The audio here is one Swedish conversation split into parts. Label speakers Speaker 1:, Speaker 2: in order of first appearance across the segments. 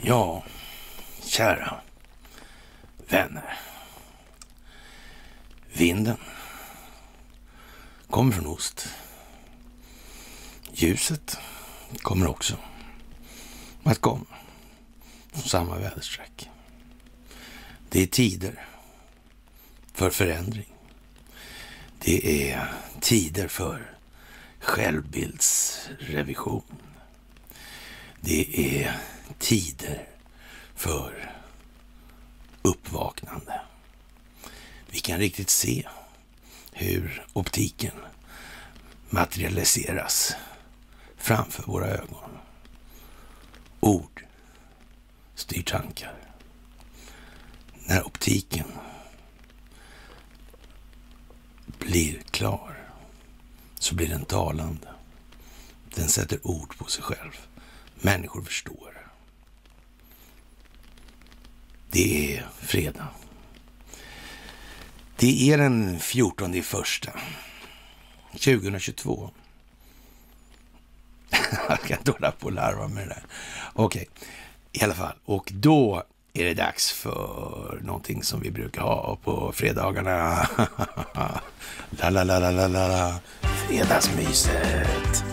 Speaker 1: Ja, kära vänner. Vinden kommer från ost. Ljuset kommer också att komma från samma väderstreck. Det är tider för förändring. Det är tider för självbildsrevision. Det är tider för uppvaknande. Vi kan riktigt se hur optiken materialiseras framför våra ögon. Ord styr tankar. När optiken blir klar så blir den talande. Den sätter ord på sig själv. Människor förstår. Det är fredag. Det är den 14 första 2022. Jag kan inte hålla på och larva med det där. Okej, okay. i alla fall. Och då är det dags för någonting som vi brukar ha på fredagarna. la, la, la, la, la, la. Fredagsmyset.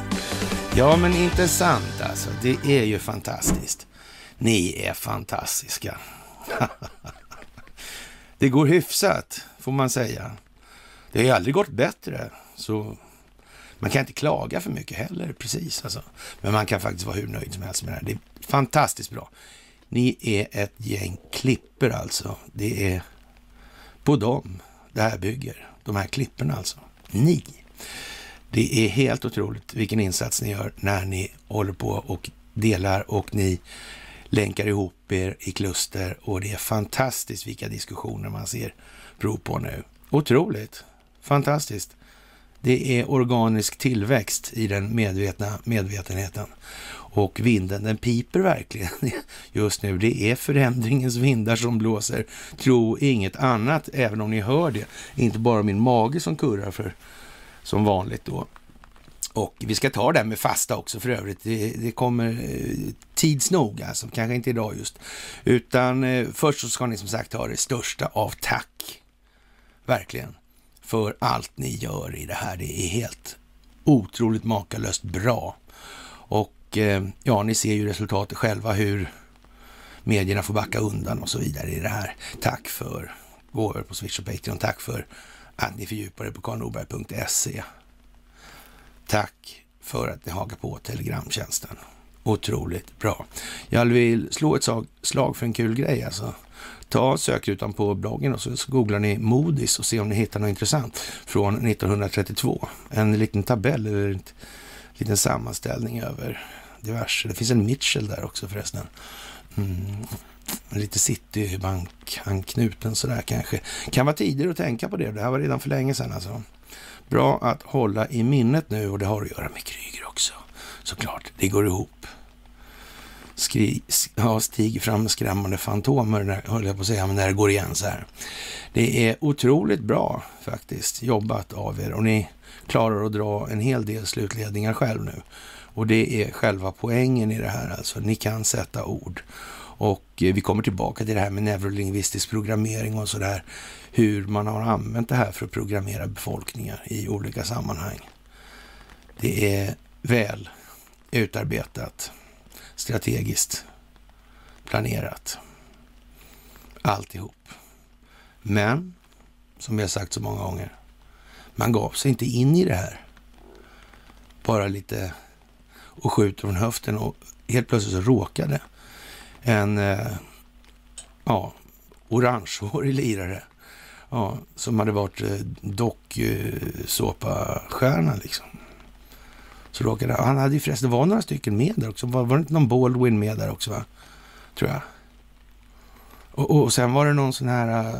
Speaker 1: Ja, men intressant alltså. Det är ju fantastiskt. Ni är fantastiska. det går hyfsat, får man säga. Det har ju aldrig gått bättre, så man kan inte klaga för mycket heller, precis. Alltså. Men man kan faktiskt vara hur nöjd som helst med det här. Det är fantastiskt bra. Ni är ett gäng klipper alltså. Det är på dem det här bygger. De här klipporna alltså. Ni. Det är helt otroligt vilken insats ni gör när ni håller på och delar och ni länkar ihop er i kluster och det är fantastiskt vilka diskussioner man ser prov på nu. Otroligt. Fantastiskt. Det är organisk tillväxt i den medvetna medvetenheten. Och vinden, den piper verkligen just nu. Det är förändringens vindar som blåser. Tro inget annat, även om ni hör det. Inte bara min mage som kurrar för som vanligt då. Och vi ska ta det här med fasta också för övrigt. Det, det kommer eh, tids nog, alltså. kanske inte idag just. Utan eh, först så ska ni som sagt ha det största av tack. Verkligen. För allt ni gör i det här. Det är helt otroligt makalöst bra. Och och eh, ja, ni ser ju resultatet själva hur medierna får backa undan och så vidare i det här. Tack för gåvor på Swish och Patreon. Tack för att ni fördjupar er på karlnorberg.se. Tack för att ni hakar på Telegramtjänsten. Otroligt bra. Jag vill slå ett slag för en kul grej alltså. Ta sökrutan på bloggen och så googlar ni Modis och se om ni hittar något intressant från 1932. En liten tabell eller en liten sammanställning över diverse. Det finns en Mitchell där också förresten. Mm. Lite Citibank-anknuten sådär kanske. Kan vara tidigare att tänka på det. Det här var redan för länge sedan alltså. Bra att hålla i minnet nu och det har att göra med Kryger också. Såklart, det går ihop. Skri, ja, stig fram skrämmande fantomer, höll jag på att säga, men när det går igen så här. Det är otroligt bra faktiskt jobbat av er och ni klarar att dra en hel del slutledningar själv nu. Och det är själva poängen i det här alltså. Ni kan sätta ord. Och eh, vi kommer tillbaka till det här med neurolingvistisk programmering och sådär. Hur man har använt det här för att programmera befolkningar i olika sammanhang. Det är väl utarbetat, strategiskt planerat. Alltihop. Men, som vi har sagt så många gånger, man gav sig inte in i det här. Bara lite och skjuter från höften och helt plötsligt så råkade en eh, ja, orangehårig lirare ja, som hade varit eh, docksåpastjärna liksom. Så råkade han hade ju förresten, det var några stycken med där också. Var, var det inte någon Baldwin med där också va? Tror jag. Och, och sen var det någon sån här uh,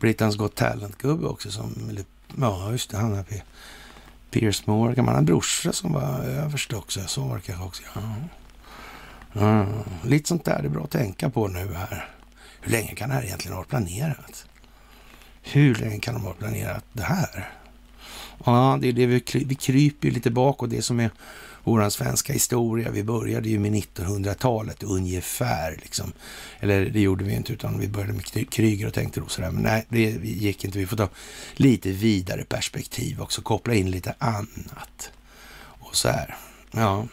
Speaker 1: Britain's Got Talent-gubbe också som, eller, ja just det, han är Piers Morgan, han hade en brorsa som var överste också. Så var det kanske också. Ja. Mm. Lite sånt där det är bra att tänka på nu här. Hur länge kan det här egentligen ha varit planerat? Hur länge kan de ha planerat det här? Ja, det är det vi, vi kryper lite bakåt. Det som är vår svenska historia. Vi började ju med 1900-talet ungefär. Liksom. Eller det gjorde vi inte, utan vi började med Kryger och tänkte då sådär. Men nej, det gick inte. Vi får ta lite vidare perspektiv också, koppla in lite annat. Och så här. Ja,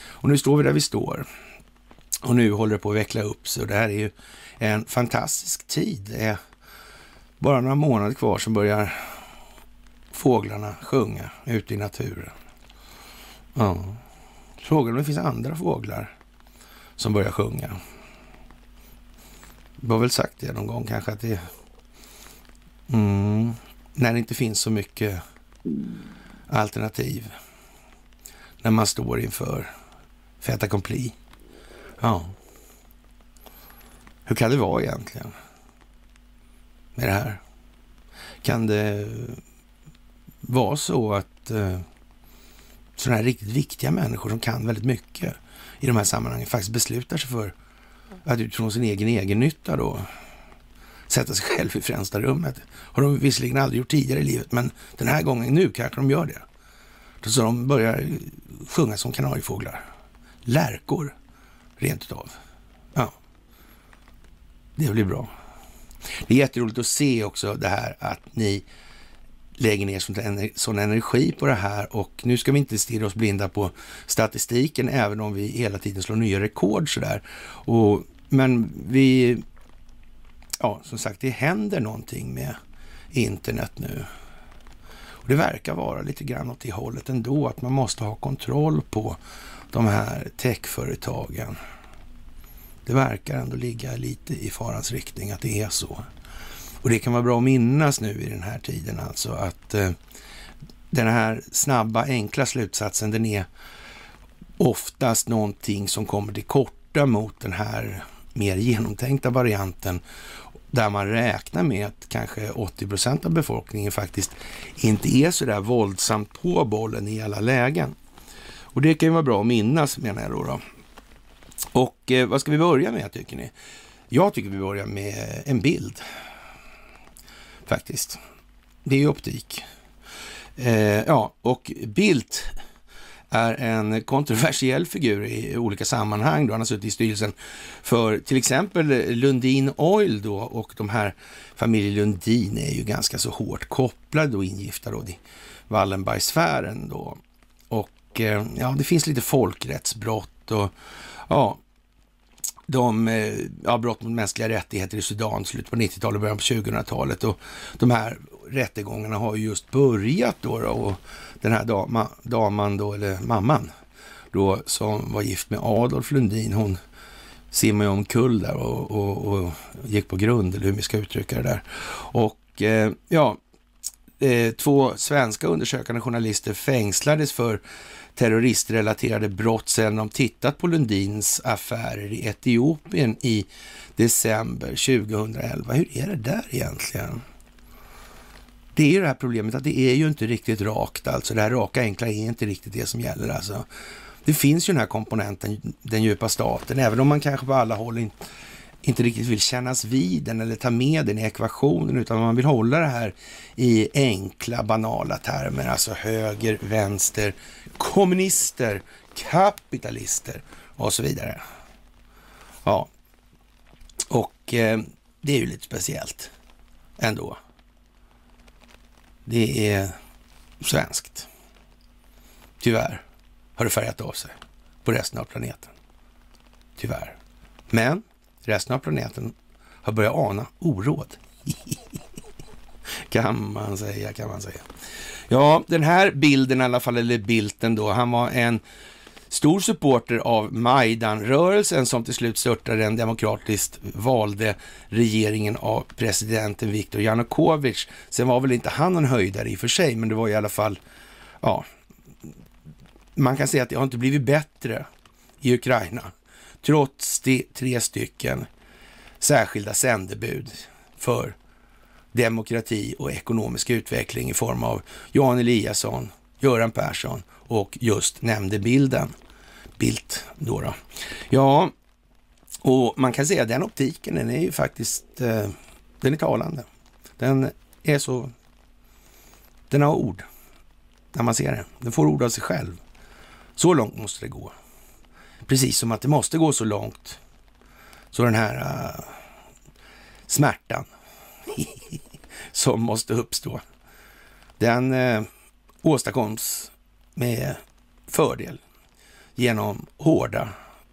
Speaker 1: och nu står vi där vi står. Och nu håller det på att veckla upp sig och det här är ju en fantastisk tid. Det är bara några månader kvar så börjar fåglarna sjunga ute i naturen. Ja. Mm. Frågan om det finns andra fåglar som börjar sjunga. Du har väl sagt det någon gång kanske att det... Mm, när det inte finns så mycket alternativ. När man står inför fait accompli. Ja. Hur kan det vara egentligen med det här? Kan det vara så att eh, sådana här riktigt viktiga människor som kan väldigt mycket i de här sammanhangen faktiskt beslutar sig för att utifrån sin egen egennytta då sätta sig själv i främsta rummet. Har de visserligen aldrig gjort tidigare i livet, men den här gången, nu kanske de gör det. Så de börjar sjunga som kanariefåglar. Lärkor, rent utav. Ja, det blir bra. Det är jätteroligt att se också det här att ni lägger ner sån energi på det här och nu ska vi inte stirra oss blinda på statistiken även om vi hela tiden slår nya rekord sådär. Och, men vi, ja som sagt det händer någonting med internet nu. Och det verkar vara lite grann åt det hållet ändå, att man måste ha kontroll på de här techföretagen. Det verkar ändå ligga lite i farans riktning att det är så. Och det kan vara bra att minnas nu i den här tiden alltså att eh, den här snabba, enkla slutsatsen, den är oftast någonting som kommer till korta mot den här mer genomtänkta varianten där man räknar med att kanske 80 procent av befolkningen faktiskt inte är så där våldsamt på bollen i alla lägen. Och det kan ju vara bra att minnas menar jag då. då. Och eh, vad ska vi börja med tycker ni? Jag tycker vi börjar med en bild faktiskt. Det är ju optik. Eh, ja, och Bildt är en kontroversiell figur i olika sammanhang. Då. Han har suttit i styrelsen för till exempel Lundin Oil då och de här familjen Lundin är ju ganska så hårt kopplade och ingifta då i Wallenbergsfären då. Och eh, ja, det finns lite folkrättsbrott och ja, de eh, ja, brott mot mänskliga rättigheter i Sudan, slutet på 90-talet och början på 2000-talet. Och de här rättegångarna har ju just börjat då, då och den här dama, daman då, eller mamman då, som var gift med Adolf Lundin, hon simmade omkull där och, och, och, gick på grund, eller hur vi ska uttrycka det där. Och eh, ja, eh, två svenska undersökande journalister fängslades för terroristrelaterade brott sedan de tittat på Lundins affärer i Etiopien i december 2011. Hur är det där egentligen? Det är ju det här problemet att det är ju inte riktigt rakt alltså. Det här raka enkla är inte riktigt det som gäller alltså. Det finns ju den här komponenten, den djupa staten, även om man kanske på alla håll inte inte riktigt vill kännas vid den eller ta med den i ekvationen, utan man vill hålla det här i enkla, banala termer, alltså höger, vänster, kommunister, kapitalister och så vidare. Ja, och eh, det är ju lite speciellt ändå. Det är svenskt. Tyvärr har det färgat av sig på resten av planeten. Tyvärr. Men resten av planeten har börjat ana oråd. kan man säga, kan man säga. Ja, den här bilden i alla fall, eller bilden då, han var en stor supporter av Majdan-rörelsen som till slut störtade den demokratiskt valde regeringen av presidenten Viktor Janukovic. Sen var väl inte han en höjdare i och för sig, men det var i alla fall, ja, man kan säga att det har inte blivit bättre i Ukraina trots de tre stycken särskilda sändebud för demokrati och ekonomisk utveckling i form av Jan Eliasson, Göran Persson och just nämnde bilden. Bildt då, då. Ja, och man kan säga att den optiken, den är ju faktiskt, eh, den är talande. Den är så, den har ord när man ser det. Den får ord av sig själv. Så långt måste det gå. Precis som att det måste gå så långt så den här uh, smärtan som måste uppstå, den eh, åstadkoms med fördel genom hårda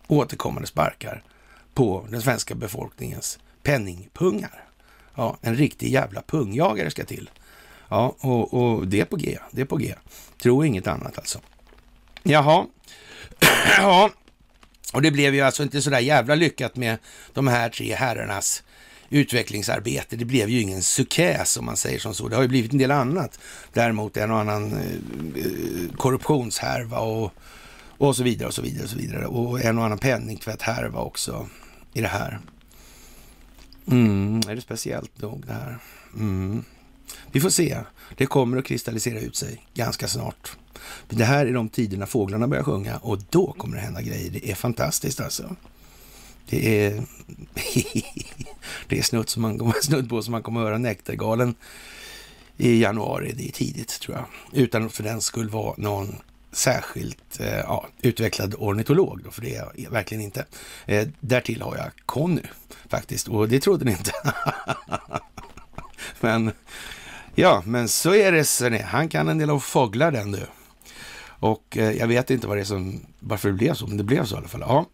Speaker 1: återkommande sparkar på den svenska befolkningens penningpungar. Ja, en riktig jävla pungjagare ska till. Ja, och, och det är på G. Det är på G. Tro inget annat alltså. Jaha. ja, och det blev ju alltså inte så där jävla lyckat med de här tre herrarnas utvecklingsarbete. Det blev ju ingen succé om man säger som så. Det har ju blivit en del annat. Däremot en och annan eh, korruptionshärva och, och så vidare och så vidare och så vidare. Och en och annan penningtvätthärva också i det här. Mm, är det speciellt nog det här? Mm. Vi får se. Det kommer att kristallisera ut sig ganska snart. Det här är de tiderna fåglarna börjar sjunga och då kommer det hända grejer. Det är fantastiskt alltså. Det är, det är snudd, som man, snudd på som man kommer att höra Näktergalen i januari. Det är tidigt tror jag. Utan att för den skulle vara någon särskilt eh, ja, utvecklad ornitolog, då, för det är jag verkligen inte. Eh, därtill har jag Conny faktiskt, och det trodde ni inte. men ja, men så är det. Så. Han kan en del av fåglar den du. Och eh, jag vet inte vad det är som, varför det blev så, men det blev så i alla fall. Ja.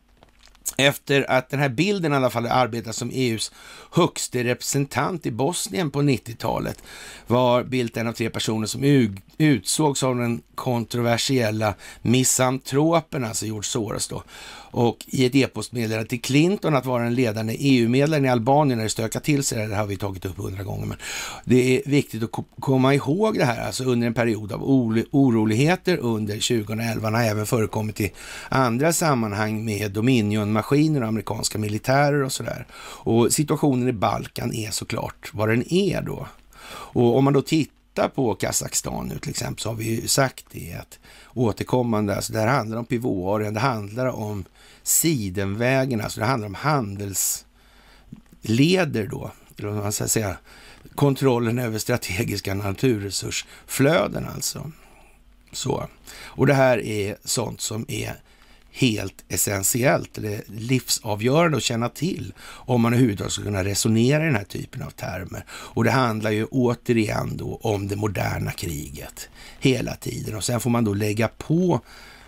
Speaker 1: Efter att den här bilden i alla fall arbetat som EUs högste representant i Bosnien på 90-talet var Bildt en av tre personer som utsågs av den kontroversiella misantropen, alltså George Soros då, och i ett e-postmeddelande till Clinton att vara en ledande EU-medlem i Albanien när det stökar till sig. Det har vi tagit upp hundra gånger, men det är viktigt att komma ihåg det här, alltså under en period av oroligheter under 2011. har även förekommit i andra sammanhang med Dominion-maskiner och amerikanska militärer och sådär. Och situationen i Balkan är såklart vad den är då. Och om man då tittar på Kazakstan nu till exempel så har vi ju sagt det att återkommande, alltså det här handlar om pivotarien, det handlar om Sidenvägen, alltså det handlar om handelsleder då, eller vad man ska säga, kontrollen över strategiska naturresursflöden alltså. Så. Och det här är sånt som är helt essentiellt, eller livsavgörande att känna till om man överhuvudtaget ska kunna resonera i den här typen av termer. Och det handlar ju återigen då om det moderna kriget hela tiden och sen får man då lägga på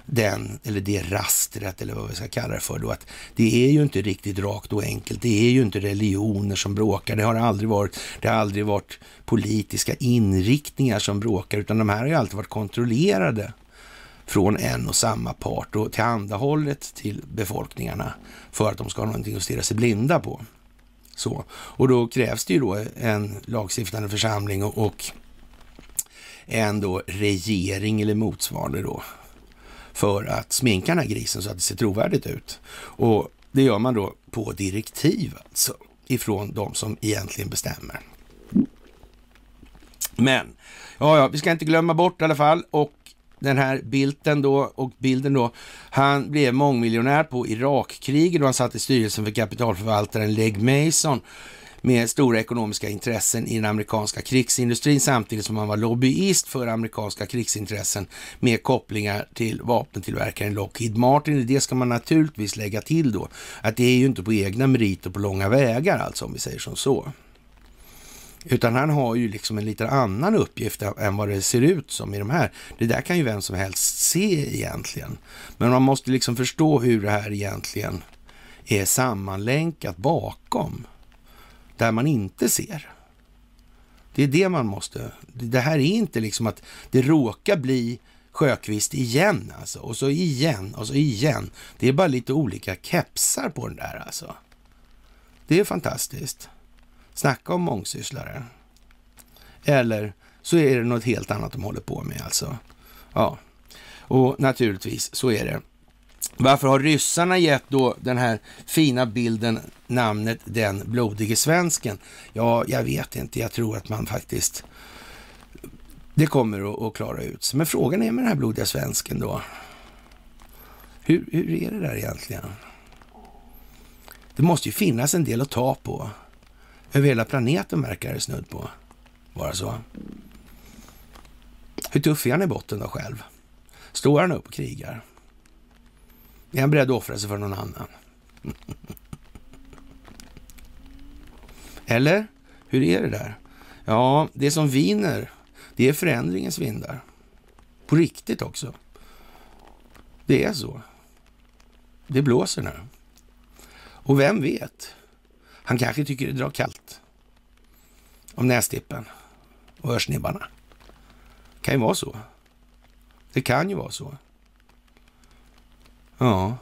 Speaker 1: den, eller det rastret, eller vad vi ska kalla det för då, att det är ju inte riktigt rakt och enkelt. Det är ju inte religioner som bråkar. Det har aldrig varit. Det har aldrig varit politiska inriktningar som bråkar, utan de här har ju alltid varit kontrollerade från en och samma part och tillhandahållet till befolkningarna för att de ska ha någonting att stirra sig blinda på. Så. Och då krävs det ju då en lagstiftande församling och, och en då regering eller motsvarande då för att sminka den här grisen så att det ser trovärdigt ut. Och det gör man då på direktiv alltså ifrån de som egentligen bestämmer. Men, ja, ja, vi ska inte glömma bort i alla fall och den här bilden då och bilden då. Han blev mångmiljonär på Irakkriget och han satt i styrelsen för kapitalförvaltaren Leg Mason med stora ekonomiska intressen i den amerikanska krigsindustrin samtidigt som han var lobbyist för amerikanska krigsintressen med kopplingar till vapentillverkaren Lockheed Martin. Det ska man naturligtvis lägga till då att det är ju inte på egna meriter på långa vägar alltså om vi säger som så. Utan han har ju liksom en lite annan uppgift än vad det ser ut som i de här. Det där kan ju vem som helst se egentligen. Men man måste liksom förstå hur det här egentligen är sammanlänkat bakom där man inte ser. Det är det man måste... Det här är inte liksom att det råkar bli Sjökvist igen alltså. Och så igen och så igen. Det är bara lite olika kepsar på den där alltså. Det är fantastiskt. Snacka om mångsysslare. Eller så är det något helt annat de håller på med alltså. Ja, och naturligtvis så är det. Varför har ryssarna gett då den här fina bilden namnet Den blodige svensken? Ja, jag vet inte. Jag tror att man faktiskt... Det kommer att, klara ut sig. Men frågan är med den här blodiga svensken då. Hur, hur är det där egentligen? Det måste ju finnas en del att ta på. Över hela planeten verkar det snudd på vara så. Hur tuff är han i botten då själv? Står han upp och krigar? Är han beredd att offra sig för någon annan? Eller? Hur är det där? Ja, det som viner, det är förändringens vindar. På riktigt också. Det är så. Det blåser nu. Och vem vet? Han kanske tycker det drar kallt om nästippen och örsnibbarna. Det kan ju vara så. Det kan ju vara så. Ja,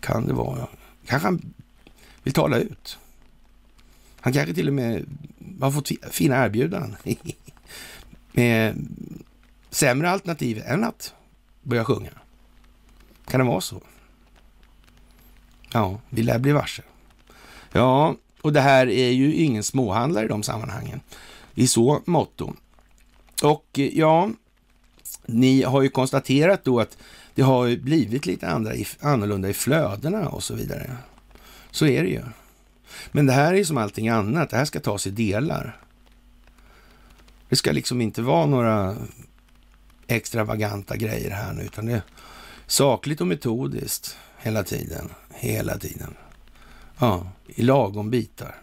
Speaker 1: kan det vara. Kanske han vill tala ut. Han kanske till och med har fått fina erbjudanden med sämre alternativ än att börja sjunga. Kan det vara så? Ja, vi lär bli varse. Ja, och det här är ju ingen småhandlare i de sammanhangen i så motto. Och eh, ja, ni har ju konstaterat då att det har blivit lite andra, annorlunda i flödena och så vidare. Så är det ju. Men det här är som allting annat, det här ska tas i delar. Det ska liksom inte vara några extravaganta grejer här nu, utan det är sakligt och metodiskt hela tiden. Hela tiden. Ja, i lagom bitar.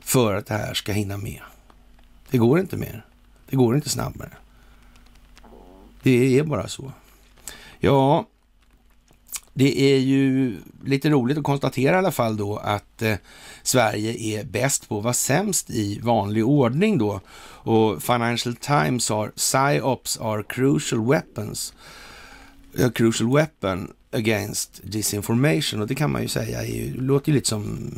Speaker 1: För att det här ska hinna med. Det går inte mer. Det går inte snabbare. Det är bara så. Ja, det är ju lite roligt att konstatera i alla fall då att eh, Sverige är bäst på att vara sämst i vanlig ordning då. Och Financial Times har PsyOps are crucial weapons. A crucial weapon against disinformation och det kan man ju säga är ju, låter ju lite som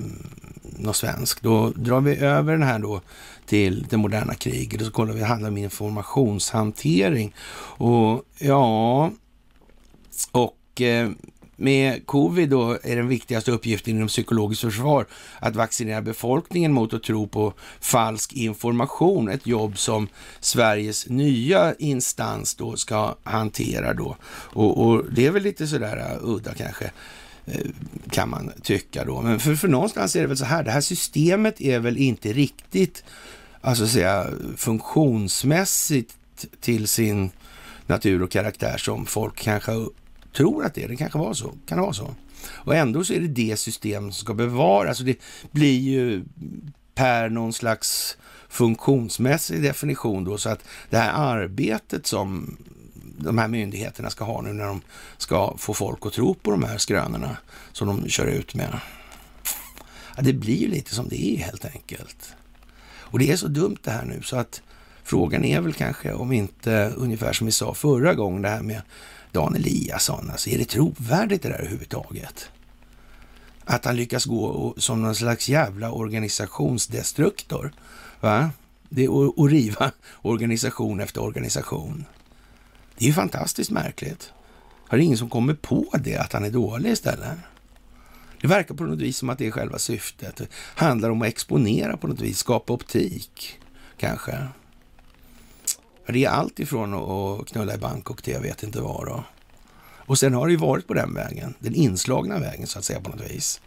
Speaker 1: något svenskt. Då drar vi över den här då till det moderna kriget och så kollar vi, det handlar om informationshantering. Och ja, och eh, med covid då är den viktigaste uppgiften inom psykologiskt försvar att vaccinera befolkningen mot att tro på falsk information. Ett jobb som Sveriges nya instans då ska hantera då. Och, och det är väl lite sådär eh, udda kanske eh, kan man tycka då. Men för, för någonstans är det väl så här, det här systemet är väl inte riktigt, alltså säga funktionsmässigt till sin natur och karaktär som folk kanske tror att det är. Det kanske var så. Kan det vara så? Och ändå så är det det system som ska bevaras. Alltså det blir ju per någon slags funktionsmässig definition då, så att det här arbetet som de här myndigheterna ska ha nu när de ska få folk att tro på de här skrönorna som de kör ut med. Ja, det blir ju lite som det är helt enkelt. Och det är så dumt det här nu så att frågan är väl kanske om inte ungefär som vi sa förra gången det här med Dan Eliasson. Alltså, är det trovärdigt det där överhuvudtaget? Att han lyckas gå som någon slags jävla organisationsdestruktor. Va? Det är att riva organisation efter organisation. Det är ju fantastiskt märkligt. Har det ingen som kommer på det, att han är dålig istället? Det verkar på något vis som att det är själva syftet. Det handlar om att exponera på något vis, skapa optik kanske. Det är allt ifrån att knulla i Bangkok till jag vet inte vad. Då. Och sen har det ju varit på den vägen, den inslagna vägen så att säga på något vis.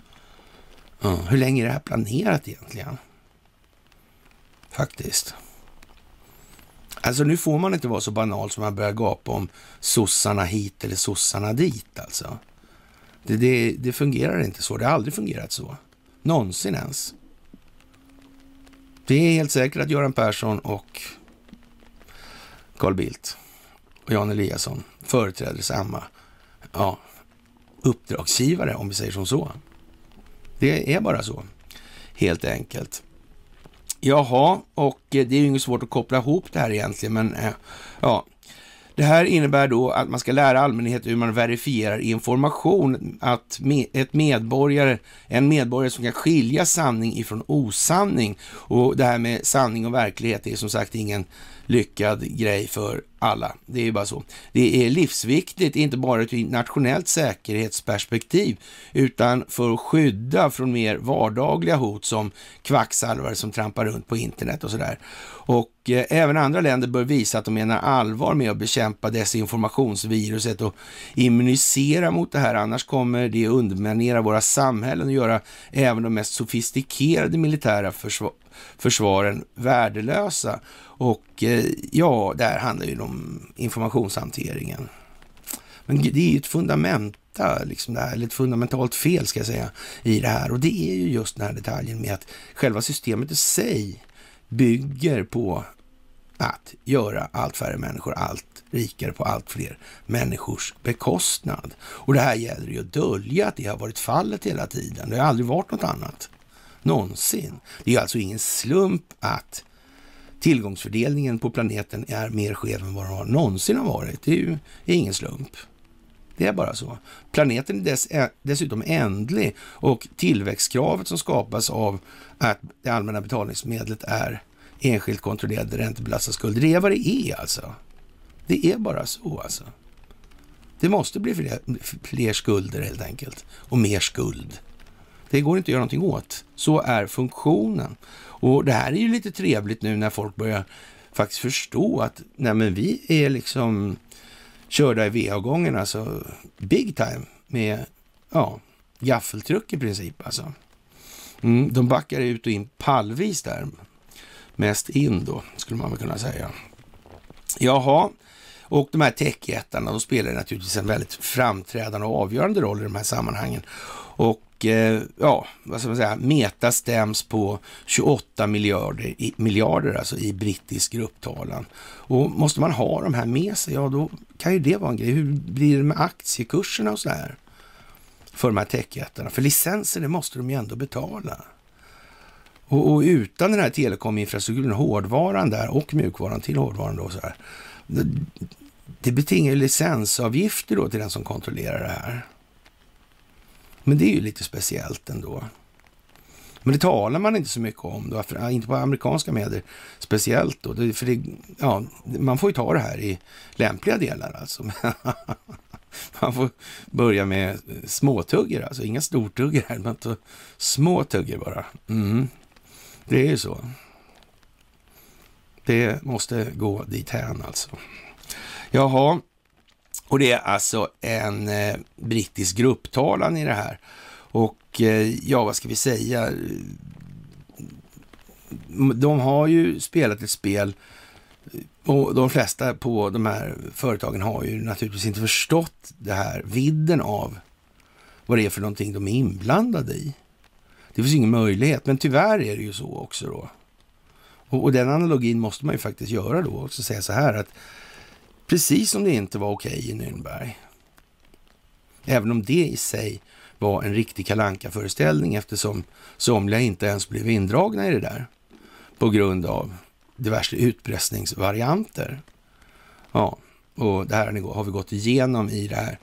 Speaker 1: Ja, hur länge är det här planerat egentligen? Faktiskt. Alltså nu får man inte vara så banal som man börjar gapa om sossarna hit eller sossarna dit alltså. Det, det, det fungerar inte så. Det har aldrig fungerat så. Någonsin ens. Det är helt säkert att Göran Persson och Carl Bildt och Jan Eliasson företräder samma ja, uppdragsgivare, om vi säger som så. Det är bara så, helt enkelt. Jaha, och eh, det är ju inget svårt att koppla ihop det här egentligen, men eh, ja, det här innebär då att man ska lära allmänheten hur man verifierar information, att ett medborgare, en medborgare som kan skilja sanning ifrån osanning. Och det här med sanning och verklighet är som sagt ingen lyckad grej för alla. Det är ju bara så. Det är livsviktigt, inte bara ur ett nationellt säkerhetsperspektiv, utan för att skydda från mer vardagliga hot som kvacksalvare som trampar runt på internet och sådär. Och eh, även andra länder bör visa att de menar allvar med att bekämpa desinformationsviruset och immunisera mot det här. Annars kommer det underminera våra samhällen och göra även de mest sofistikerade militära försvar försvaren värdelösa. Och eh, ja, där handlar ju om informationshanteringen. Men det är ju ett fundamenta, liksom det här, eller ett fundamentalt fel ska jag säga, i det här. Och det är ju just den här detaljen med att själva systemet i sig bygger på att göra allt färre människor allt rikare på allt fler människors bekostnad. Och det här gäller ju att dölja att det har varit fallet hela tiden. Det har aldrig varit något annat. Någonsin. Det är alltså ingen slump att tillgångsfördelningen på planeten är mer skev än vad den någonsin har varit. Det är ju ingen slump. Det är bara så. Planeten är dess, dessutom ändlig och tillväxtkravet som skapas av att det allmänna betalningsmedlet är enskilt kontrollerade räntebelastade skulder. Det är vad det är alltså. Det är bara så alltså. Det måste bli fler, fler skulder helt enkelt och mer skuld. Det går inte att göra någonting åt. Så är funktionen. Och det här är ju lite trevligt nu när folk börjar faktiskt förstå att nej men vi är liksom körda i VA-gången. alltså big time med ja, gaffeltruck i princip alltså. Mm, de backar ut och in pallvis där. Mest in då, skulle man väl kunna säga. Jaha, och de här techjättarna, de spelar naturligtvis en väldigt framträdande och avgörande roll i de här sammanhangen. Och Eh, ja, vad ska man säga, Meta stäms på 28 miljarder, miljarder alltså i brittisk grupptalan. Och måste man ha de här med sig, ja då kan ju det vara en grej. Hur blir det med aktiekurserna och så här? För de här techjättarna. För licenser, det måste de ju ändå betala. Och, och utan den här telekominfrastrukturen, hårdvaran där och mjukvaran till hårdvaran då så här. Det, det betingar licensavgifter då till den som kontrollerar det här. Men det är ju lite speciellt ändå. Men det talar man inte så mycket om, då, för, inte på amerikanska medier speciellt. Då, för det, ja, man får ju ta det här i lämpliga delar alltså. man får börja med småtuggor alltså inga stortuggor här, men små bara. Mm. Det är ju så. Det måste gå dit hän alltså. Jaha, och det är alltså en eh, brittisk grupptalan i det här. Och eh, ja, vad ska vi säga? Mm, de har ju spelat ett spel eh, och de flesta på de här företagen har ju naturligtvis inte förstått det här, vidden av vad det är för någonting de är inblandade i. Det finns ingen möjlighet, men tyvärr är det ju så också då. Och, och den analogin måste man ju faktiskt göra då också, säga så här att Precis som det inte var okej okay i Nürnberg. Även om det i sig var en riktig kalanka föreställning eftersom somliga inte ens blev indragna i det där på grund av diverse utpressningsvarianter. Ja, och det här har vi gått igenom i det här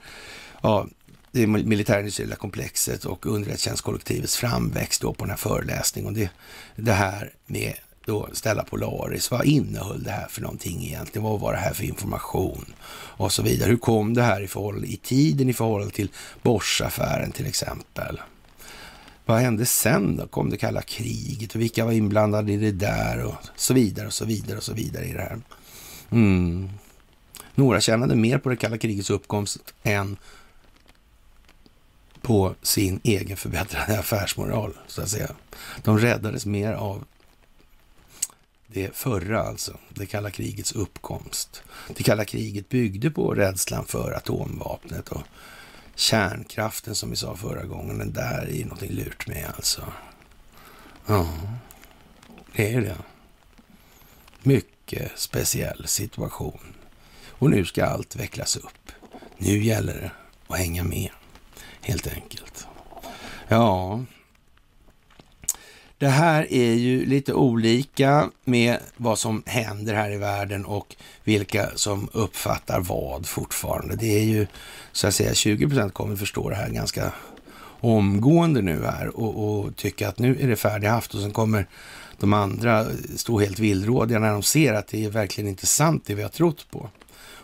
Speaker 1: ja, det militärindustriella komplexet och underrättelsetjänstkollektivets framväxt då på den här föreläsningen. Och det, det här med då ställa Polaris. Vad innehöll det här för någonting egentligen? Vad var det här för information? Och så vidare. Hur kom det här i, förhållande, i tiden i förhållande till Boschaffären till exempel? Vad hände sen då? Kom det kalla kriget och vilka var inblandade i det där och så vidare och så vidare och så vidare i det här. Mm. Några tjänade mer på det kalla krigets uppkomst än på sin egen förbättrade affärsmoral, så att säga. De räddades mer av det förra alltså, det kalla krigets uppkomst. Det kalla kriget byggde på rädslan för atomvapnet och kärnkraften som vi sa förra gången. Den där är ju någonting lurt med alltså. Ja, det är det. Mycket speciell situation. Och nu ska allt vecklas upp. Nu gäller det att hänga med, helt enkelt. Ja, det här är ju lite olika med vad som händer här i världen och vilka som uppfattar vad fortfarande. Det är ju så att säga 20 procent kommer förstå det här ganska omgående nu här och, och tycka att nu är det färdighaft och sen kommer de andra stå helt villrådiga när de ser att det är verkligen inte sant det vi har trott på.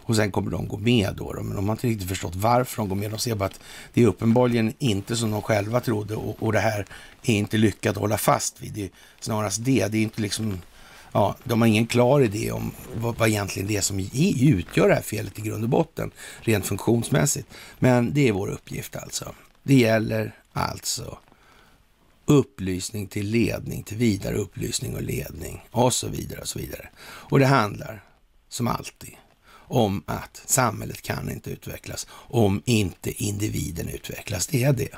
Speaker 1: Och sen kommer de gå med då, då, men de har inte riktigt förstått varför de går med. De ser bara att det är uppenbarligen inte som de själva trodde och, och det här är inte lyckat att hålla fast vid. Det är snarast det. Det är inte liksom ja, de har ingen klar idé om vad, vad egentligen det är som utgör det här felet i grund och botten, rent funktionsmässigt. Men det är vår uppgift alltså. Det gäller alltså upplysning till ledning, till vidare upplysning och ledning och så vidare och så vidare. Och det handlar som alltid om att samhället kan inte utvecklas om inte individen utvecklas. Det är det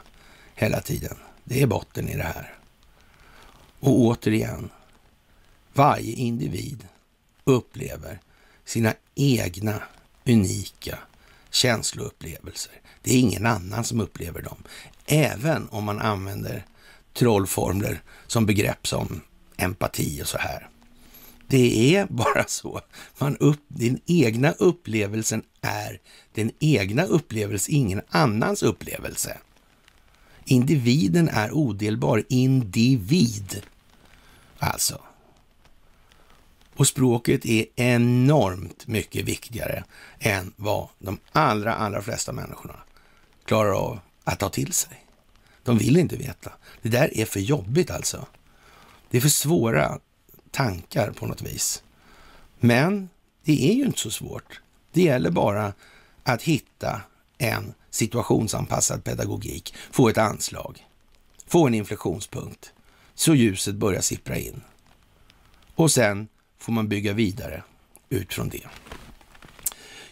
Speaker 1: hela tiden. Det är botten i det här. Och återigen, varje individ upplever sina egna unika känsloupplevelser. Det är ingen annan som upplever dem. Även om man använder trollformler som begrepp som empati och så här. Det är bara så. Man upp, den egna upplevelsen är den egna upplevelsen, ingen annans upplevelse. Individen är odelbar. Individ. Alltså. Och språket är enormt mycket viktigare än vad de allra, allra flesta människorna klarar av att ta till sig. De vill inte veta. Det där är för jobbigt alltså. Det är för svåra tankar på något vis. Men det är ju inte så svårt. Det gäller bara att hitta en situationsanpassad pedagogik, få ett anslag, få en inflektionspunkt, så ljuset börjar sippra in. Och sen får man bygga vidare utifrån det.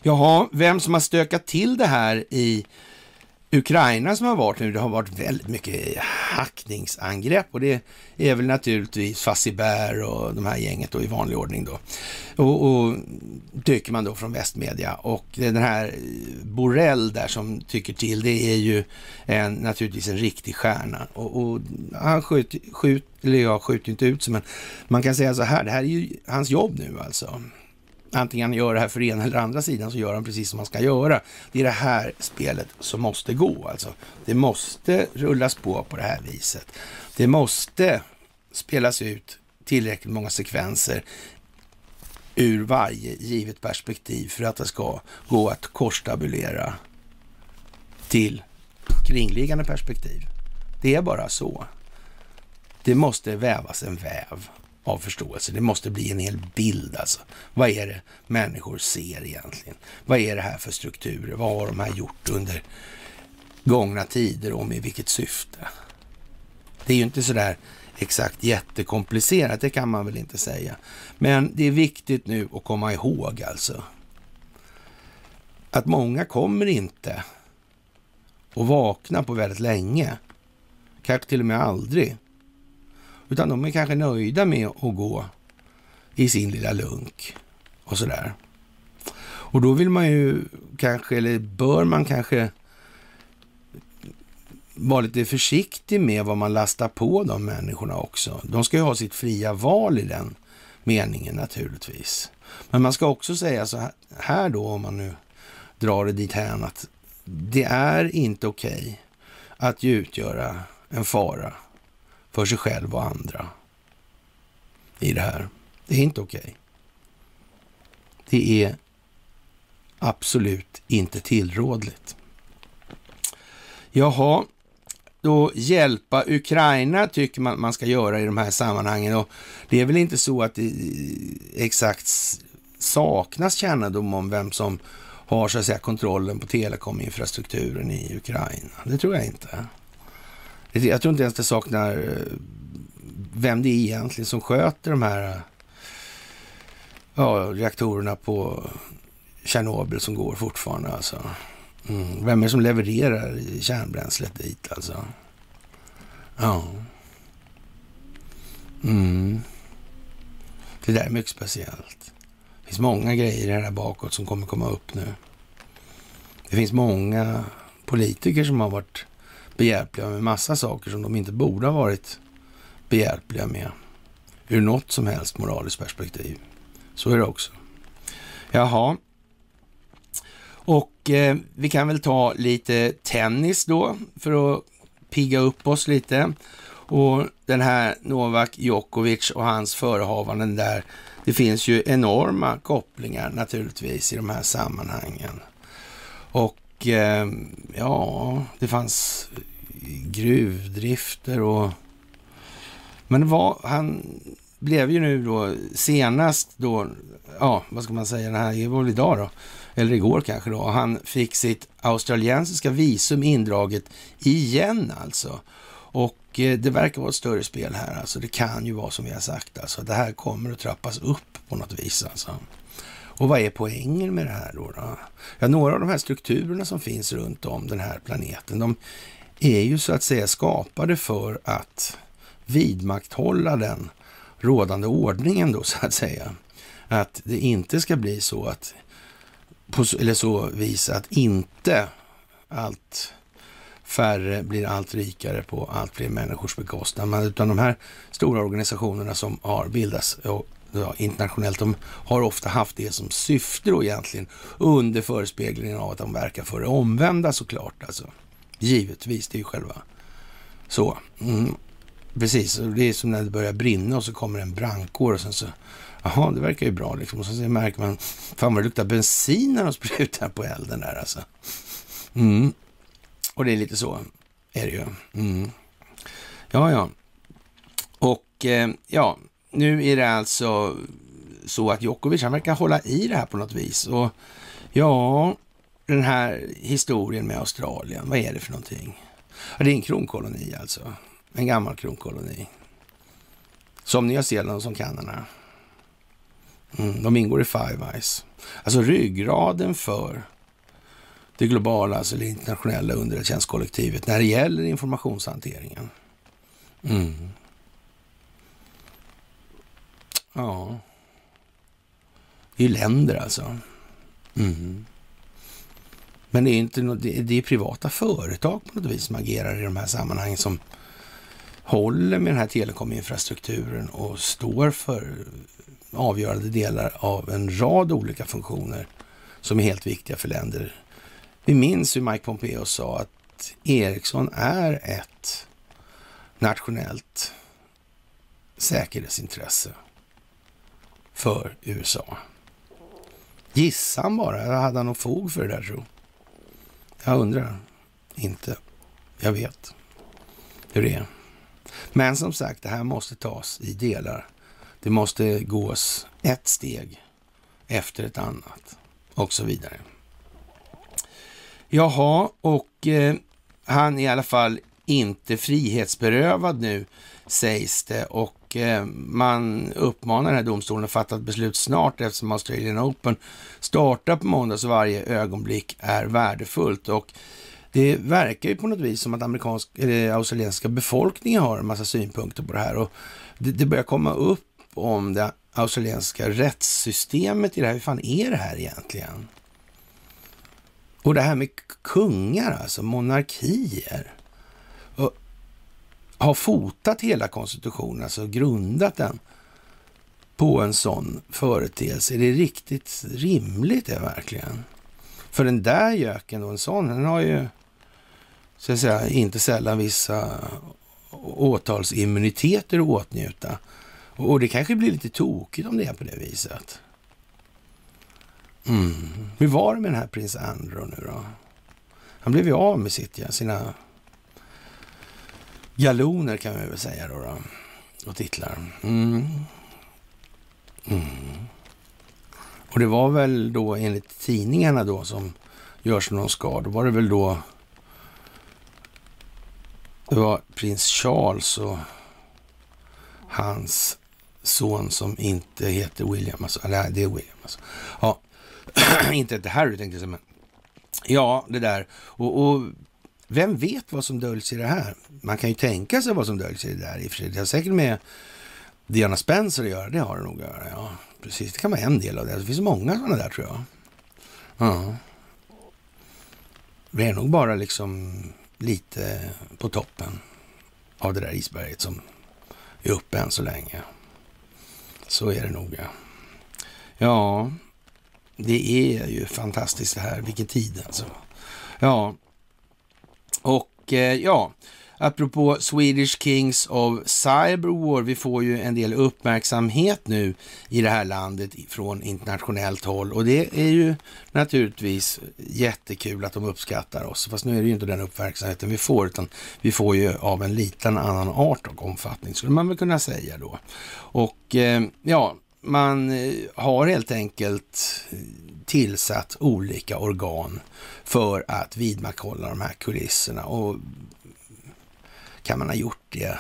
Speaker 1: Jaha, vem som har stökat till det här i Ukraina som har varit nu, det har varit väldigt mycket hackningsangrepp och det är väl naturligtvis Fassibär och de här gänget då i vanlig ordning då. Och, och tycker man då från västmedia och den här Borrell där som tycker till, det är ju en, naturligtvis en riktig stjärna och, och han skjuter, skjut, eller jag skjuter inte ut sig, men man kan säga så här, det här är ju hans jobb nu alltså antingen han gör det här för ena eller andra sidan så gör han precis som han ska göra. Det är det här spelet som måste gå alltså. Det måste rullas på på det här viset. Det måste spelas ut tillräckligt många sekvenser ur varje givet perspektiv för att det ska gå att korstabulera till kringliggande perspektiv. Det är bara så. Det måste vävas en väv av förståelse. Det måste bli en hel bild alltså. Vad är det människor ser egentligen? Vad är det här för strukturer? Vad har de här gjort under gångna tider och med vilket syfte? Det är ju inte sådär exakt jättekomplicerat, det kan man väl inte säga. Men det är viktigt nu att komma ihåg alltså att många kommer inte att vakna på väldigt länge. Kanske till och med aldrig. Utan de är kanske nöjda med att gå i sin lilla lunk och sådär. Och då vill man ju kanske, eller bör man kanske vara lite försiktig med vad man lastar på de människorna också. De ska ju ha sitt fria val i den meningen naturligtvis. Men man ska också säga så här då, om man nu drar det dit att det är inte okej okay att utgöra en fara för sig själv och andra i det här. Det är inte okej. Okay. Det är absolut inte tillrådligt. Jaha, då hjälpa Ukraina tycker man man ska göra i de här sammanhangen. Och det är väl inte så att det exakt saknas kännedom om vem som har så att säga kontrollen på telekominfrastrukturen i Ukraina. Det tror jag inte. Jag tror inte ens det saknar eh, vem det är egentligen som sköter de här eh, ja, reaktorerna på Tjernobyl som går fortfarande. Alltså. Mm. Vem är det som levererar kärnbränslet dit alltså? Ja. Mm. Det där är mycket speciellt. Det finns många grejer här bakåt som kommer komma upp nu. Det finns många politiker som har varit behjälpliga med massa saker som de inte borde ha varit behjälpliga med ur något som helst moraliskt perspektiv. Så är det också. Jaha. Och eh, vi kan väl ta lite tennis då för att pigga upp oss lite. Och den här Novak Djokovic och hans förehavanden där. Det finns ju enorma kopplingar naturligtvis i de här sammanhangen. Och Eh, ja, det fanns gruvdrifter och... Men var, han blev ju nu då senast då, ja, vad ska man säga, det här var väl idag då, eller igår kanske då, han fick sitt australiensiska visum indraget igen alltså. Och eh, det verkar vara ett större spel här alltså. Det kan ju vara som vi har sagt alltså. Det här kommer att trappas upp på något vis alltså. Och vad är poängen med det här då? då? Ja, några av de här strukturerna som finns runt om den här planeten, de är ju så att säga skapade för att vidmakthålla den rådande ordningen då så att säga. Att det inte ska bli så att, på, eller så vis att inte allt färre blir allt rikare på allt fler människors bekostnad. utan de här stora organisationerna som har bildats ja, internationellt, de har ofta haft det som syfte då egentligen under förespeglingen av att de verkar för det omvända såklart. Alltså. Givetvis, det är ju själva så. Mm. Precis, det är som när det börjar brinna och så kommer en brandkår och sen så, jaha, det verkar ju bra liksom. Och så märker man, fan vad det luktar bensin när de sprutar på elden där alltså. Mm. Och det är lite så är det ju. Mm. Ja, ja. Och eh, ja, nu är det alltså så att Djokovic, han verkar hålla i det här på något vis. Och ja, den här historien med Australien, vad är det för någonting? Ja, det är en kronkoloni alltså. En gammal kronkoloni. Som Nya Zeeland och som Kanada. Mm, de ingår i Five Eyes. Alltså ryggraden för det globala, alltså det internationella underrättelsetjänstkollektivet när det gäller informationshanteringen. Mm. Ja. Det är ju länder alltså. Mm. Men det är inte något, det är privata företag på något vis som agerar i de här sammanhangen som håller med den här telekominfrastrukturen och står för avgörande delar av en rad olika funktioner som är helt viktiga för länder. Vi minns hur Mike Pompeo sa att Ericsson är ett nationellt säkerhetsintresse för USA. Gissan bara, hade han någon fog för det där tro? Jag undrar. Inte. Jag vet hur det är. Men som sagt, det här måste tas i delar. Det måste gås ett steg efter ett annat och så vidare. Jaha, och eh, han är i alla fall inte frihetsberövad nu sägs det och eh, man uppmanar den här domstolen att fatta ett beslut snart eftersom Australian Open startar på måndag så varje ögonblick är värdefullt och det verkar ju på något vis som att amerikansk, eller australiensiska befolkningen har en massa synpunkter på det här och det, det börjar komma upp om det australienska rättssystemet i det här. Hur fan är det här egentligen? Och det här med kungar, alltså monarkier. Och har fotat hela konstitutionen, alltså grundat den på en sån företeelse. Är det riktigt rimligt det verkligen? För den där göken och en sån, den har ju så att säga, inte sällan vissa åtalsimmuniteter att åtnjuta. Och det kanske blir lite tokigt om det är på det viset. Mm. Hur var det med den här prins Andrew nu då? Han blev ju av med sitt, ja, sina galoner kan vi väl säga då. då och titlar. Mm. Mm. Och det var väl då enligt tidningarna då som görs någon skad. Då var det väl då det var prins Charles och hans son som inte heter William. Alltså, eller det är William. Alltså. Ja, inte det Harry tänkte jag säga, men ja, det där. Och, och, vem vet vad som döljs i det här? Man kan ju tänka sig vad som döljs i det där i och för sig. Det har säkert med Diana Spencer att göra. Det har det nog att göra, ja. Precis, det kan vara en del av det. Det finns många sådana där tror jag. Ja. Det är nog bara liksom lite på toppen av det där isberget som är uppe än så länge. Så är det nog, ja. Det är ju fantastiskt det här. Vilken tid alltså. Ja, och eh, ja, apropå Swedish Kings of Cyberwar, vi får ju en del uppmärksamhet nu i det här landet från internationellt håll och det är ju naturligtvis jättekul att de uppskattar oss. Fast nu är det ju inte den uppmärksamheten vi får, utan vi får ju av en liten annan art och omfattning, skulle man väl kunna säga då. Och eh, ja, man eh, har helt enkelt eh, tillsatt olika organ för att vidmakthålla de här kulisserna. Och kan man ha gjort det?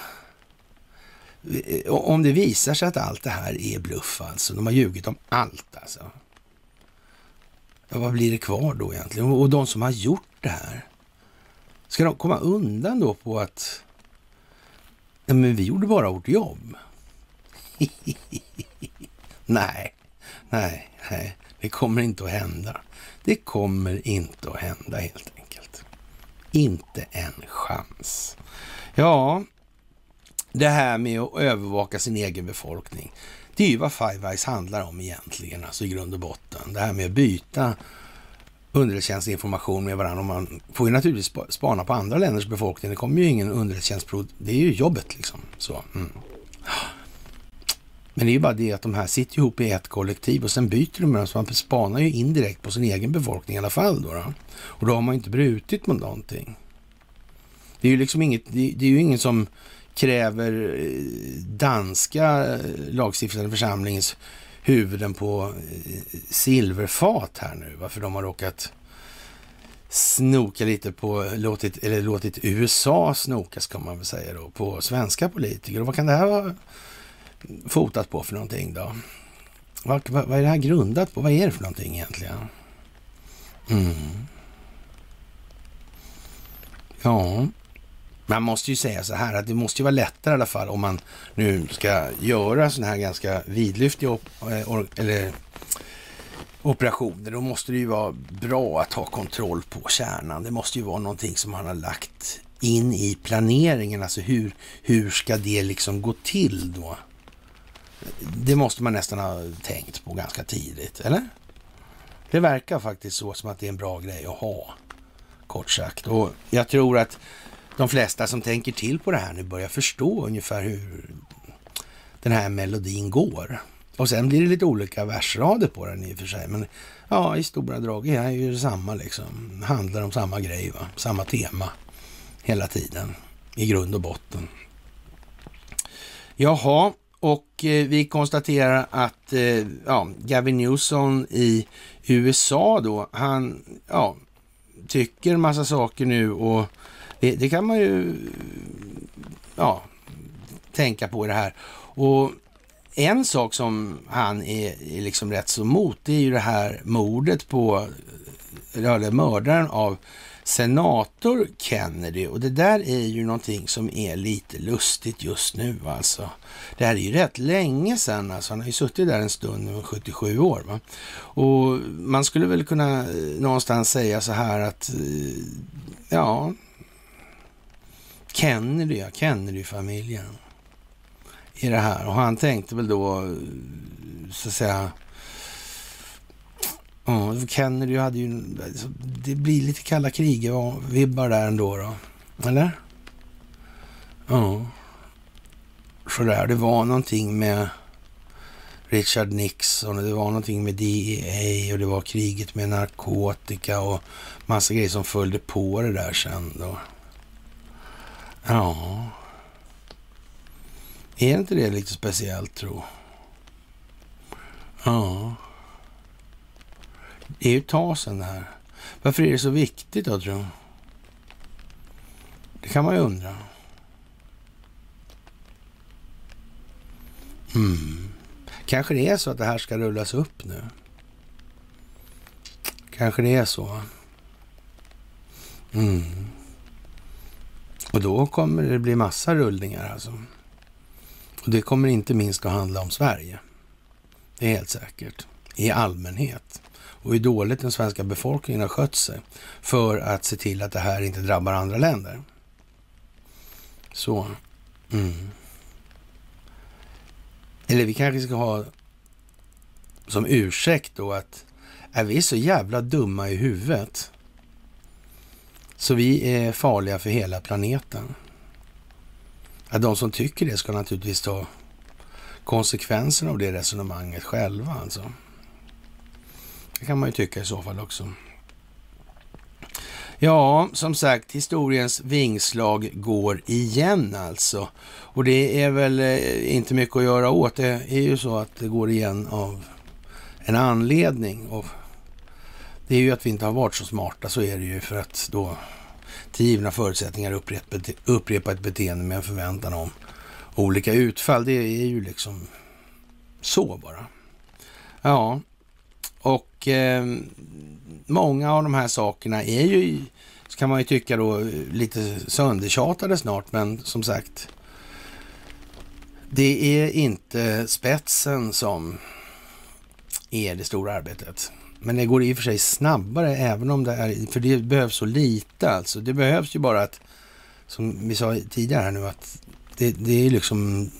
Speaker 1: Eh, om det visar sig att allt det här är bluff alltså, de har ljugit om allt alltså. Ja, vad blir det kvar då egentligen? Och de som har gjort det här, ska de komma undan då på att ja, men vi gjorde bara vårt jobb? nej, nej, nej, det kommer inte att hända. Det kommer inte att hända helt enkelt. Inte en chans. Ja, det här med att övervaka sin egen befolkning. Det är ju vad Five Eyes handlar om egentligen, alltså i grund och botten. Det här med att byta underrättelsetjänstinformation med varandra. Och man får ju naturligtvis spana på andra länders befolkning. Det kommer ju ingen underrättelsetjänstprov. Det är ju jobbet liksom. Så, mm. Men det är ju bara det att de här sitter ihop i ett kollektiv och sen byter de med dem, så man spanar ju indirekt på sin egen befolkning i alla fall. Då, då. Och då har man ju inte brutit mot någonting. Det är ju liksom inget, det, är ju ingen som kräver eh, danska eh, lagstiftande församlingens huvuden på eh, silverfat här nu, varför de har råkat snoka lite på, låtit, eller låtit USA snoka ska man väl säga då, på svenska politiker. Och vad kan det här vara fotat på för någonting då? Vad, vad, vad är det här grundat på? Vad är det för någonting egentligen? Mm. Ja, man måste ju säga så här att det måste ju vara lättare i alla fall om man nu ska göra sådana här ganska vidlyftiga op eh, eller operationer. Då måste det ju vara bra att ha kontroll på kärnan. Det måste ju vara någonting som man har lagt in i planeringen. Alltså hur, hur ska det liksom gå till då? Det måste man nästan ha tänkt på ganska tidigt, eller? Det verkar faktiskt så som att det är en bra grej att ha, kort sagt. Och jag tror att de flesta som tänker till på det här nu börjar förstå ungefär hur den här melodin går. Och sen blir det lite olika versrader på den i och för sig. Men ja, i stora drag är ju detsamma liksom. Handlar om samma grej, va? samma tema hela tiden i grund och botten. Jaha, och eh, vi konstaterar att eh, ja, Gavin Newsom i USA då, han ja, tycker massa saker nu och det, det, kan man ju ja, tänka på i det här. Och en sak som han är, är liksom rätt så mot, det är ju det här mordet på, eh, eller mördaren av senator Kennedy. Och det där är ju någonting som är lite lustigt just nu alltså. Det här är ju rätt länge sedan, alltså. han har ju suttit där en stund, 77 år. Va? Och man skulle väl kunna eh, någonstans säga så här att, eh, ja, Kennedy, ja, Kennedy-familjen i det här. Och han tänkte väl då, eh, så att säga, ja, Kennedy hade ju, alltså, det blir lite kalla kriget-vibbar där ändå då. Eller? Ja. Sådär, det var någonting med Richard Nixon och det var någonting med DEA och det var kriget med narkotika och massa grejer som följde på det där sen då. Ja. Är inte det lite speciellt tro? Ja. Det är ju ett tag sedan det här. Varför är det så viktigt då, tror jag? Det kan man ju undra. Mm. Kanske det är så att det här ska rullas upp nu. Kanske det är så. Mm. Och då kommer det bli massa rullningar alltså. Och det kommer inte minst att handla om Sverige. Det är helt säkert. I allmänhet. Och hur dåligt den svenska befolkningen har skött sig för att se till att det här inte drabbar andra länder. Så. Mm. Eller vi kanske ska ha som ursäkt då att är vi så jävla dumma i huvudet så vi är farliga för hela planeten. Att de som tycker det ska naturligtvis ta konsekvenserna av det resonemanget själva alltså. Det kan man ju tycka i så fall också. Ja, som sagt, historiens vingslag går igen alltså. Och det är väl eh, inte mycket att göra åt. Det är ju så att det går igen av en anledning. Och det är ju att vi inte har varit så smarta, så är det ju för att då till givna förutsättningar upprepa, upprepa ett beteende med en förväntan om olika utfall. Det är ju liksom så bara. Ja, och eh, många av de här sakerna är ju, kan man ju tycka då, lite söndertjatade snart, men som sagt, det är inte spetsen som är det stora arbetet. Men det går i och för sig snabbare även om det är, för det behövs så lite alltså. Det behövs ju bara att, som vi sa tidigare här nu, att det, det är liksom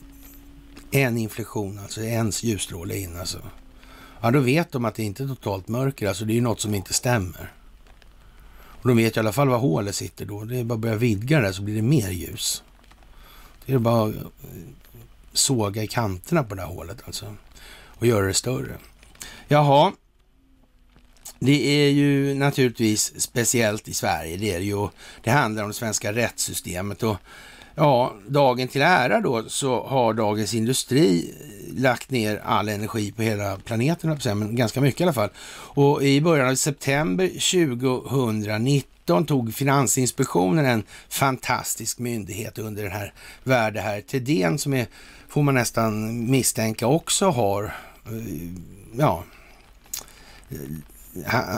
Speaker 1: en inflektion, alltså en ljusstråle in alltså. Ja, då vet de att det inte är totalt mörker, alltså det är ju något som inte stämmer. Och de vet i alla fall var hålet sitter då. Det är bara att börja vidga det så blir det mer ljus. Det är bara att eh, såga i kanterna på det här hålet alltså. Och göra det större. Jaha, det är ju naturligtvis speciellt i Sverige. Det är det ju. Det handlar om det svenska rättssystemet och ja, dagen till ära då så har Dagens Industri lagt ner all energi på hela planeten, men ganska mycket i alla fall. Och i början av september 2019 tog Finansinspektionen en fantastisk myndighet under den här värde här, Thedéen som är, får man nästan misstänka också har, eh, ja, eh,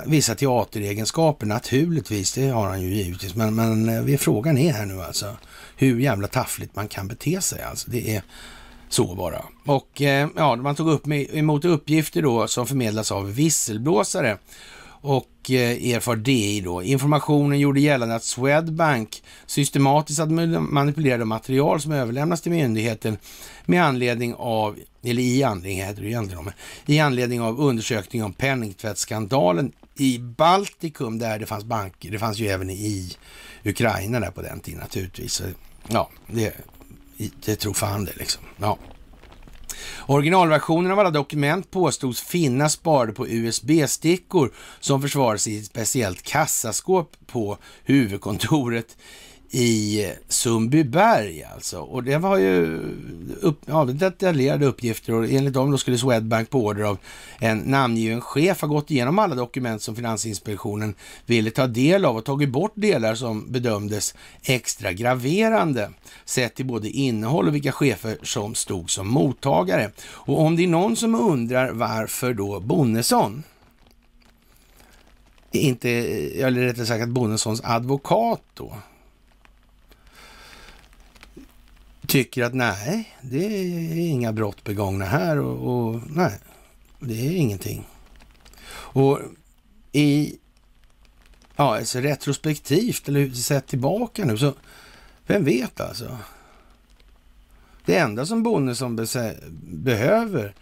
Speaker 1: vissa teateregenskaper naturligtvis, det har han ju givetvis. Men, men eh, frågan är här nu alltså hur jävla taffligt man kan bete sig. Alltså det är så bara. Och eh, ja, man tog upp med, emot uppgifter då som förmedlas av visselblåsare och eh, erfar DI då. Informationen gjorde gällande att Swedbank systematiskt manipulerade material som överlämnas till myndigheten med anledning av, eller i anledning heter det egentligen, men i anledning av undersökning om penningtvättsskandalen i Baltikum där det fanns banker. Det fanns ju även i Ukraina där på den tiden naturligtvis. Ja, det, det tror fan det liksom. Ja. Originalversionen av alla dokument påstods finnas sparade på USB-stickor som försvarades i ett speciellt kassaskåp på huvudkontoret i Sundbyberg alltså. Och det var ju upp, ja, detaljerade uppgifter och enligt dem då skulle Swedbank på order av en namngiven chef ha gått igenom alla dokument som Finansinspektionen ville ta del av och tagit bort delar som bedömdes extra graverande sett till både innehåll och vilka chefer som stod som mottagare. Och om det är någon som undrar varför då Bonnesson inte, eller rättare sagt att Bonnessons advokat då tycker att nej, det är inga brott begångna här och, och nej, det är ingenting. Och i, ja, alltså retrospektivt eller sett tillbaka nu så, vem vet alltså? Det enda som Bonnesen behöver,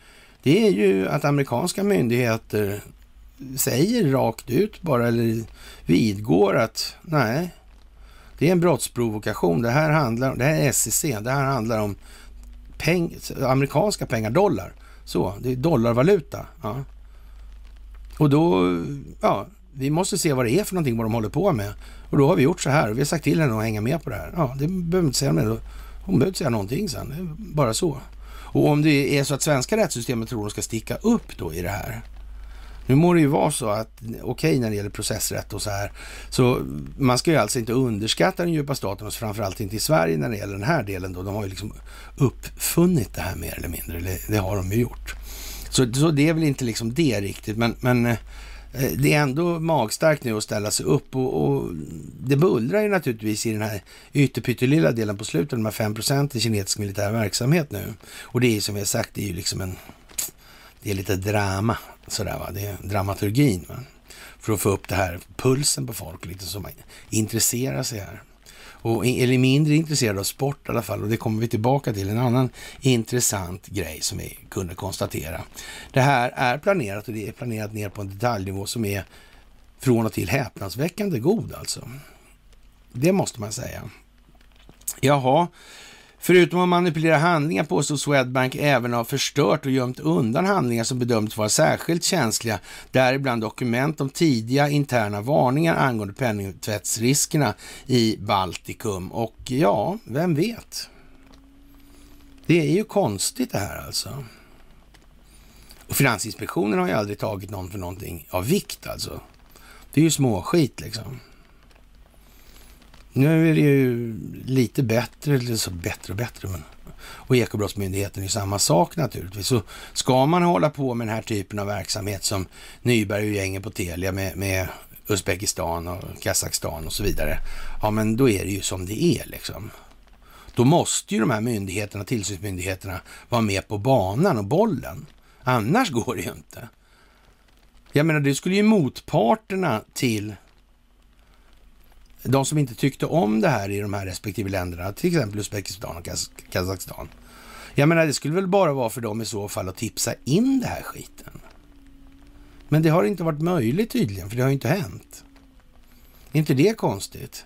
Speaker 1: det är ju att amerikanska myndigheter säger rakt ut bara eller vidgår att nej, det är en brottsprovokation. Det här handlar det här är SEC, det här handlar om peng, amerikanska pengar, dollar. Så, det är dollarvaluta. Ja. Och då, ja, vi måste se vad det är för någonting, vad de håller på med. Och då har vi gjort så här. Vi har sagt till henne att hänga med på det här. Ja, det behöver inte säga mer. Hon behöver inte säga någonting sen. Det är bara så. Och om det är så att svenska rättssystemet tror de ska sticka upp då i det här, nu må det ju vara så att, okej okay, när det gäller processrätt och så här, så man ska ju alltså inte underskatta den djupa staten och framförallt inte i Sverige när det gäller den här delen då. De har ju liksom uppfunnit det här mer eller mindre, det, det har de ju gjort. Så, så det är väl inte liksom det riktigt, men, men eh, det är ändå magstarkt nu att ställa sig upp och, och det bullrar ju naturligtvis i den här ytterpyttelilla delen på slutet, de här 5 procenten kinesisk militär verksamhet nu. Och det är som vi har sagt, det är ju liksom en, det är lite drama sådär va, det är dramaturgin. Va? För att få upp det här pulsen på folk lite som intresserar sig här. Och, eller mindre intresserade av sport i alla fall. Och det kommer vi tillbaka till. En annan intressant grej som vi kunde konstatera. Det här är planerat och det är planerat ner på en detaljnivå som är från och till häpnadsväckande god alltså. Det måste man säga. Jaha, Förutom att manipulera handlingar påstår Swedbank även ha förstört och gömt undan handlingar som bedömts vara särskilt känsliga, däribland dokument om tidiga interna varningar angående penningtvättsriskerna i Baltikum. Och ja, vem vet? Det är ju konstigt det här alltså. Och Finansinspektionen har ju aldrig tagit någon för någonting av vikt alltså. Det är ju småskit liksom. Nu är det ju lite bättre, eller så bättre och bättre, men och Ekobrottsmyndigheten är samma sak naturligtvis. Så ska man hålla på med den här typen av verksamhet som Nyberg och gänget på Telia med, med Uzbekistan och Kazakstan och så vidare, ja men då är det ju som det är liksom. Då måste ju de här myndigheterna, tillsynsmyndigheterna, vara med på banan och bollen. Annars går det ju inte. Jag menar, det skulle ju motparterna till de som inte tyckte om det här i de här respektive länderna, till exempel Uzbekistan och Kazakstan. Jag menar, det skulle väl bara vara för dem i så fall att tipsa in det här skiten. Men det har inte varit möjligt tydligen, för det har ju inte hänt. Är inte det konstigt?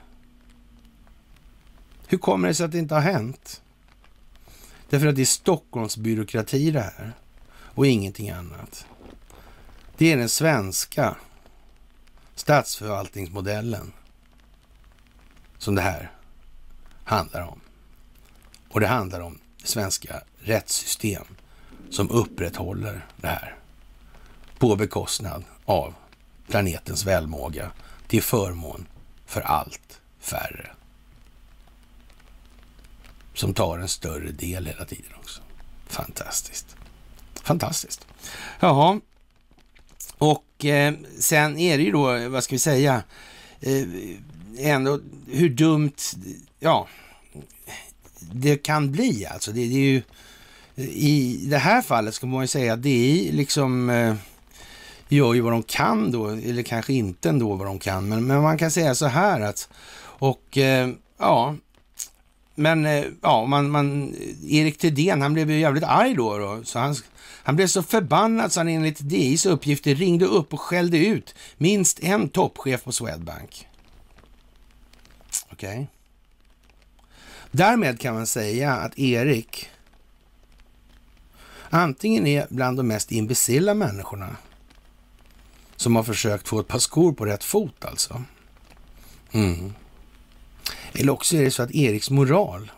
Speaker 1: Hur kommer det sig att det inte har hänt? Därför att det är Stockholmsbyråkrati det här och ingenting annat. Det är den svenska statsförvaltningsmodellen som det här handlar om. Och det handlar om det svenska rättssystem som upprätthåller det här på bekostnad av planetens välmåga till förmån för allt färre. Som tar en större del hela tiden också. Fantastiskt. Fantastiskt. Jaha, och eh, sen är det ju då, vad ska vi säga, eh, ändå hur dumt, ja, det kan bli alltså. Det, det, är ju, I det här fallet ska man ju säga att det är liksom eh, gör ju vad de kan då, eller kanske inte ändå vad de kan, men, men man kan säga så här att, och eh, ja, men eh, ja, man, man, Erik Thedéen, han blev ju jävligt arg då, då så han, han blev så förbannad så han enligt DIs uppgifter ringde upp och skällde ut minst en toppchef på Swedbank. Okej. Okay. Därmed kan man säga att Erik antingen är bland de mest imbecilla människorna som har försökt få ett par skor på rätt fot alltså. Mm. Eller också är det så att Eriks moral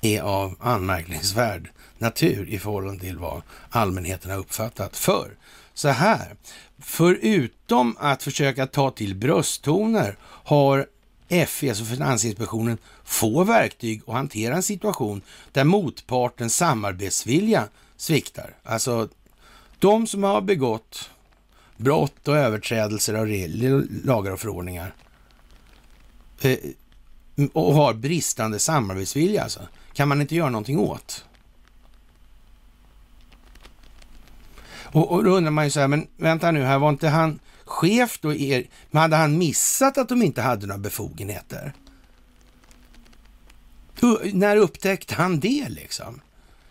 Speaker 1: är av anmärkningsvärd natur i förhållande till vad allmänheten har uppfattat. För så här, förutom att försöka ta till brösttoner har FI, alltså Finansinspektionen, få verktyg att hantera en situation där motpartens samarbetsvilja sviktar. Alltså, de som har begått brott och överträdelser av lagar och förordningar eh, och har bristande samarbetsvilja, alltså, kan man inte göra någonting åt. Och, och då undrar man ju så här, men vänta nu här, var inte han chef då? Er, men hade han missat att de inte hade några befogenheter? När upptäckte han det liksom?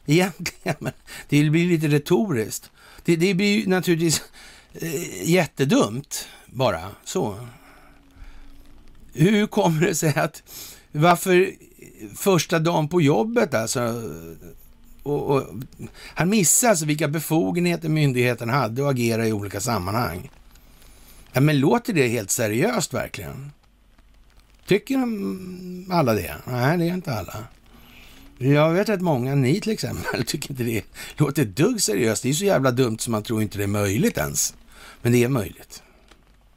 Speaker 1: Egentligen, men det blir lite retoriskt. Det, det blir ju naturligtvis eh, jättedumt bara så. Hur kommer det sig att, varför första dagen på jobbet alltså, och, och, han missar alltså vilka befogenheter myndigheten hade att agera i olika sammanhang. Ja, men låter det helt seriöst verkligen? Tycker alla det? Nej, det är inte alla. Jag vet att många, ni till exempel, tycker inte det låter ett dugg seriöst. Det är så jävla dumt som man tror inte det är möjligt ens. Men det är möjligt.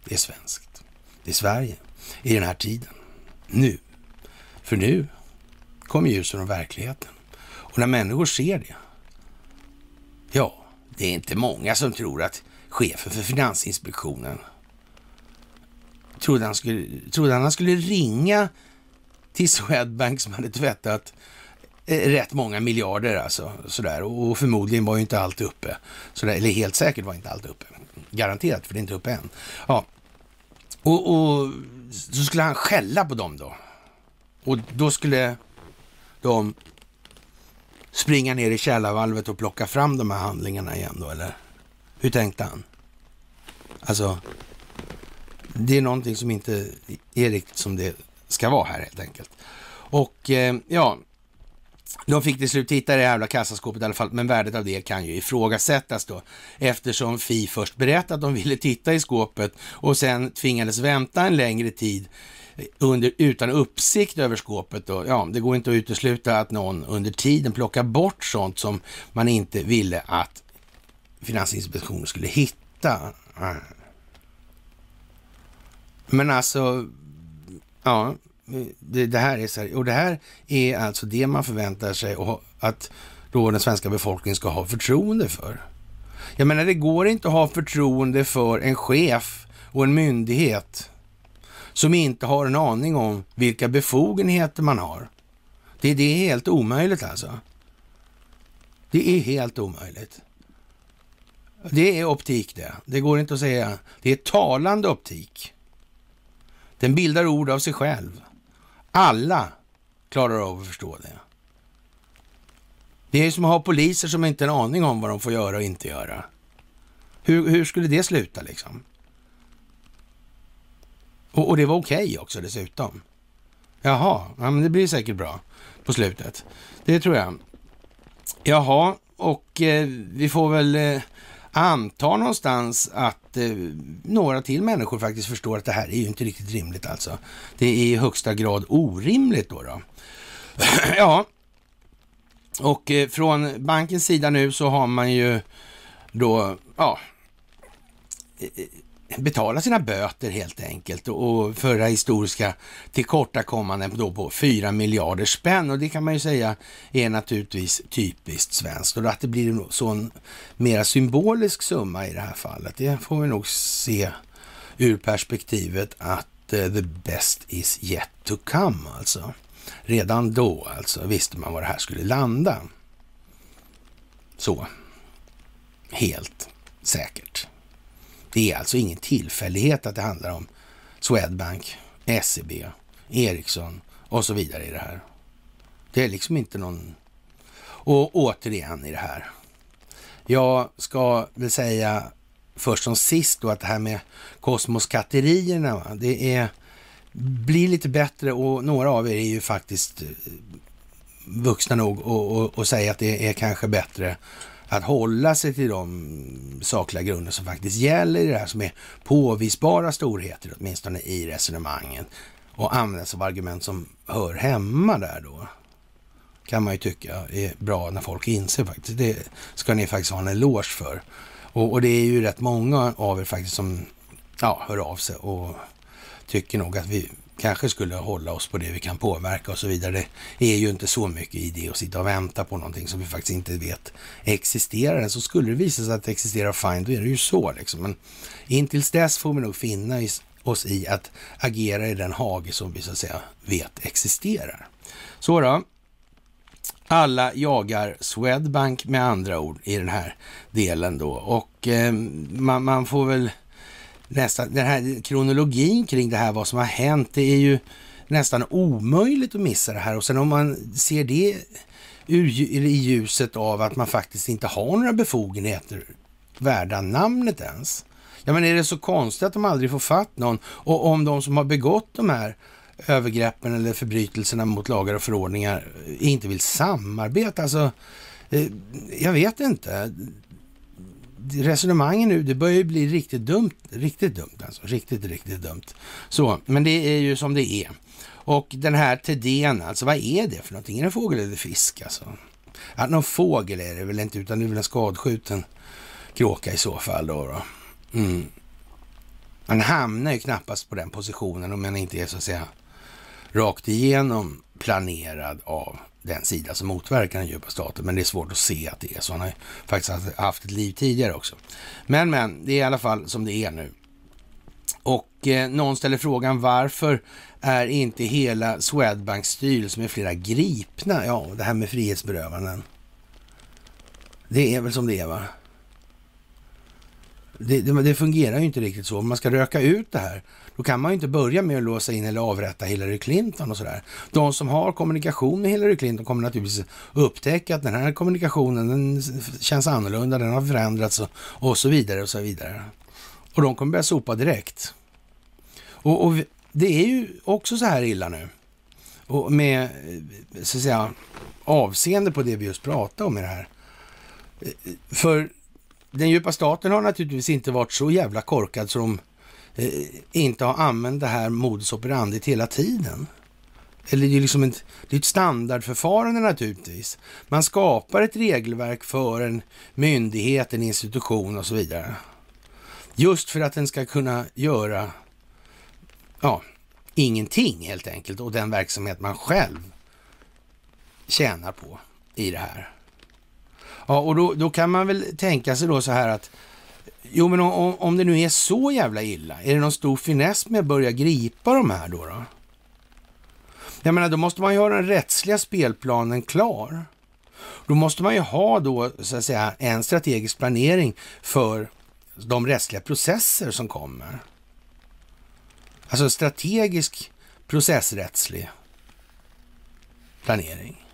Speaker 1: Det är svenskt. Det är Sverige i den här tiden. Nu. För nu kommer ljuset och verkligheten. Och när människor ser det, ja, det är inte många som tror att chefen för Finansinspektionen trodde han skulle, trodde han, skulle ringa till Swedbank som hade tvättat eh, rätt många miljarder alltså. Sådär. Och förmodligen var ju inte allt uppe. Sådär. Eller helt säkert var inte allt uppe. Garanterat, för det är inte uppe än. Ja. Och, och så skulle han skälla på dem då. Och då skulle de springa ner i källarvalvet och plocka fram de här handlingarna igen då, eller? Hur tänkte han? Alltså, det är någonting som inte är riktigt som det ska vara här helt enkelt. Och eh, ja, de fick till slut hitta det jävla kassaskåpet i alla fall, men värdet av det kan ju ifrågasättas då eftersom Fi först berättade att de ville titta i skåpet och sen tvingades vänta en längre tid eh, under, utan uppsikt över skåpet. Då. Ja, det går inte att utesluta att någon under tiden plockar bort sånt som man inte ville att Finansinspektionen skulle hitta. Men alltså, ja, det, det, här är så här, och det här är alltså det man förväntar sig och att då den svenska befolkningen ska ha förtroende för. Jag menar, det går inte att ha förtroende för en chef och en myndighet som inte har en aning om vilka befogenheter man har. Det, det är helt omöjligt alltså. Det är helt omöjligt. Det är optik det. Det går inte att säga. Det är talande optik. Den bildar ord av sig själv. Alla klarar av att förstå det. Det är som att ha poliser som inte har en aning om vad de får göra och inte göra. Hur, hur skulle det sluta liksom? Och, och det var okej okay också dessutom. Jaha, ja, men det blir säkert bra på slutet. Det tror jag. Jaha, och eh, vi får väl eh, anta någonstans att eh, några till människor faktiskt förstår att det här är ju inte riktigt rimligt alltså. Det är i högsta grad orimligt då. då. ja, och eh, från bankens sida nu så har man ju då, ja, eh, eh, betala sina böter helt enkelt och förra historiska tillkortakommanden då på 4 miljarder spänn och det kan man ju säga är naturligtvis typiskt svenskt och att det blir en sån mera symbolisk summa i det här fallet, det får vi nog se ur perspektivet att eh, the best is yet to come alltså. Redan då alltså visste man var det här skulle landa. Så. Helt säkert. Det är alltså ingen tillfällighet att det handlar om Swedbank, SEB, Ericsson och så vidare i det här. Det är liksom inte någon... Och återigen i det här. Jag ska väl säga först som sist då att det här med kosmoskatterierna, det är, blir lite bättre och några av er är ju faktiskt eh, vuxna nog att säga att det är kanske bättre att hålla sig till de sakliga grunder som faktiskt gäller i det här, som är påvisbara storheter åtminstone i resonemangen och använda sig av argument som hör hemma där då. Kan man ju tycka är bra när folk inser faktiskt. Det ska ni faktiskt ha en eloge för. Och, och det är ju rätt många av er faktiskt som ja, hör av sig och tycker nog att vi kanske skulle hålla oss på det vi kan påverka och så vidare. Det är ju inte så mycket idé att sitta och vänta på någonting som vi faktiskt inte vet existerar. Så skulle det visa sig att det existerar, fine, då är det ju så liksom. Men intills dess får vi nog finna oss i att agera i den hage som vi så att säga vet existerar. Så då. Alla jagar Swedbank med andra ord i den här delen då och eh, man, man får väl nästan, den här kronologin kring det här, vad som har hänt, det är ju nästan omöjligt att missa det här. Och sen om man ser det i ljuset av att man faktiskt inte har några befogenheter värda namnet ens. Ja, men är det så konstigt att de aldrig får fatt någon? Och om de som har begått de här övergreppen eller förbrytelserna mot lagar och förordningar inte vill samarbeta, alltså, eh, jag vet inte resonemangen nu, det börjar ju bli riktigt dumt. Riktigt dumt alltså. Riktigt, riktigt dumt. Så, men det är ju som det är. Och den här Thedéen, alltså vad är det för någonting? Är det en fågel eller fisk alltså? Ja, någon fågel är det väl inte, utan det är väl en skadskjuten kråka i så fall då. då. Mm. Man hamnar ju knappast på den positionen om man inte är så att säga rakt igenom planerad av den sida som motverkar den djupa staten. Men det är svårt att se att det är så. Han har ju faktiskt haft ett liv tidigare också. Men, men, det är i alla fall som det är nu. Och eh, någon ställer frågan varför är inte hela Swedbanks styrelse med flera gripna? Ja, det här med frihetsberövanden. Det är väl som det är va? Det, det, det, fungerar ju inte riktigt så. Om man ska röka ut det här, då kan man ju inte börja med att låsa in eller avrätta Hillary Clinton och sådär. De som har kommunikation med Hillary Clinton kommer naturligtvis upptäcka att den här kommunikationen den känns annorlunda, den har förändrats och, och så vidare och så vidare. Och de kommer börja sopa direkt. Och, och det är ju också så här illa nu Och med, så att säga, avseende på det vi just pratade om i det här. För den djupa staten har naturligtvis inte varit så jävla korkad som de Eh, inte har använt det här modus operandi hela tiden. Eller det är liksom ett, det är ett standardförfarande naturligtvis. Man skapar ett regelverk för en myndighet, en institution och så vidare. Just för att den ska kunna göra ja, ingenting helt enkelt och den verksamhet man själv tjänar på i det här. Ja, och då, då kan man väl tänka sig då så här att Jo, men om, om det nu är så jävla illa, är det någon stor finess med att börja gripa de här då? då? Jag menar, då måste man ju ha den rättsliga spelplanen klar. Då måste man ju ha då, så att säga, en strategisk planering för de rättsliga processer som kommer. Alltså strategisk processrättslig planering.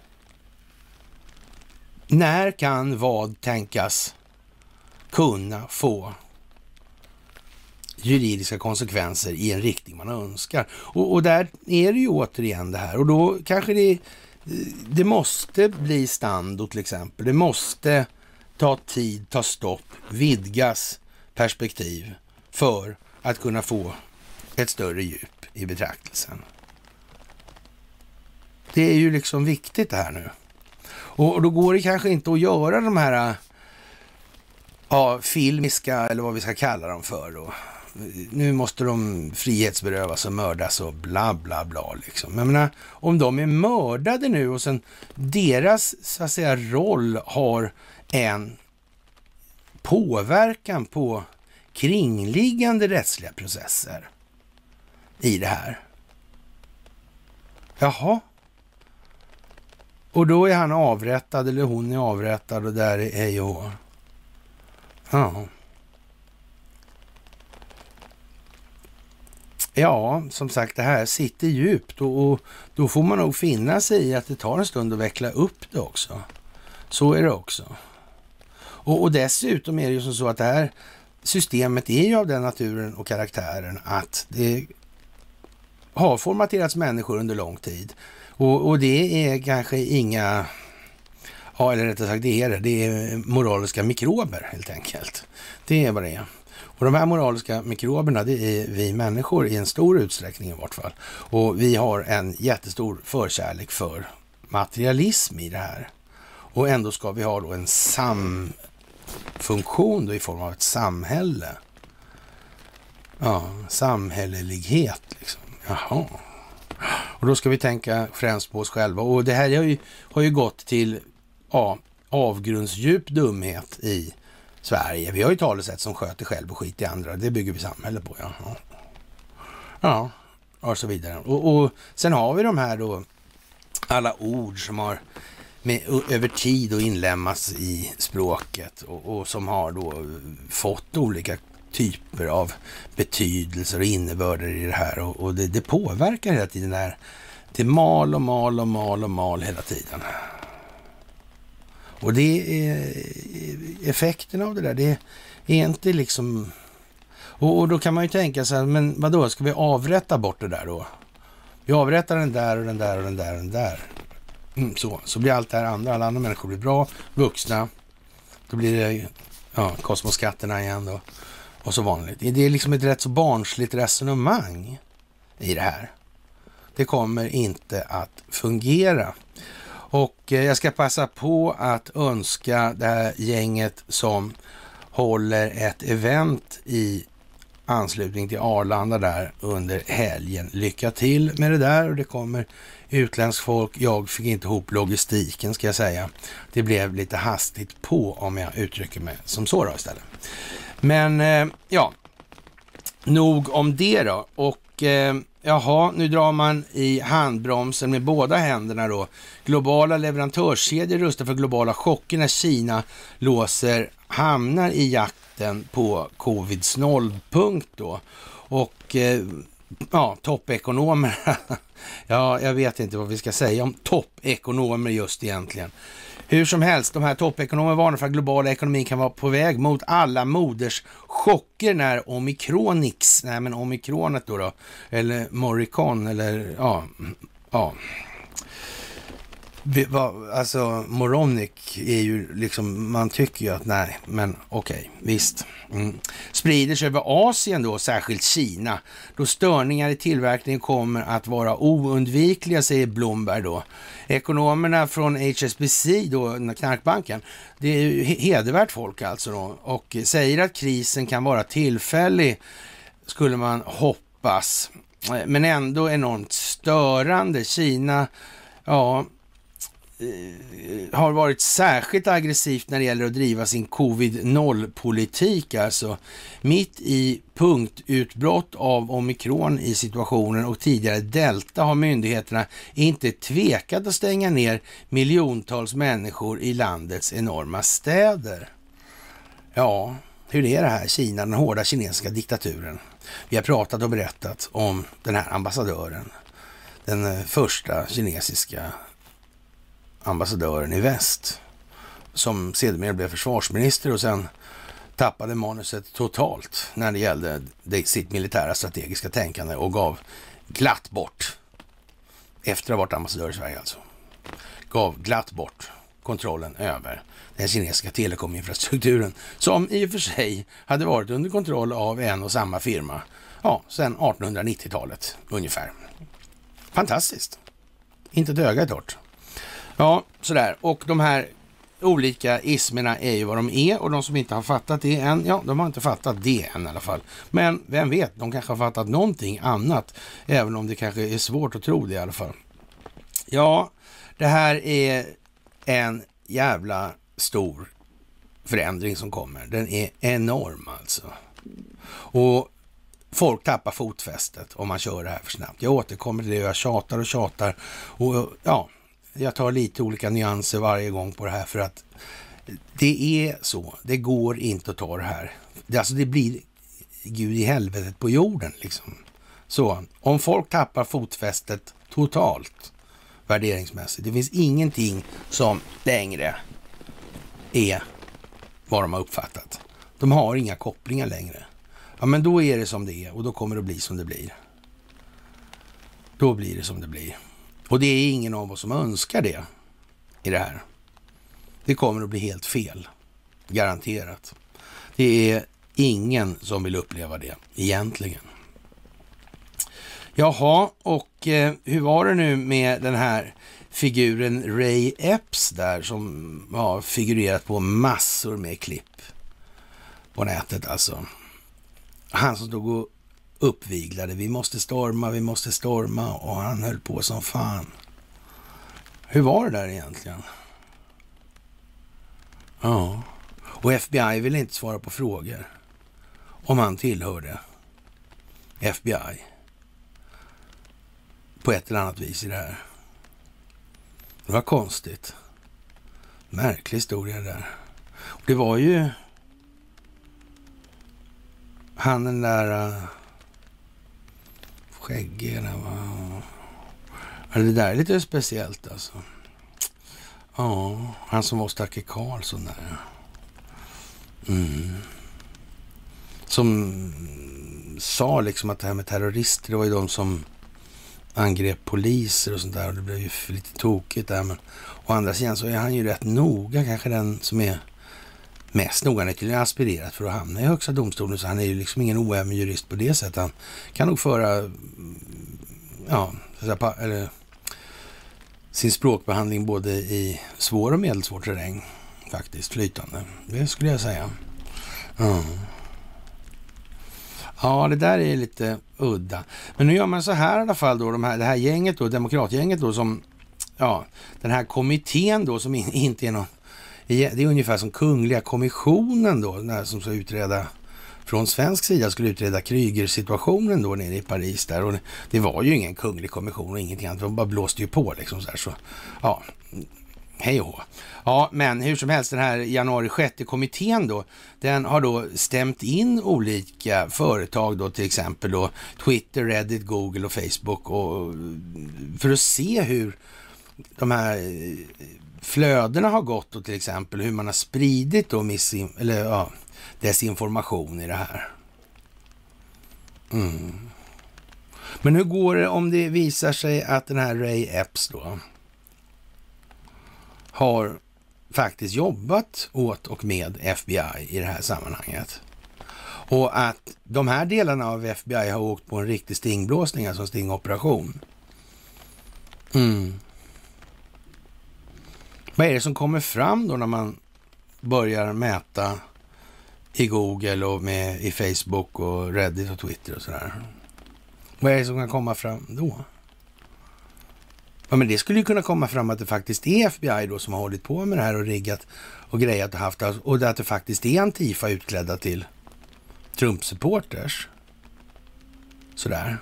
Speaker 1: När kan vad tänkas kunna få juridiska konsekvenser i en riktning man önskar? Och, och där är det ju återigen det här och då kanske det, det måste bli standard till exempel. Det måste ta tid, ta stopp, vidgas perspektiv för att kunna få ett större djup i betraktelsen. Det är ju liksom viktigt det här nu. Och, då går det kanske inte att göra de här ja, filmiska, eller vad vi ska kalla dem för då. Nu måste de frihetsberövas och mördas och bla bla bla liksom. Jag menar, om de är mördade nu och sen deras så att säga roll har en påverkan på kringliggande rättsliga processer i det här. Jaha, och då är han avrättad eller hon är avrättad och där är hej och Ja. Ja, som sagt, det här sitter djupt och, och, då får man nog finna sig i att det tar en stund att veckla upp det också. Så är det också. Och, och dessutom är det ju som så att det här systemet är ju av den naturen och karaktären att det har formaterats människor under lång tid. Och, och det är kanske inga, ja eller rättare sagt det är det, det är moraliska mikrober helt enkelt. Det är vad det är. Och de här moraliska mikroberna, det är vi människor i en stor utsträckning i vart fall. Och vi har en jättestor förkärlek för materialism i det här. Och ändå ska vi ha då en samfunktion då i form av ett samhälle. Ja, samhällelighet liksom. Jaha. Och då ska vi tänka främst på oss själva. Och det här har ju, har ju gått till ja, avgrundsdjup dumhet i Sverige. Vi har ju talesätt som sköter själv och skit i andra. Det bygger vi samhälle på. Ja, ja. ja och så vidare. Och, och sen har vi de här då alla ord som har med, över tid och inlämnas i språket och, och, som har då eh, fått olika typer av betydelser och innebörder i det här och, och det, det, påverkar hela tiden det här. Det mal och mal och mal och mal hela tiden. Och det är eh, effekten av det där. Det är inte liksom... Och, och då kan man ju tänka sig, men vadå, ska vi avrätta bort det där då? Vi avrättar den där och den där och den där och den där. Mm, så, så blir allt det här andra, alla andra människor blir bra, vuxna. Då blir det ja, kosmoskatterna igen då och så vanligt. Det är liksom ett rätt så barnsligt resonemang i det här. Det kommer inte att fungera. Och eh, jag ska passa på att önska det här gänget som håller ett event i anslutning till Arlanda där under helgen. Lycka till med det där och det kommer utländskt folk. Jag fick inte ihop logistiken ska jag säga. Det blev lite hastigt på om jag uttrycker mig som så då istället. Men eh, ja, nog om det då. Och eh, jaha, nu drar man i handbromsen med båda händerna då. Globala leverantörskedjor rustar för globala chocker när Kina låser hamnar i jakten på covids nollpunkt då. Och eh, ja, toppekonomer. ja, jag vet inte vad vi ska säga om toppekonomer just egentligen. Hur som helst, de här toppekonomerna varnar för att globala ekonomin kan vara på väg mot alla moders chocker när omikronix, nej men omikronet då, då. Eller morikon eller ja, ja, alltså Moronic är ju liksom, man tycker ju att nej, men okej, okay, visst. Mm. Sprider sig över Asien då, särskilt Kina, då störningar i tillverkningen kommer att vara oundvikliga, säger Blomberg då. Ekonomerna från HSBC, då, knarkbanken, det är ju hedervärt folk alltså då, och säger att krisen kan vara tillfällig, skulle man hoppas, men ändå enormt störande. Kina, ja, Eh, har varit särskilt aggressivt när det gäller att driva sin covid-0-politik. Alltså mitt i punktutbrott av omikron i situationen och tidigare delta har myndigheterna inte tvekat att stänga ner miljontals människor i landets enorma städer. Ja, hur är det här Kina, den hårda kinesiska diktaturen? Vi har pratat och berättat om den här ambassadören, den eh, första kinesiska ambassadören i väst som sedermera blev försvarsminister och sen tappade manuset totalt när det gällde sitt militära strategiska tänkande och gav glatt bort, efter att ha varit ambassadör i Sverige alltså, gav glatt bort kontrollen över den kinesiska telekominfrastrukturen som i och för sig hade varit under kontroll av en och samma firma ja, sedan 1890-talet ungefär. Fantastiskt. Inte ett öga är torrt. Ja, sådär. Och de här olika ismerna är ju vad de är och de som inte har fattat det än, ja, de har inte fattat det än i alla fall. Men vem vet, de kanske har fattat någonting annat, även om det kanske är svårt att tro det i alla fall. Ja, det här är en jävla stor förändring som kommer. Den är enorm alltså. Och folk tappar fotfästet om man kör det här för snabbt. Jag återkommer till det, jag tjatar och tjatar och ja, jag tar lite olika nyanser varje gång på det här för att det är så. Det går inte att ta det här. Det, alltså det blir Gud i helvetet på jorden liksom. Så om folk tappar fotfästet totalt värderingsmässigt. Det finns ingenting som längre är vad de har uppfattat. De har inga kopplingar längre. Ja, men då är det som det är och då kommer det att bli som det blir. Då blir det som det blir. Och det är ingen av oss som önskar det i det här. Det kommer att bli helt fel. Garanterat. Det är ingen som vill uppleva det egentligen. Jaha, och eh, hur var det nu med den här figuren Ray Epps där som har figurerat på massor med klipp på nätet alltså. Han som stod och uppviglade. Vi måste storma, vi måste storma och han höll på som fan. Hur var det där egentligen? Ja, och FBI ville inte svara på frågor om han tillhörde FBI på ett eller annat vis i det här. Det var konstigt. Märklig historia det där. Och det var ju han den där eh, uh, skäggig. Ja, det där är lite speciellt alltså. Ja, han som var Stacke Karlsson där. Mm. Som sa liksom att det här med terrorister, det var ju de som angrep poliser och sånt där och det blev ju lite tokigt där. Men å andra sidan så är han ju rätt noga, kanske den som är mest noga. Han är tydligen aspirerat för att hamna i Högsta domstolen, så han är ju liksom ingen oäven jurist på det sättet. Han kan nog föra, mm, ja, eller, sin språkbehandling både i svår och medelsvår terräng faktiskt, flytande. Det skulle jag säga. Mm. Ja, det där är lite udda. Men nu gör man så här i alla fall då, de här, det här gänget då, demokratgänget då som, ja, den här kommittén då som in, inte är någon det är ungefär som Kungliga kommissionen då, som ska utreda från svensk sida skulle utreda Kryger-situationen då nere i Paris där. Och det, det, var ju ingen kunglig kommission och ingenting annat. De bara blåste ju på liksom så här. Så, ja, hej och Ja, men hur som helst, den här januari 6 kommittén då, den har då stämt in olika företag då, till exempel då Twitter, Reddit, Google och Facebook och för att se hur de här flödena har gått och till exempel hur man har spridit då missin, eller, ja, desinformation i det här. Mm. Men hur går det om det visar sig att den här Ray Epps då har faktiskt jobbat åt och med FBI i det här sammanhanget? Och att de här delarna av FBI har åkt på en riktig stingblåsning, alltså en stingoperation. Mm. Vad är det som kommer fram då när man börjar mäta i Google och med, i Facebook och Reddit och Twitter och sådär? Vad är det som kan komma fram då? Ja, men det skulle ju kunna komma fram att det faktiskt är FBI då som har hållit på med det här och riggat och grejat och haft alltså, och att det faktiskt är Antifa utklädda till Trump-supporters. Sådär.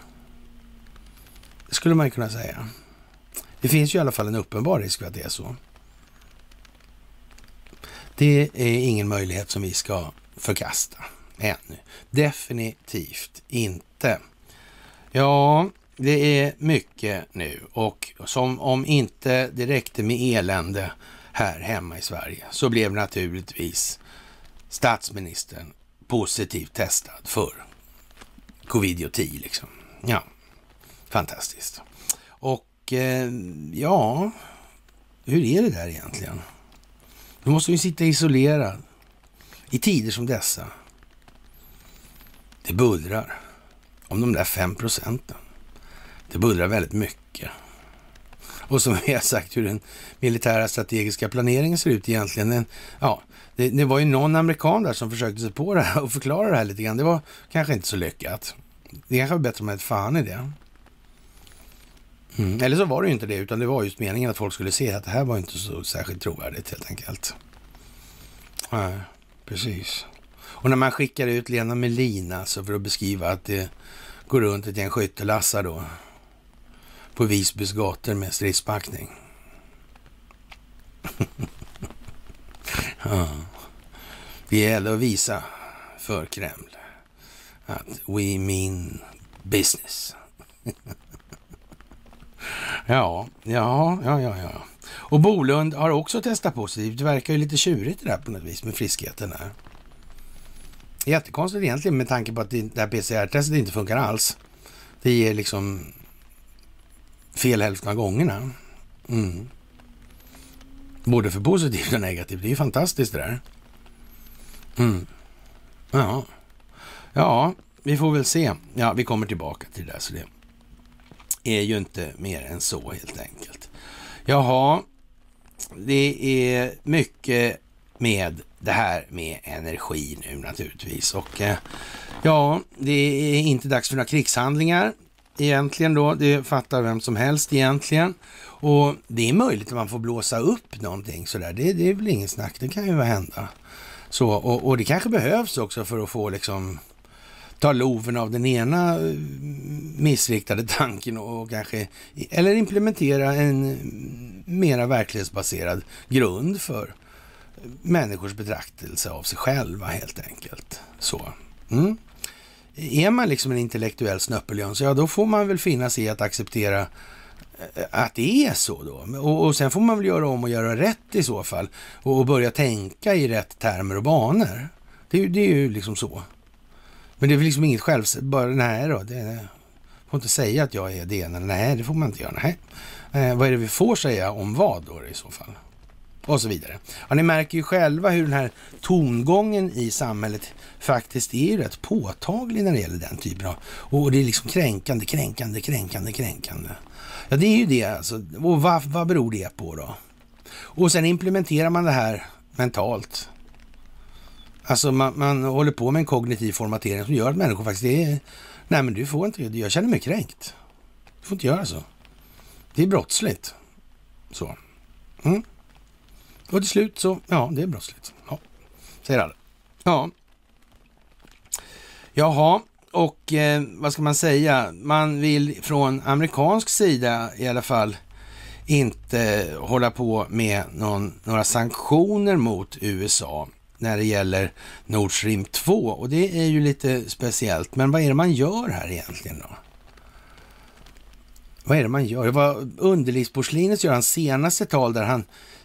Speaker 1: Det skulle man ju kunna säga. Det finns ju i alla fall en uppenbar risk för att det är så. Det är ingen möjlighet som vi ska förkasta ännu. Definitivt inte. Ja, det är mycket nu och som om inte det räckte med elände här hemma i Sverige så blev naturligtvis statsministern positivt testad för covid-10 liksom. Ja, fantastiskt. Och eh, ja, hur är det där egentligen? Då måste ju sitta isolerad i tider som dessa. Det bullrar om de där fem procenten. Det bullrar väldigt mycket. Och som vi har sagt hur den militära strategiska planeringen ser ut egentligen. Den, ja, det, det, var ju någon amerikan där som försökte sig på det här och förklara det här lite grann. Det var kanske inte så lyckat. Det kanske var bättre om man hade fan i det. Mm. Eller så var det ju inte det, utan det var just meningen att folk skulle se att det här var inte så särskilt trovärdigt helt enkelt. Nej, precis. Och när man skickar ut Lena Melin alltså för att beskriva att det går runt ett gäng skyttelassar då på Visbys gator med stridspackning. ja. Det gäller att visa för Kreml att we mean business. ja, ja, ja, ja, ja. Och Bolund har också testat positivt. Det verkar ju lite tjurigt det där på något vis med friskheten där. Jättekonstigt egentligen med tanke på att det här PCR-testet inte funkar alls. Det ger liksom fel hälften av gångerna. Mm. Både för positivt och negativt. Det är ju fantastiskt det där. Mm. Ja. ja, vi får väl se. Ja, vi kommer tillbaka till det där. Så det är ju inte mer än så helt enkelt. Jaha, det är mycket med det här med energi nu naturligtvis. Och eh, ja, det är inte dags för några krigshandlingar egentligen då. Det fattar vem som helst egentligen. Och det är möjligt att man får blåsa upp någonting sådär. Det, det är väl ingen snack, det kan ju hända. Så, och, och det kanske behövs också för att få liksom ta loven av den ena eh, missriktade tanken och kanske, eller implementera en mm, mera verklighetsbaserad grund för människors betraktelse av sig själva helt enkelt. Så. Mm. Är man liksom en intellektuell snöppeljöns, ja då får man väl finna sig i att acceptera eh, att det är så då. Och, och, sen får man väl göra om och göra rätt i så fall. Och, och börja tänka i rätt termer och banor. Det, det, är ju liksom så. Men det är väl liksom inget själv... Bara, nej då, det, får inte säga att jag är det ena. Nej, det får man inte göra. Nej. Eh, vad är det vi får säga om vad då i så fall? och så vidare. Ja, ni märker ju själva hur den här tongången i samhället faktiskt är rätt påtaglig när det gäller den typen av... Och det är liksom kränkande, kränkande, kränkande, kränkande. Ja, det är ju det alltså. Och vad, vad beror det på då? Och sen implementerar man det här mentalt. Alltså man, man håller på med en kognitiv formatering som gör att människor faktiskt är... Nej men du får inte, jag känner mig kränkt. Du får inte göra så. Det är brottsligt. Så. Mm. Och till slut så, ja, det är brottsligt. Ja, säger alla. Ja. Jaha, och eh, vad ska man säga? Man vill från amerikansk sida i alla fall inte hålla på med någon, några sanktioner mot USA när det gäller Nord Stream 2 och det är ju lite speciellt. Men vad är det man gör här egentligen då? Vad är det man gör? Det var underlivsporslinet gör hans senaste tal där han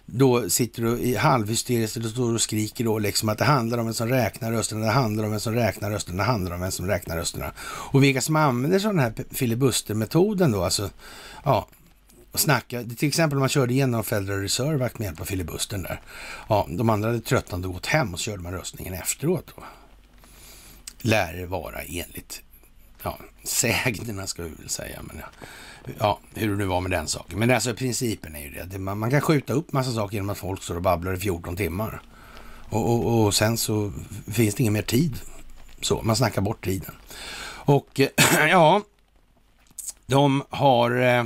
Speaker 1: då sitter och i halvhysteriskt och står och skriker då liksom att det handlar om vem som räknar rösterna, det handlar om vem som räknar rösterna, det handlar om vem som räknar rösterna. Och vilka som använder sig av den här filibustermetoden då, alltså, ja, och snacka. Till exempel om man körde igenom Federal Reserve Act med hjälp av filibustern där. Ja, de andra hade tröttnat och gått hem och så körde man röstningen efteråt då. Lär det vara enligt ja, sägnerna ska vi väl säga. Men ja, ja, hur det nu var med den saken. Men alltså principen är ju det. Man, man kan skjuta upp massa saker genom att folk står och babblar i 14 timmar. Och, och, och sen så finns det ingen mer tid. Så, man snackar bort tiden. Och ja, de har eh,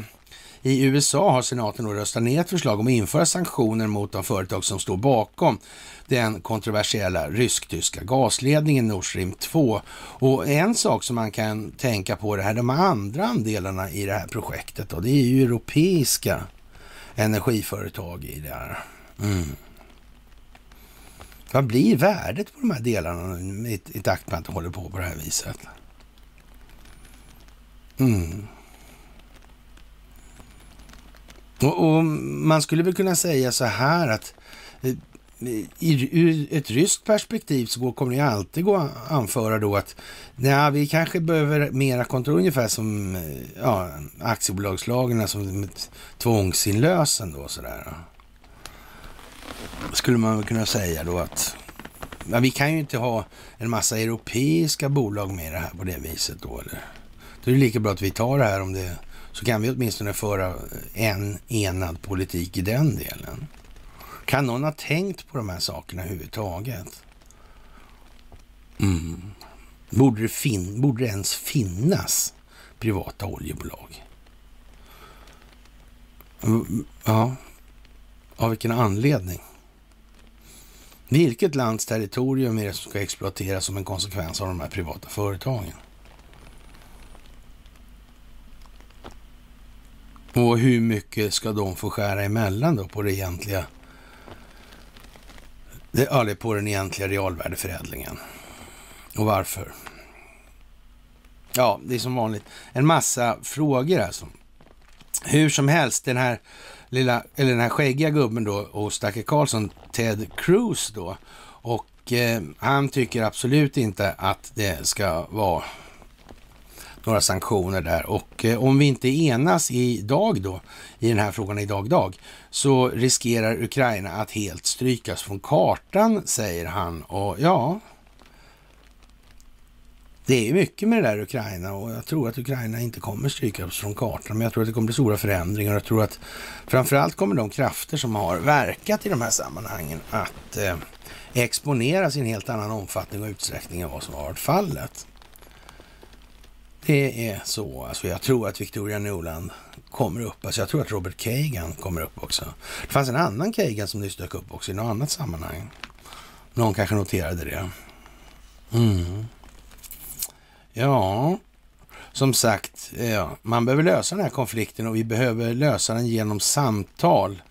Speaker 1: i USA har senaten då röstat ner ett förslag om att införa sanktioner mot de företag som står bakom den kontroversiella rysk-tyska gasledningen Nord Stream 2. Och en sak som man kan tänka på det här, de andra andelarna i det här projektet då, det är ju europeiska energiföretag i det här. Mm. Vad blir värdet på de här delarna i, i takt med att de håller på på det här viset? Mm. Och, och, man skulle väl kunna säga så här att eh, ur ett ryskt perspektiv så kommer det alltid gå att anföra då att nej, vi kanske behöver mera kontroll, ungefär som eh, ja, aktiebolagslagen, som tvångsinlösen då sådär. Skulle man väl kunna säga då att ja, vi kan ju inte ha en massa europeiska bolag med det här på det viset då eller? Då är det lika bra att vi tar det här om det så kan vi åtminstone föra en enad politik i den delen. Kan någon ha tänkt på de här sakerna överhuvudtaget? Mm. Borde, det fin borde det ens finnas privata oljebolag? Ja, av vilken anledning? Vilket lands territorium är det som ska exploateras som en konsekvens av de här privata företagen? Och hur mycket ska de få skära emellan då på det egentliga det, ja, på den egentliga realvärdeförädlingen. Och varför? Ja, det är som vanligt en massa frågor alltså. Hur som helst, den här lilla, eller den här skäggiga gubben då och Stacke Karlsson, Ted Cruz då. Och eh, han tycker absolut inte att det ska vara några sanktioner där. Och eh, om vi inte enas idag då, i den här frågan idag dag, så riskerar Ukraina att helt strykas från kartan, säger han. Och ja, det är mycket med det där Ukraina och jag tror att Ukraina inte kommer strykas från kartan, men jag tror att det kommer bli stora förändringar. Jag tror att framförallt kommer de krafter som har verkat i de här sammanhangen att eh, exponeras i en helt annan omfattning och utsträckning än vad som har varit fallet. Det är så. Alltså jag tror att Victoria Nuland kommer upp. Alltså jag tror att Robert Kagan kommer upp också. Det fanns en annan Kagan som nyss dök upp också i något annat sammanhang. Någon kanske noterade det. Mm. Ja, som sagt, eh, ja, man behöver lösa den här konflikten och vi behöver lösa den genom samtal,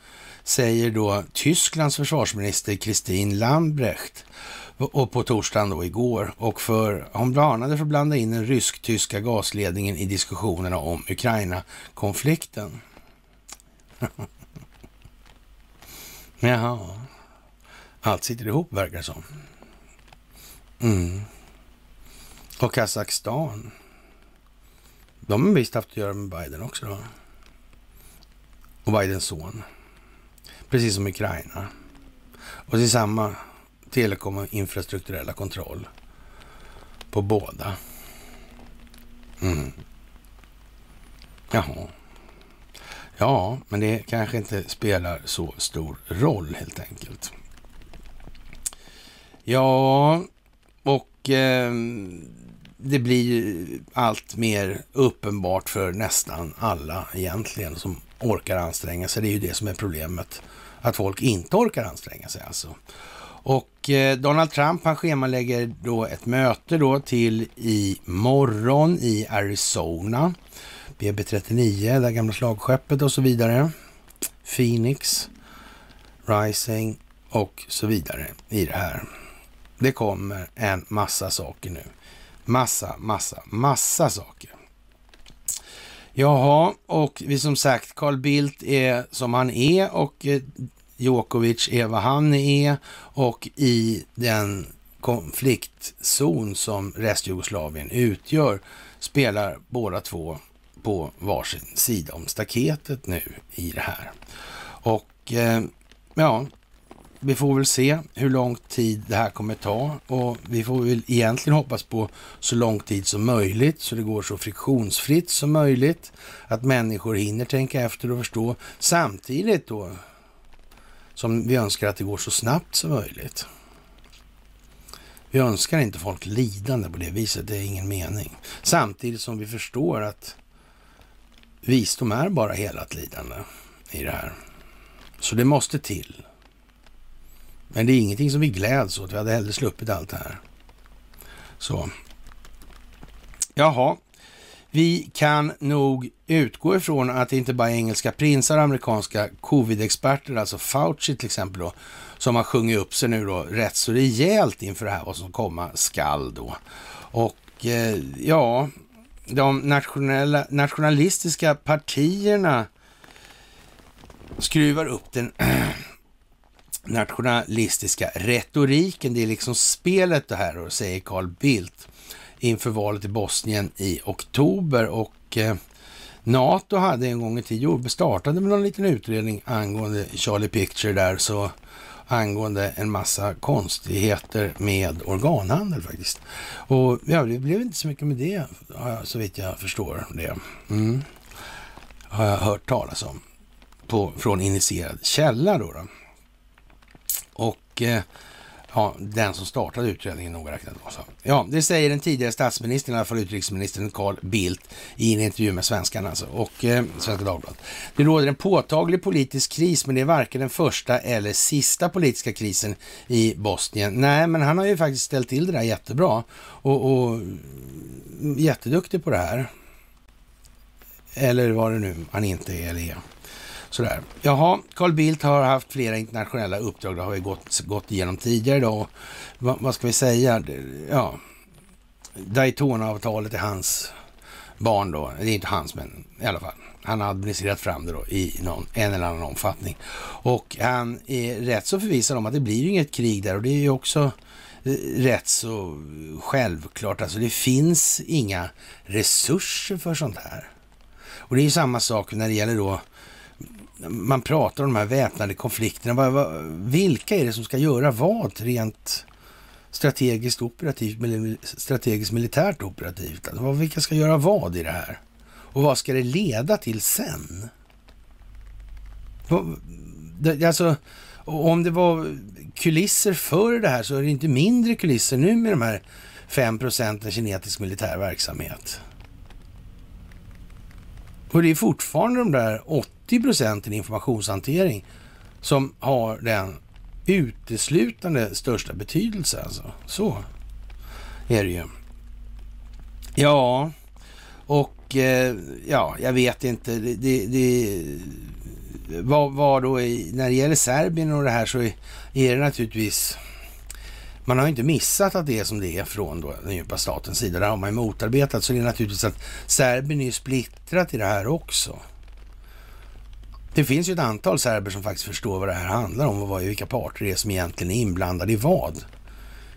Speaker 1: säger då Tysklands försvarsminister Christine Lambrecht och på torsdagen då igår. Och för, hon varnade för att blanda in den rysk-tyska gasledningen i diskussionerna om Ukraina-konflikten. Jaha. Allt sitter ihop verkar det som. Mm. Och Kazakstan. De har visst haft att göra med Biden också då. Och Bidens son. Precis som Ukraina. Och det är samma telekom och infrastrukturella kontroll på båda. Mm. Jaha. Ja, men det kanske inte spelar så stor roll helt enkelt. Ja, och eh, det blir allt mer uppenbart för nästan alla egentligen som orkar anstränga sig. Det är ju det som är problemet, att folk inte orkar anstränga sig alltså. Och eh, Donald Trump han schemalägger då ett möte då till imorgon i Arizona. BB39, det gamla slagskeppet och så vidare. Phoenix, Rising och så vidare i det här. Det kommer en massa saker nu. Massa, massa, massa saker. Jaha, och vi som sagt, Carl Bildt är som han är och eh, Djokovic är vad han är e och i den konfliktzon som restjugoslavien utgör spelar båda två på varsin sida om staketet nu i det här. Och eh, ja, vi får väl se hur lång tid det här kommer ta och vi får väl egentligen hoppas på så lång tid som möjligt så det går så friktionsfritt som möjligt. Att människor hinner tänka efter och förstå samtidigt då som vi önskar att det går så snabbt som möjligt. Vi önskar inte folk lidande på det viset, det är ingen mening. Samtidigt som vi förstår att visdom är bara helat lidande i det här. Så det måste till. Men det är ingenting som vi gläds åt. Vi hade hellre sluppit allt det här. Så. Jaha. Vi kan nog utgå ifrån att det inte bara är engelska prinsar och amerikanska covid-experter, alltså Fauci till exempel då, som har sjungit upp sig nu då rätt så rejält inför det här vad som komma skall då. Och eh, ja, de nationella, nationalistiska partierna skruvar upp den nationalistiska retoriken. Det är liksom spelet det här, och säger Carl Bildt inför valet i Bosnien i oktober. Och eh, NATO hade en gång i tiden startade med någon liten utredning angående Charlie Picture där, så angående en massa konstigheter med organhandel faktiskt. Och ja, det blev inte så mycket med det, så vitt jag förstår det. Mm. Har jag hört talas om på, från initierad källa då. då. Och eh, ja, den som startade utredningen noga räknat. Också. Ja, det säger den tidigare statsministern, i alla fall utrikesministern Carl Bildt i en intervju med Svenskan alltså, och eh, Svenska Dagbladet. Det råder en påtaglig politisk kris, men det är varken den första eller sista politiska krisen i Bosnien. Nej, men han har ju faktiskt ställt till det där jättebra och, och jätteduktig på det här. Eller vad det nu han inte är eller är. Sådär. Jaha, Carl Bildt har haft flera internationella uppdrag. Det har vi gått, gått igenom tidigare idag. Va, vad ska vi säga? Ja, Daytona-avtalet är hans barn då. Det är inte hans, men i alla fall. Han har administrerat fram det då i någon, en eller annan omfattning. Och han är rätt så förvissad om att det blir inget krig där och det är ju också eh, rätt så självklart. Alltså det finns inga resurser för sånt här. Och det är ju samma sak när det gäller då man pratar om de här väpnade konflikterna. Vilka är det som ska göra vad rent strategiskt operativt, strategiskt militärt operativt? Alltså, vilka ska göra vad i det här? Och vad ska det leda till sen? Alltså, om det var kulisser för det här så är det inte mindre kulisser nu med de här 5 procenten kinetisk militär verksamhet. Och det är fortfarande de där 80 procenten informationshantering som har den uteslutande största betydelse. Alltså. Så är det ju. Ja, och eh, ja, jag vet inte. Det, det, det vad, vad då i, när det gäller Serbien och det här så är, är det naturligtvis man har inte missat att det är som det är från då den djupa statens sida. Där har man ju motarbetat. Så det är naturligtvis att Serbien är ju splittrat i det här också. Det finns ju ett antal serber som faktiskt förstår vad det här handlar om och vad, vilka parter det är som egentligen är inblandade i vad.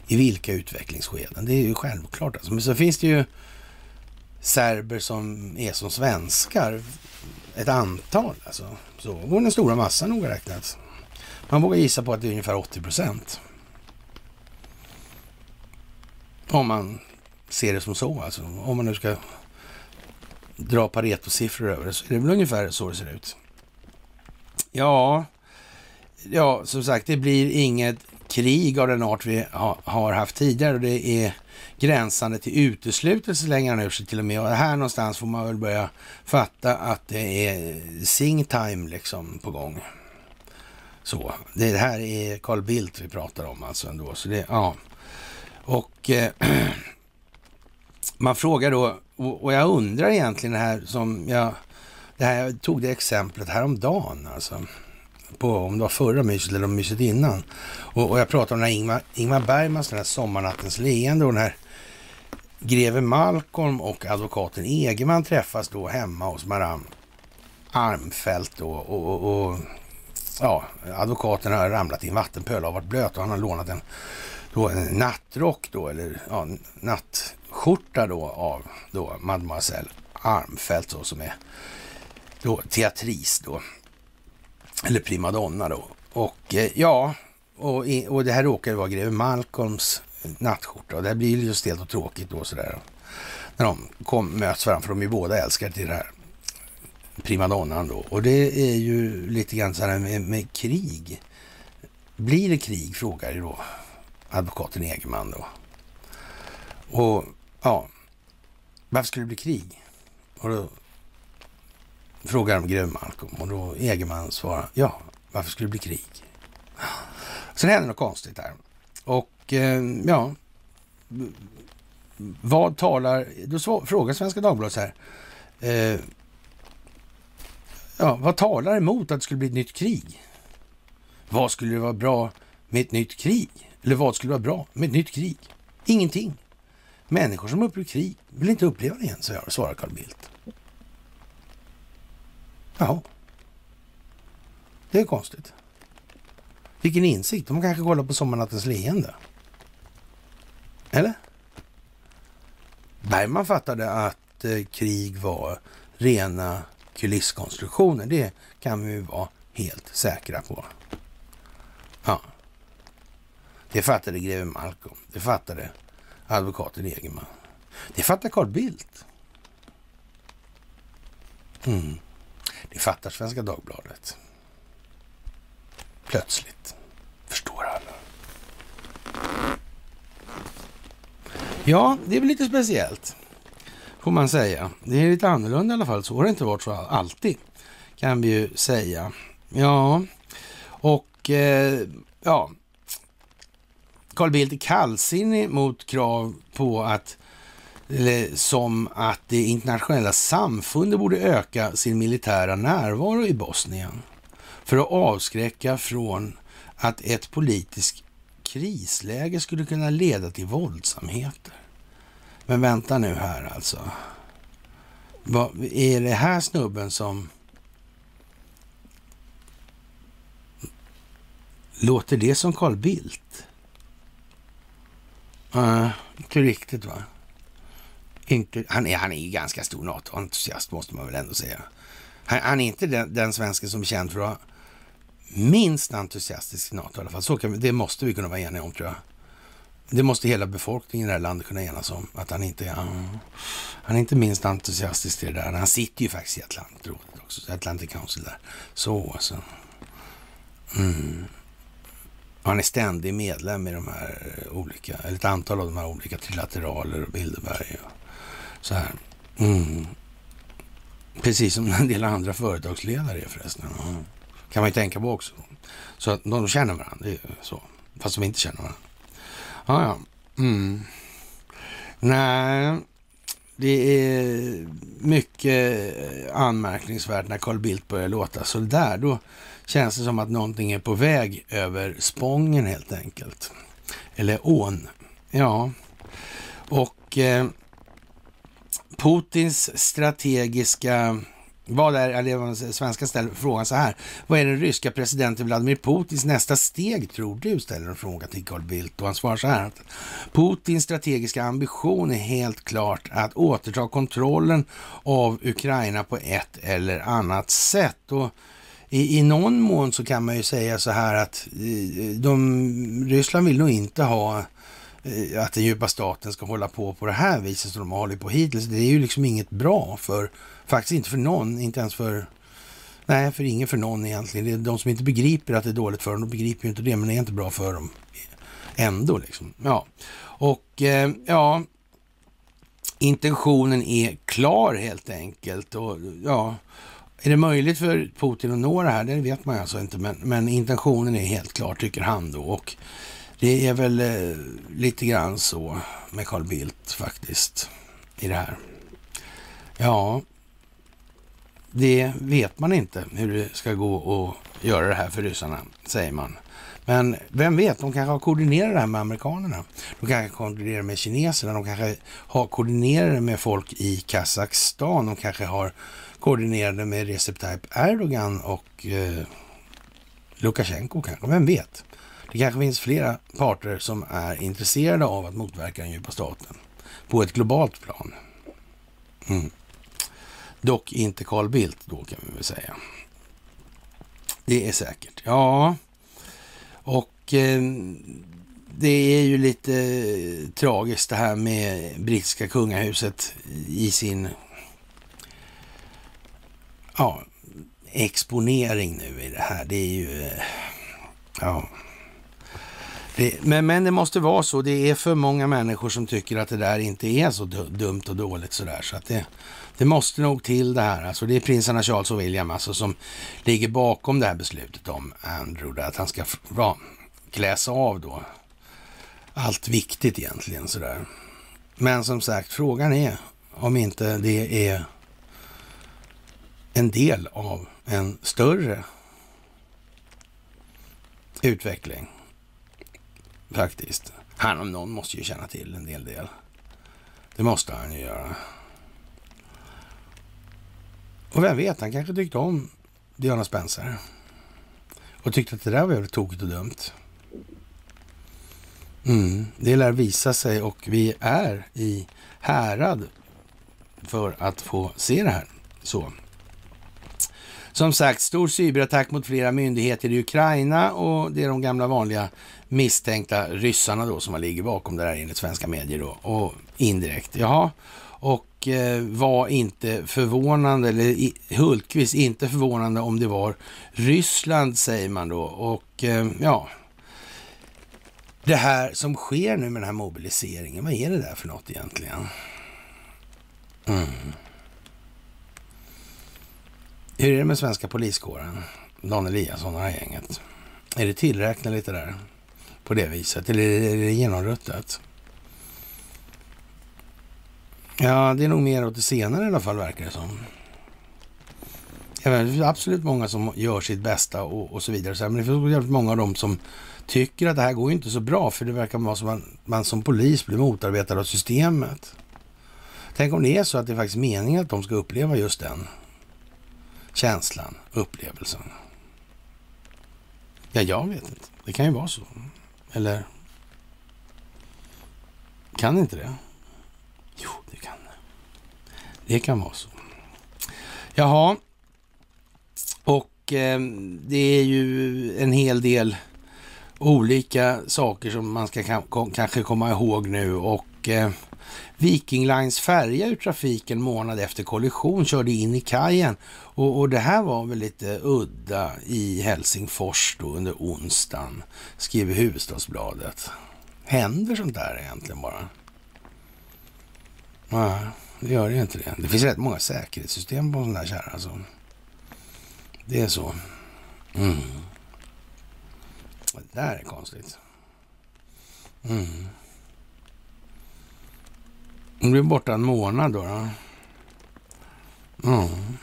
Speaker 1: I vilka utvecklingsskeden. Det är ju självklart. Alltså. Men så finns det ju serber som är som svenskar. Ett antal alltså. Så går den stora massan noga räknat. Man vågar gissa på att det är ungefär 80 procent. Om man ser det som så alltså. Om man nu ska dra paretosiffror över det så är det väl ungefär så det ser ut. Ja, ja, som sagt, det blir inget krig av den art vi ha, har haft tidigare och det är gränsande till uteslutet så länge han ur sig till och med. Och här någonstans får man väl börja fatta att det är sing time liksom på gång. Så, det här är Carl Bildt vi pratar om alltså ändå. Så det, ja. Och eh, man frågar då, och, och jag undrar egentligen det här som jag, det här, jag tog det exemplet häromdagen alltså. På, om det var förra myset eller om myset innan. Och, och jag pratade om den här Ingmar, Ingmar Bergmans, den här Sommarnattens leende och den här greve Malcolm och advokaten Egerman träffas då hemma hos Maram Armfelt då, och, och, och ja, advokaten har ramlat i en vattenpöl och varit blöt och han har lånat en, då, en nattrock då, eller ja, nattskjorta då av då mademoiselle Armfelt då, som är då teatris då, eller primadonna då. Och eh, ja, och, och det här råkar vara greve Malcolms eh, nattskjorta och det blir ju stelt och tråkigt då sådär. När de kom, möts varandra, för de är båda älskare till det här primadonnan då. Och det är ju lite grann så här med, med krig. Blir det krig, frågar ju då advokaten Egerman då. Och ja, varför skulle det bli krig? Och då frågar de greve Malcolm och då Egerman svarar ja, varför skulle det bli krig? Sen händer något konstigt där Och eh, ja, vad talar... Då frågar Svenska Dagbladet så här. Eh, ja, vad talar emot att det skulle bli ett nytt krig? Vad skulle det vara bra med ett nytt krig? Eller vad skulle vara bra med ett nytt krig? Ingenting. Människor som upplever krig vill inte uppleva det igen, svarar Carl Bildt. Ja, det är konstigt. Vilken insikt. De kanske kollar på Sommarnattens leende. Eller? Bergman fattade att eh, krig var rena kulisskonstruktioner. Det kan vi ju vara helt säkra på. Ja. Det fattade greve Malcolm. Det fattade advokaten Egerman. Det fattar Carl Bildt. Mm. Det fattar Svenska Dagbladet. Plötsligt. Förstår alla. Ja, det är väl lite speciellt. Får man säga. Det är lite annorlunda i alla fall. Så har det inte varit så alltid. Kan vi ju säga. Ja, och eh, ja. Carl Bildt är kallsinnig mot krav på att eller som att det internationella samfundet borde öka sin militära närvaro i Bosnien för att avskräcka från att ett politiskt krisläge skulle kunna leda till våldsamheter. Men vänta nu här alltså. Vad, är det här snubben som... Låter det som Carl Bildt? Inte riktigt va? Inte, han, är, han är ganska stor NATO-entusiast måste man väl ändå säga. Han, han är inte den, den svensken som är känd för att vara minst entusiastisk i NATO i alla fall. Så vi, det måste vi kunna vara eniga om tror jag. Det måste hela befolkningen i det här landet kunna enas om. Att han inte är, han är inte minst entusiastisk till det där. Han sitter ju faktiskt i Atlantrådet också, Atlantic Council där. Så alltså. Mm. Han är ständig medlem i de här eh, olika, eller ett antal av de här olika trilateraler och Bilderberg och så här. Mm. Precis som en del andra företagsledare är förresten. Mm. Kan man ju tänka på också. Så att de känner varandra, det är så. Fast de inte känner varandra. Ja, ja. Mm. Nej, det är mycket anmärkningsvärt när Carl Bildt börjar låta så där. Då känns det som att någonting är på väg över Spången helt enkelt. Eller ån. Ja, och eh, Putins strategiska vad är, eller svenska ställer frågan så här. Vad är den ryska presidenten Vladimir Putins nästa steg tror du? Ställer en fråga till Carl Bildt och han svarar så här. Att Putins strategiska ambition är helt klart att återta kontrollen av Ukraina på ett eller annat sätt. Och i, i någon mån så kan man ju säga så här att eh, de, Ryssland vill nog inte ha eh, att den djupa staten ska hålla på på det här viset som de har hållit på hittills. Det är ju liksom inget bra för Faktiskt inte för någon, inte ens för... Nej, för ingen för någon egentligen. Det är de som inte begriper att det är dåligt för dem, de begriper ju inte det, men det är inte bra för dem ändå. Liksom. Ja, och eh, ja, intentionen är klar helt enkelt. Och ja, är det möjligt för Putin att nå det här? Det vet man alltså inte, men, men intentionen är helt klar, tycker han då. Och det är väl eh, lite grann så med Carl Bildt faktiskt i det här. Ja, det vet man inte hur det ska gå att göra det här för ryssarna, säger man. Men vem vet, de kanske har koordinerat det här med amerikanerna. De kanske koordinerar med kineserna, de kanske har koordinerat det med folk i Kazakstan, de kanske har koordinerat det med Recep Tayyip Erdogan och eh, Lukasjenko kanske, vem vet? Det kanske finns flera parter som är intresserade av att motverka den djupa staten på ett globalt plan. Mm. Dock inte Carl Bildt då kan vi väl säga. Det är säkert. Ja, och eh, det är ju lite tragiskt det här med brittiska kungahuset i sin ja, exponering nu i det här. Det är ju... Eh, ja. Det, men, men det måste vara så. Det är för många människor som tycker att det där inte är så dumt och dåligt sådär. Så att det, det måste nog till det här. Alltså det är prinsarna Charles och William alltså som ligger bakom det här beslutet om Andrew. Att han ska ja, kläsa av då allt viktigt egentligen sådär. Men som sagt, frågan är om inte det är en del av en större utveckling. Faktiskt. Han om någon måste ju känna till en del del. Det måste han ju göra. Och vem vet, han kanske tyckte om Diana Spencer. Och tyckte att det där var väldigt tokigt och dumt. Mm, det lär visa sig och vi är i härad för att få se det här. Så. Som sagt, stor cyberattack mot flera myndigheter i Ukraina och det är de gamla vanliga misstänkta ryssarna då som ligger bakom det här enligt svenska medier då och indirekt. Jaha, och eh, var inte förvånande, eller Hultqvist inte förvånande om det var Ryssland säger man då och eh, ja, det här som sker nu med den här mobiliseringen, vad är det där för något egentligen? Mm. Hur är det med svenska poliskåren? Dan Eliasson och det här gänget. Är det tillräkneligt det där på det viset? Eller är det genomruttet? Ja, det är nog mer åt det senare i alla fall verkar det som. Vet, det finns absolut många som gör sitt bästa och, och så vidare. Men det finns jävligt många av dem som tycker att det här går inte så bra för det verkar vara som att man, man som polis blir motarbetad av systemet. Tänk om det är så att det är faktiskt meningen att de ska uppleva just den känslan, upplevelsen. Ja, jag vet inte. Det kan ju vara så. Eller kan inte det? Jo, det kan det. Kan vara så. Jaha, och eh, det är ju en hel del olika saker som man ska kanske komma ihåg nu och eh, Viking Lines färja ur trafiken månad efter kollision körde in i kajen och, och, det här var väl lite udda i Helsingfors då under onsdagen, skriver Huvudstadsbladet. Händer sånt där egentligen bara? Nej, det gör det inte det. Det finns rätt många säkerhetssystem på en sån där kärra alltså. Det är så. Mm. Det där är konstigt. Mm. Hon är borta en månad då. då. Mm.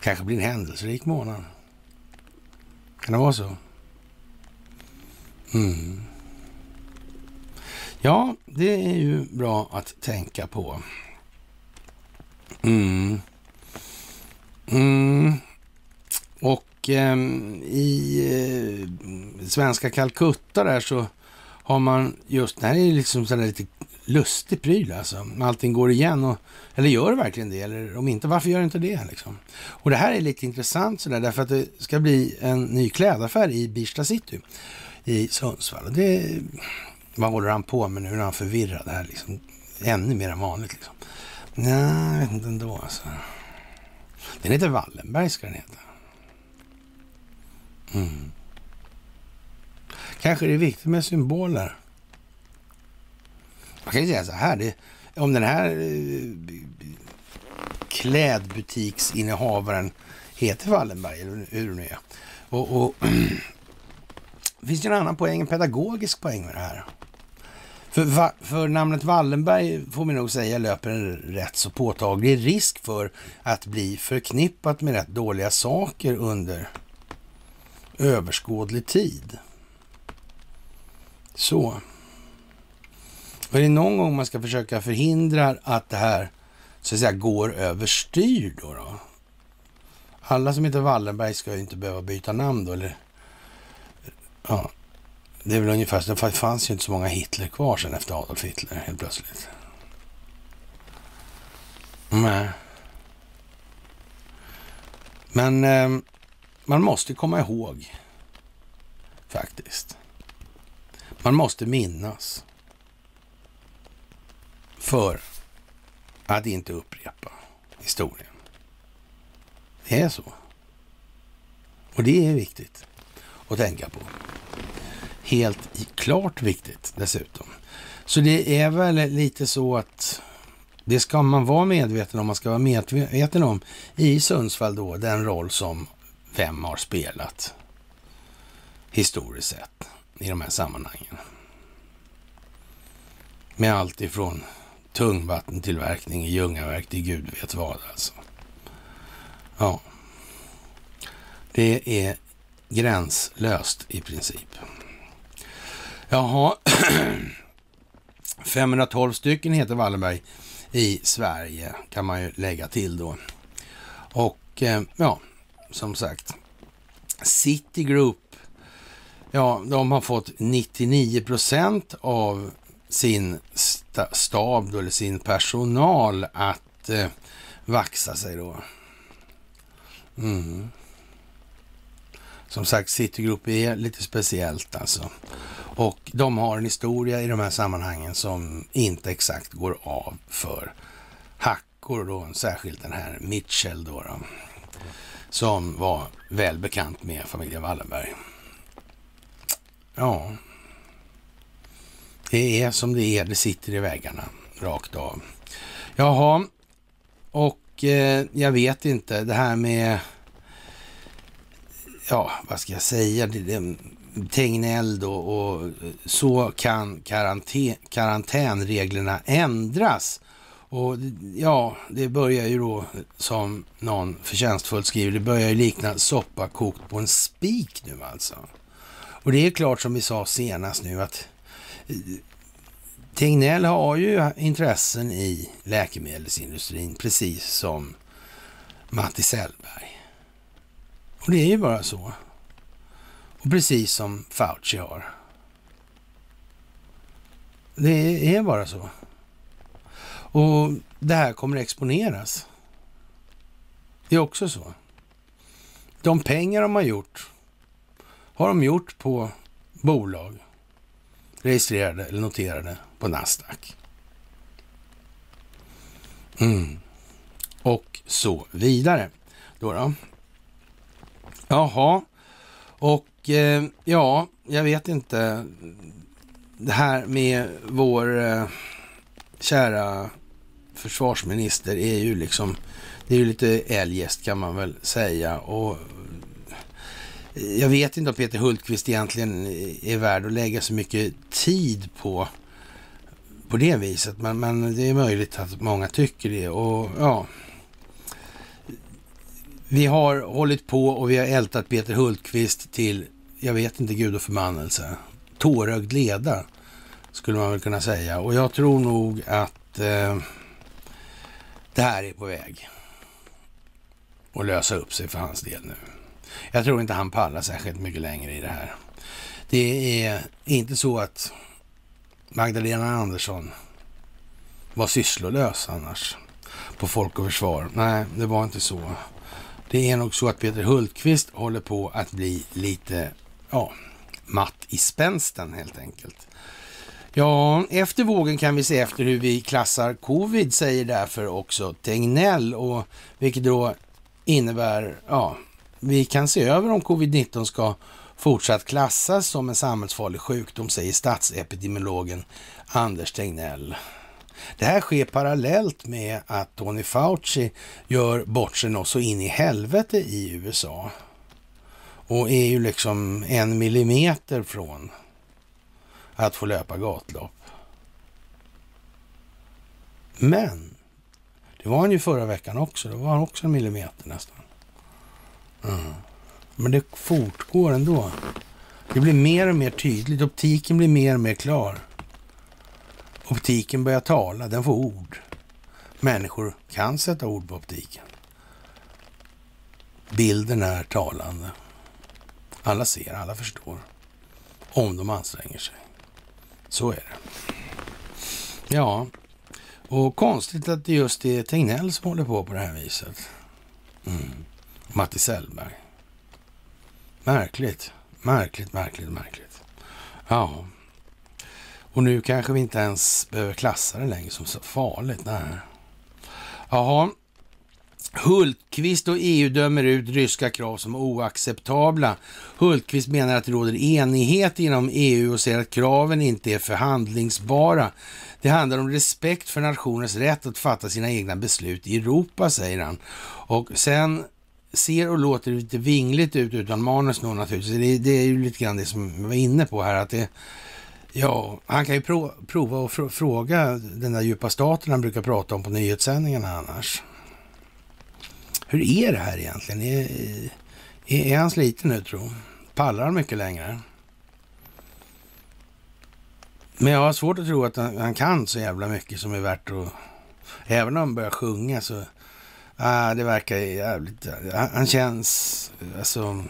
Speaker 1: Kanske blir en händelserik månad. Kan det vara så? Mm. Ja, det är ju bra att tänka på. Mm. Mm. Och eh, i eh, svenska Calcutta där så har man just, det här är liksom sådär lite lustig pryl alltså. Allting går igen, och, eller gör det verkligen det? Eller om inte, varför gör det inte det? Liksom? Och det här är lite intressant sådär, därför att det ska bli en ny klädaffär i Birsta city i Sundsvall. Det, vad håller han på med nu? när han förvirrad här liksom. Ännu mer än vanligt liksom. Nej, jag vet inte ändå alltså. Den heter Wallenberg ska den heta. Mm. Kanske är viktigt med symboler. Man kan ju säga så här, det, om den här eh, klädbutiksinnehavaren heter Wallenberg, eller hur det nu är. Och, och finns det en annan poäng, en pedagogisk poäng med det här. För, för, namnet Wallenberg får man nog säga löper en rätt så påtaglig risk för att bli förknippat med rätt dåliga saker under överskådlig tid. Så. Och är det någon gång man ska försöka förhindra att det här så att säga går överstyr då, då? Alla som heter Wallenberg ska ju inte behöva byta namn då, eller? Ja, det är väl ungefär så. Det fanns ju inte så många Hitler kvar sen efter Adolf Hitler helt plötsligt. Nej. Men eh, man måste komma ihåg faktiskt. Man måste minnas för att inte upprepa historien. Det är så. Och det är viktigt att tänka på. Helt klart viktigt dessutom. Så det är väl lite så att det ska man vara medveten om. Man ska vara medveten om i Sundsvall då den roll som vem har spelat historiskt sett i de här sammanhangen. Med allt ifrån tungvattentillverkning i Ljungaverk till gud vet vad alltså. Ja. Det är gränslöst i princip. Jaha, 512 stycken heter Wallenberg i Sverige kan man ju lägga till då. Och eh, ja, som sagt, Citigroup, ja, de har fått 99 procent av sin stab då, eller sin personal att eh, vaxa sig då. Mm. Som sagt, Citigroup är lite speciellt alltså. Och de har en historia i de här sammanhangen som inte exakt går av för hackor då, särskilt den här Mitchell då, då som var väl bekant med familjen Wallenberg. Ja, det är som det är, det sitter i väggarna rakt av. Jaha, och eh, jag vet inte, det här med, ja, vad ska jag säga, det, det, Tegnell då och så kan karantän, karantänreglerna ändras. Och ja, det börjar ju då, som någon förtjänstfullt skriver, det börjar ju likna soppa kokt på en spik nu alltså. Och det är klart som vi sa senast nu att eh, Tegnell har ju intressen i läkemedelsindustrin precis som Matti Sellberg. Och det är ju bara så. Och precis som Fauci har. Det är bara så. Och det här kommer att exponeras. Det är också så. De pengar de har gjort har de gjort på bolag registrerade eller noterade på Nasdaq. Mm. Och så vidare. Då, då. Jaha, och eh, ja, jag vet inte. Det här med vår eh, kära försvarsminister är ju liksom, det är ju lite eljest kan man väl säga. Och eh, jag vet inte om Peter Hultqvist egentligen är värd att lägga så mycket tid på på det viset. Men, men det är möjligt att många tycker det. Och ja, vi har hållit på och vi har ältat Peter Hultqvist till, jag vet inte, gud och förbannelse. Tårögd leda, skulle man väl kunna säga. Och jag tror nog att eh, det här är på väg att lösa upp sig för hans del nu. Jag tror inte han pallar särskilt mycket längre i det här. Det är inte så att Magdalena Andersson var sysslolös annars på Folk och Försvar. Nej, det var inte så. Det är nog så att Peter Hultqvist håller på att bli lite, ja, matt i spänsten helt enkelt. Ja, efter vågen kan vi se efter hur vi klassar covid, säger därför också Tegnell, och vilket då innebär, ja, vi kan se över om covid-19 ska fortsatt klassas som en samhällsfarlig sjukdom, säger statsepidemiologen Anders Tegnell. Det här sker parallellt med att Tony Fauci gör bort sig något så in i helvete i USA. Och är ju liksom en millimeter från att få löpa gatlopp. Men det var han ju förra veckan också. Då var han också en millimeter nästan. Mm. Men det fortgår ändå. Det blir mer och mer tydligt. Optiken blir mer och mer klar. Optiken börjar tala, den får ord. Människor kan sätta ord på optiken. bilden är talande. Alla ser, alla förstår. Om de anstränger sig. Så är det. Ja, och konstigt att det just är Tegnell som håller på på det här viset. Mm. Matti Sellberg. Märkligt, märkligt, märkligt, märkligt. Ja, och nu kanske vi inte ens behöver klassa det längre som så farligt. Nej. Jaha, Hultqvist och EU dömer ut ryska krav som oacceptabla. Hultqvist menar att det råder enighet inom EU och säger att kraven inte är förhandlingsbara. Det handlar om respekt för nationens rätt att fatta sina egna beslut i Europa, säger han. Och sen ser och låter lite vingligt ut utan manus då naturligtvis. Det, det är ju lite grann det som jag var inne på här, att det Ja, han kan ju prova att fråga den där djupa staten han brukar prata om på nyhetssändningarna annars. Hur är det här egentligen? Är, är, är han sliten nu tro? Pallar han mycket längre? Men jag har svårt att tro att han, han kan så jävla mycket som är värt att... Även om han börjar sjunga så... Ah, det verkar jävligt... Han, han känns... Alltså...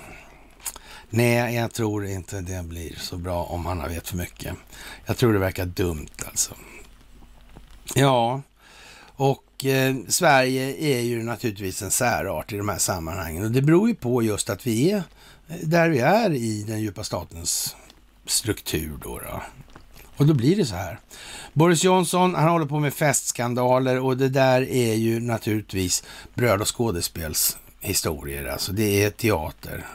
Speaker 1: Nej, jag tror inte det blir så bra om han har vet för mycket. Jag tror det verkar dumt alltså. Ja, och eh, Sverige är ju naturligtvis en särart i de här sammanhangen och det beror ju på just att vi är eh, där vi är i den djupa statens struktur då. då. Och då blir det så här. Boris Johnson, han håller på med festskandaler och det där är ju naturligtvis bröd och skådespelshistorier. Alltså det är teater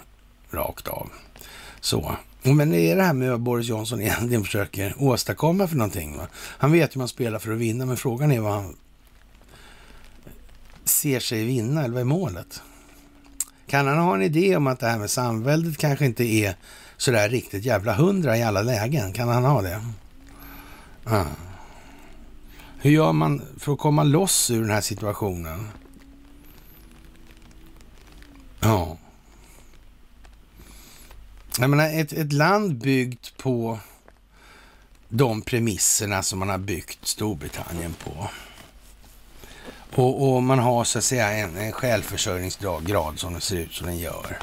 Speaker 1: rakt av. Så. Men det är det här med vad Boris Johnson egentligen försöker åstadkomma för någonting. Va? Han vet hur man spelar för att vinna, men frågan är vad han ser sig vinna, eller vad är målet? Kan han ha en idé om att det här med samväldet kanske inte är sådär riktigt jävla hundra i alla lägen? Kan han ha det? Ah. Hur gör man för att komma loss ur den här situationen? Ja. Jag menar, ett, ett land byggt på de premisserna som man har byggt Storbritannien på. Och, och man har så att säga en, en självförsörjningsgrad som den ser ut som den gör.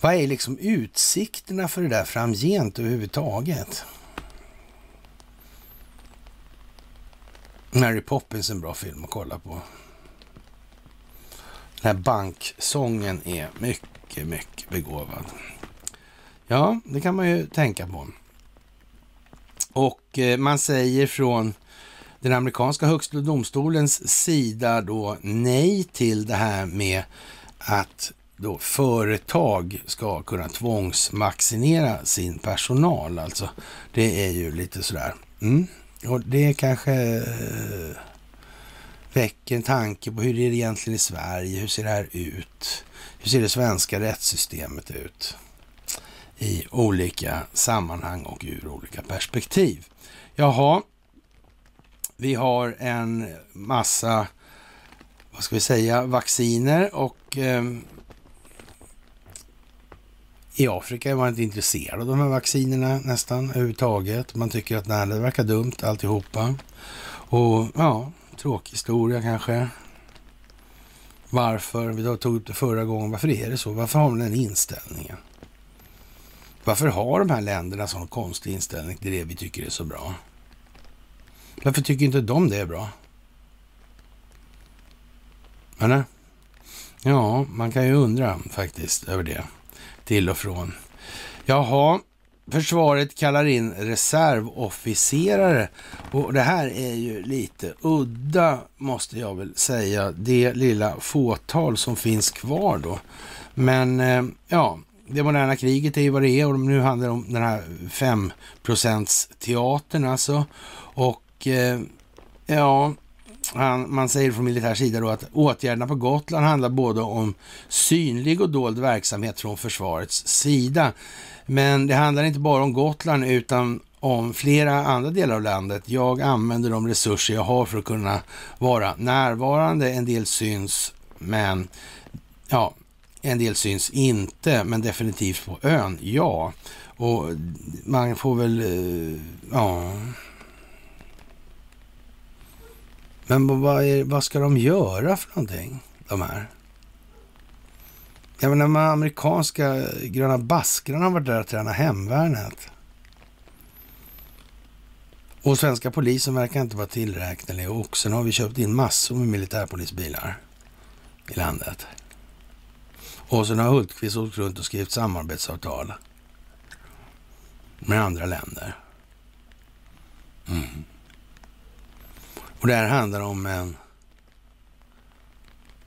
Speaker 1: Vad är liksom utsikterna för det där framgent överhuvudtaget? Mary Poppins är en bra film att kolla på. Den här banksången är mycket mycket, begåvad. Ja, det kan man ju tänka på. Och eh, man säger från den amerikanska högsta domstolens sida då nej till det här med att då företag ska kunna tvångsvaccinera sin personal. Alltså, det är ju lite sådär. Mm. Och det kanske eh, väcker en tanke på hur det är egentligen i Sverige. Hur ser det här ut? Hur ser det svenska rättssystemet ut i olika sammanhang och ur olika perspektiv? Jaha, vi har en massa, vad ska vi säga, vacciner och eh, i Afrika är man inte intresserad av de här vaccinerna nästan överhuvudtaget. Man tycker att nej, det verkar dumt alltihopa. Och ja, tråkig historia kanske varför, vi tog upp det förra gången, varför är det så? Varför har man den inställningen? Varför har de här länderna sån konstig inställning till det vi tycker är så bra? Varför tycker inte de det är bra? Eller? Ja, man kan ju undra faktiskt över det. Till och från. Jaha, Försvaret kallar in reservofficerare och det här är ju lite udda måste jag väl säga. Det lilla fåtal som finns kvar då. Men eh, ja, det moderna kriget är ju vad det är och nu handlar det om den här 5% teatern alltså. Och Eh, ja, han, man säger från militär sida då att åtgärderna på Gotland handlar både om synlig och dold verksamhet från försvarets sida. Men det handlar inte bara om Gotland utan om flera andra delar av landet. Jag använder de resurser jag har för att kunna vara närvarande. En del syns, men ja, en del syns inte, men definitivt på ön, ja. Och man får väl, eh, ja. Men vad, är, vad ska de göra för någonting, de här? Jag menar, de amerikanska gröna baskrarna har varit där och tränat hemvärnet. Och svenska polisen verkar inte vara tillräknelig och sen har vi köpt in massor med militärpolisbilar i landet. Och sen har Hultqvist åkt runt och skrivit samarbetsavtal med andra länder. Mm. Och det här handlar om en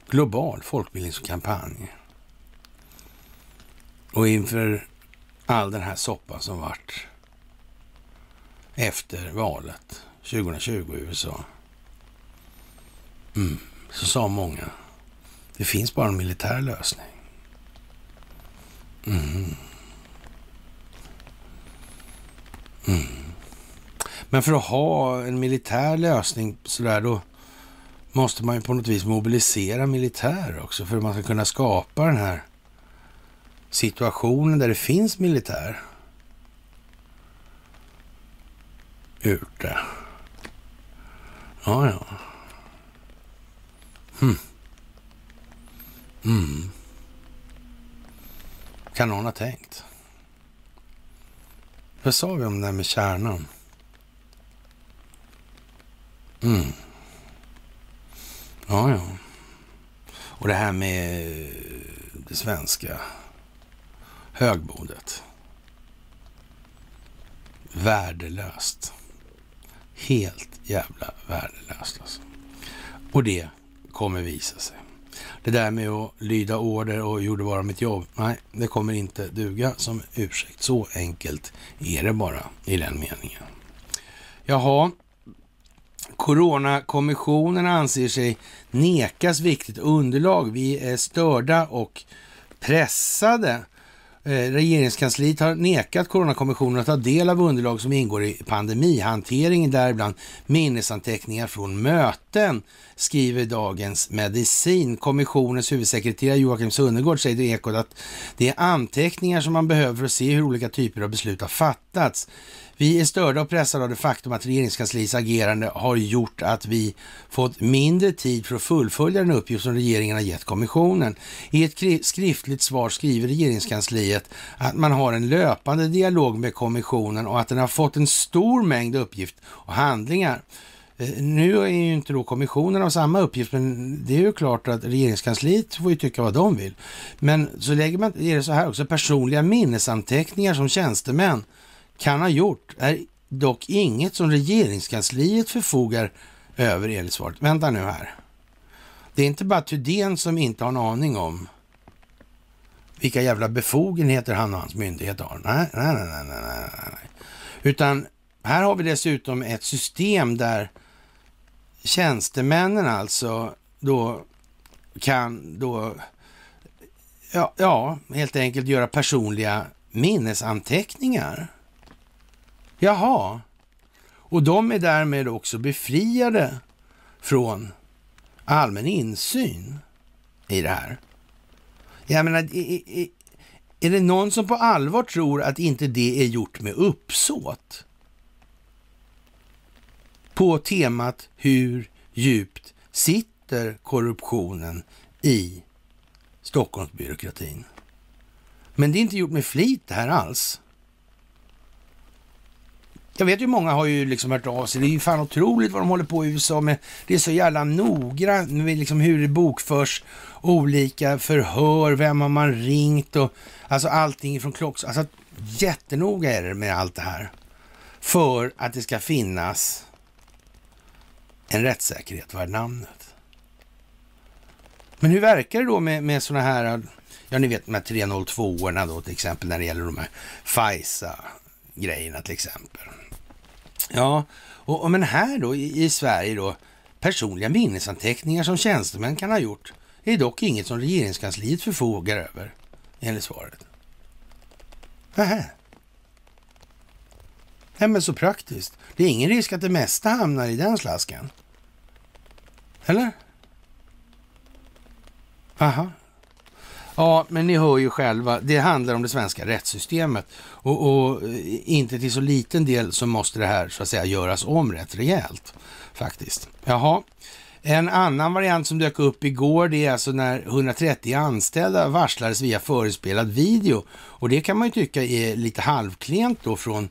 Speaker 1: global folkbildningskampanj. Och inför all den här soppan som vart efter valet 2020 i USA. Mm, så sa många, det finns bara en militär lösning. Mm. Mm. Men för att ha en militär lösning sådär då måste man ju på något vis mobilisera militär också för att man ska kunna skapa den här situationen där det finns militär ute. Ja, ja. Hmm. Mm. Kan någon ha tänkt? Vad sa vi om det här med kärnan? Mm. Ja, ja. Och det här med eh, det svenska högbordet. Värdelöst. Helt jävla värdelöst alltså. Och det kommer visa sig. Det där med att lyda order och gjorde bara mitt jobb. Nej, det kommer inte duga som ursäkt. Så enkelt är det bara i den meningen. Jaha, Coronakommissionen anser sig nekas viktigt underlag. Vi är störda och pressade. Eh, regeringskansliet har nekat Coronakommissionen att ta del av underlag som ingår i pandemihanteringen, däribland minnesanteckningar från möten, skriver Dagens Medicin. Kommissionens huvudsekreterare Joakim Sunnegård säger till Ekot att det är anteckningar som man behöver för att se hur olika typer av beslut har fattats. Vi är störda och pressade av det faktum att regeringskansliets agerande har gjort att vi fått mindre tid för att fullfölja den uppgift som regeringen har gett kommissionen. I ett skriftligt svar skriver regeringskansliet att man har en löpande dialog med kommissionen och att den har fått en stor mängd uppgift och handlingar. Eh, nu är ju inte då kommissionen av samma uppgift, men det är ju klart att regeringskansliet får ju tycka vad de vill. Men så lägger man, är det så här också, personliga minnesanteckningar som tjänstemän kan ha gjort är dock inget som regeringskansliet förfogar över enligt svaret. Vänta nu här. Det är inte bara Thydén som inte har en aning om vilka jävla befogenheter han och hans myndighet har. Nej, nej, nej, nej, nej, nej. Utan här har vi dessutom ett system där tjänstemännen alltså då kan då, ja, ja helt enkelt göra personliga minnesanteckningar. Jaha, och de är därmed också befriade från allmän insyn i det här. Jag menar, är, är det någon som på allvar tror att inte det är gjort med uppsåt? På temat hur djupt sitter korruptionen i Stockholmsbyråkratin? Men det är inte gjort med flit det här alls. Jag vet ju många har ju liksom hört av sig. Det är ju fan otroligt vad de håller på i USA med. Det är så jävla noggrant med liksom hur det bokförs olika förhör, vem har man ringt och alltså allting från klocks... Alltså jättenoga är det med allt det här. För att det ska finnas en rättssäkerhet värd namnet. Men hur verkar det då med, med sådana här, ja ni vet de här 302-orna då till exempel när det gäller de här FISA-grejerna till exempel. Ja, och, och men här då i, i Sverige då, personliga minnesanteckningar som tjänstemän kan ha gjort är dock inget som regeringskansliet förfogar över, enligt svaret. Nähä. Nej, men så praktiskt. Det är ingen risk att det mesta hamnar i den slasken. Eller? Aha, Ja, men ni hör ju själva, det handlar om det svenska rättssystemet och, och, eh, inte till så liten del så måste det här så att säga göras om rätt rejält faktiskt. Jaha, En annan variant som dök upp igår, det är alltså när 130 anställda varslades via förespelad video. Och det kan man ju tycka är lite halvklent då från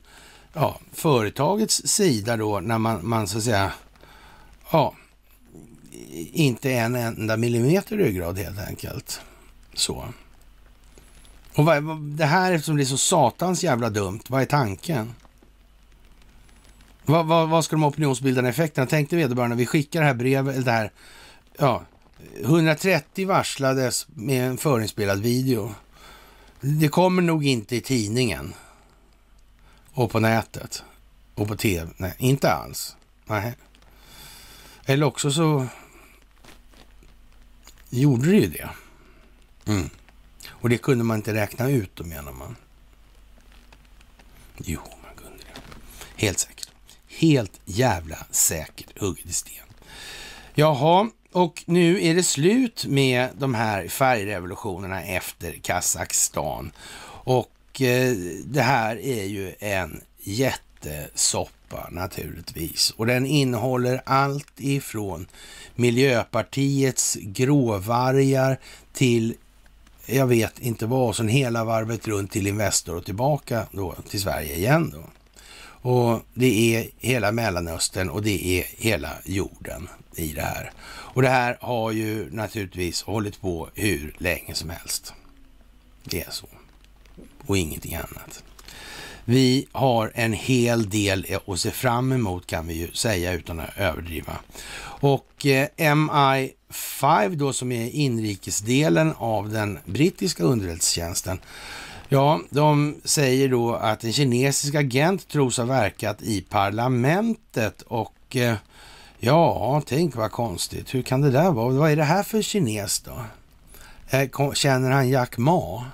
Speaker 1: ja, företagets sida då, när man, man så att säga, ja, inte en enda millimeter ryggrad helt enkelt. Så. Och vad, det här, eftersom det är så satans jävla dumt, vad är tanken? Vad, vad, vad ska de opinionsbildande effekterna? Tänkte vederbörande, vi skickar det här brevet, eller det här, ja, 130 varslades med en förinspelad video. Det kommer nog inte i tidningen och på nätet och på tv. Nej, inte alls. Nej. Eller också så gjorde det ju det. Mm. Och det kunde man inte räkna ut då menar man. Jo, man kunde det. Helt säkert. Helt jävla säkert hugget i sten. Jaha, och nu är det slut med de här färgrevolutionerna efter Kazakstan. Och eh, det här är ju en jättesoppa naturligtvis. Och den innehåller allt ifrån Miljöpartiets gråvargar till jag vet inte vad, sen hela varvet runt till Investor och tillbaka då till Sverige igen då. Och det är hela Mellanöstern och det är hela jorden i det här. Och det här har ju naturligtvis hållit på hur länge som helst. Det är så. Och ingenting annat. Vi har en hel del att se fram emot kan vi ju säga utan att överdriva. Och eh, FIVE då som är inrikesdelen av den brittiska underrättelsetjänsten. Ja, de säger då att en kinesisk agent tros ha verkat i parlamentet och eh, ja, tänk vad konstigt. Hur kan det där vara? Vad är det här för kines då? Eh, känner han Jack Ma?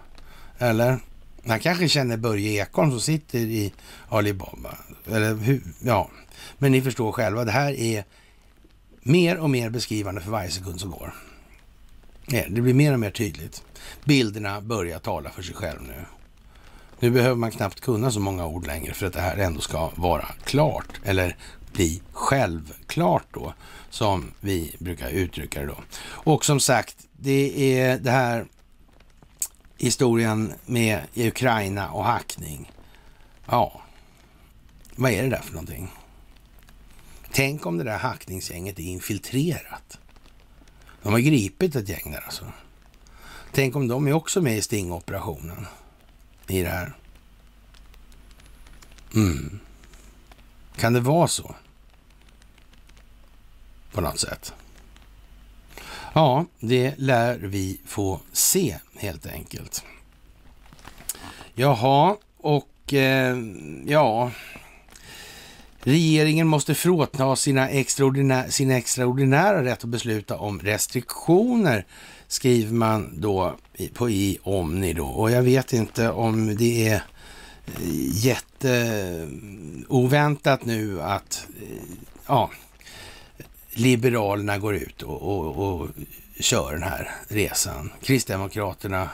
Speaker 1: Eller? Han kanske känner Börje Ekholm som sitter i Alibaba. Eller hur? Ja, men ni förstår själva. Det här är mer och mer beskrivande för varje sekund som går. Eh, det blir mer och mer tydligt. Bilderna börjar tala för sig själv nu. Nu behöver man knappt kunna så många ord längre för att det här ändå ska vara klart eller bli självklart då, som vi brukar uttrycka det då. Och som sagt, det är det här historien med Ukraina och hackning. Ja, vad är det där för någonting? Tänk om det där hackningsgänget är infiltrerat. De har gripit ett gäng där alltså. Tänk om de är också med i stingoperationen i det här. Mm. Kan det vara så? På något sätt. Ja, det lär vi få se helt enkelt. Jaha, och eh, ja, Regeringen måste frånta sina extraordinä sin extraordinära rätt att besluta om restriktioner, skriver man då på i Omni då. Och jag vet inte om det är eh, jätteoväntat nu att eh, ja, Liberalerna går ut och, och, och kör den här resan. Kristdemokraterna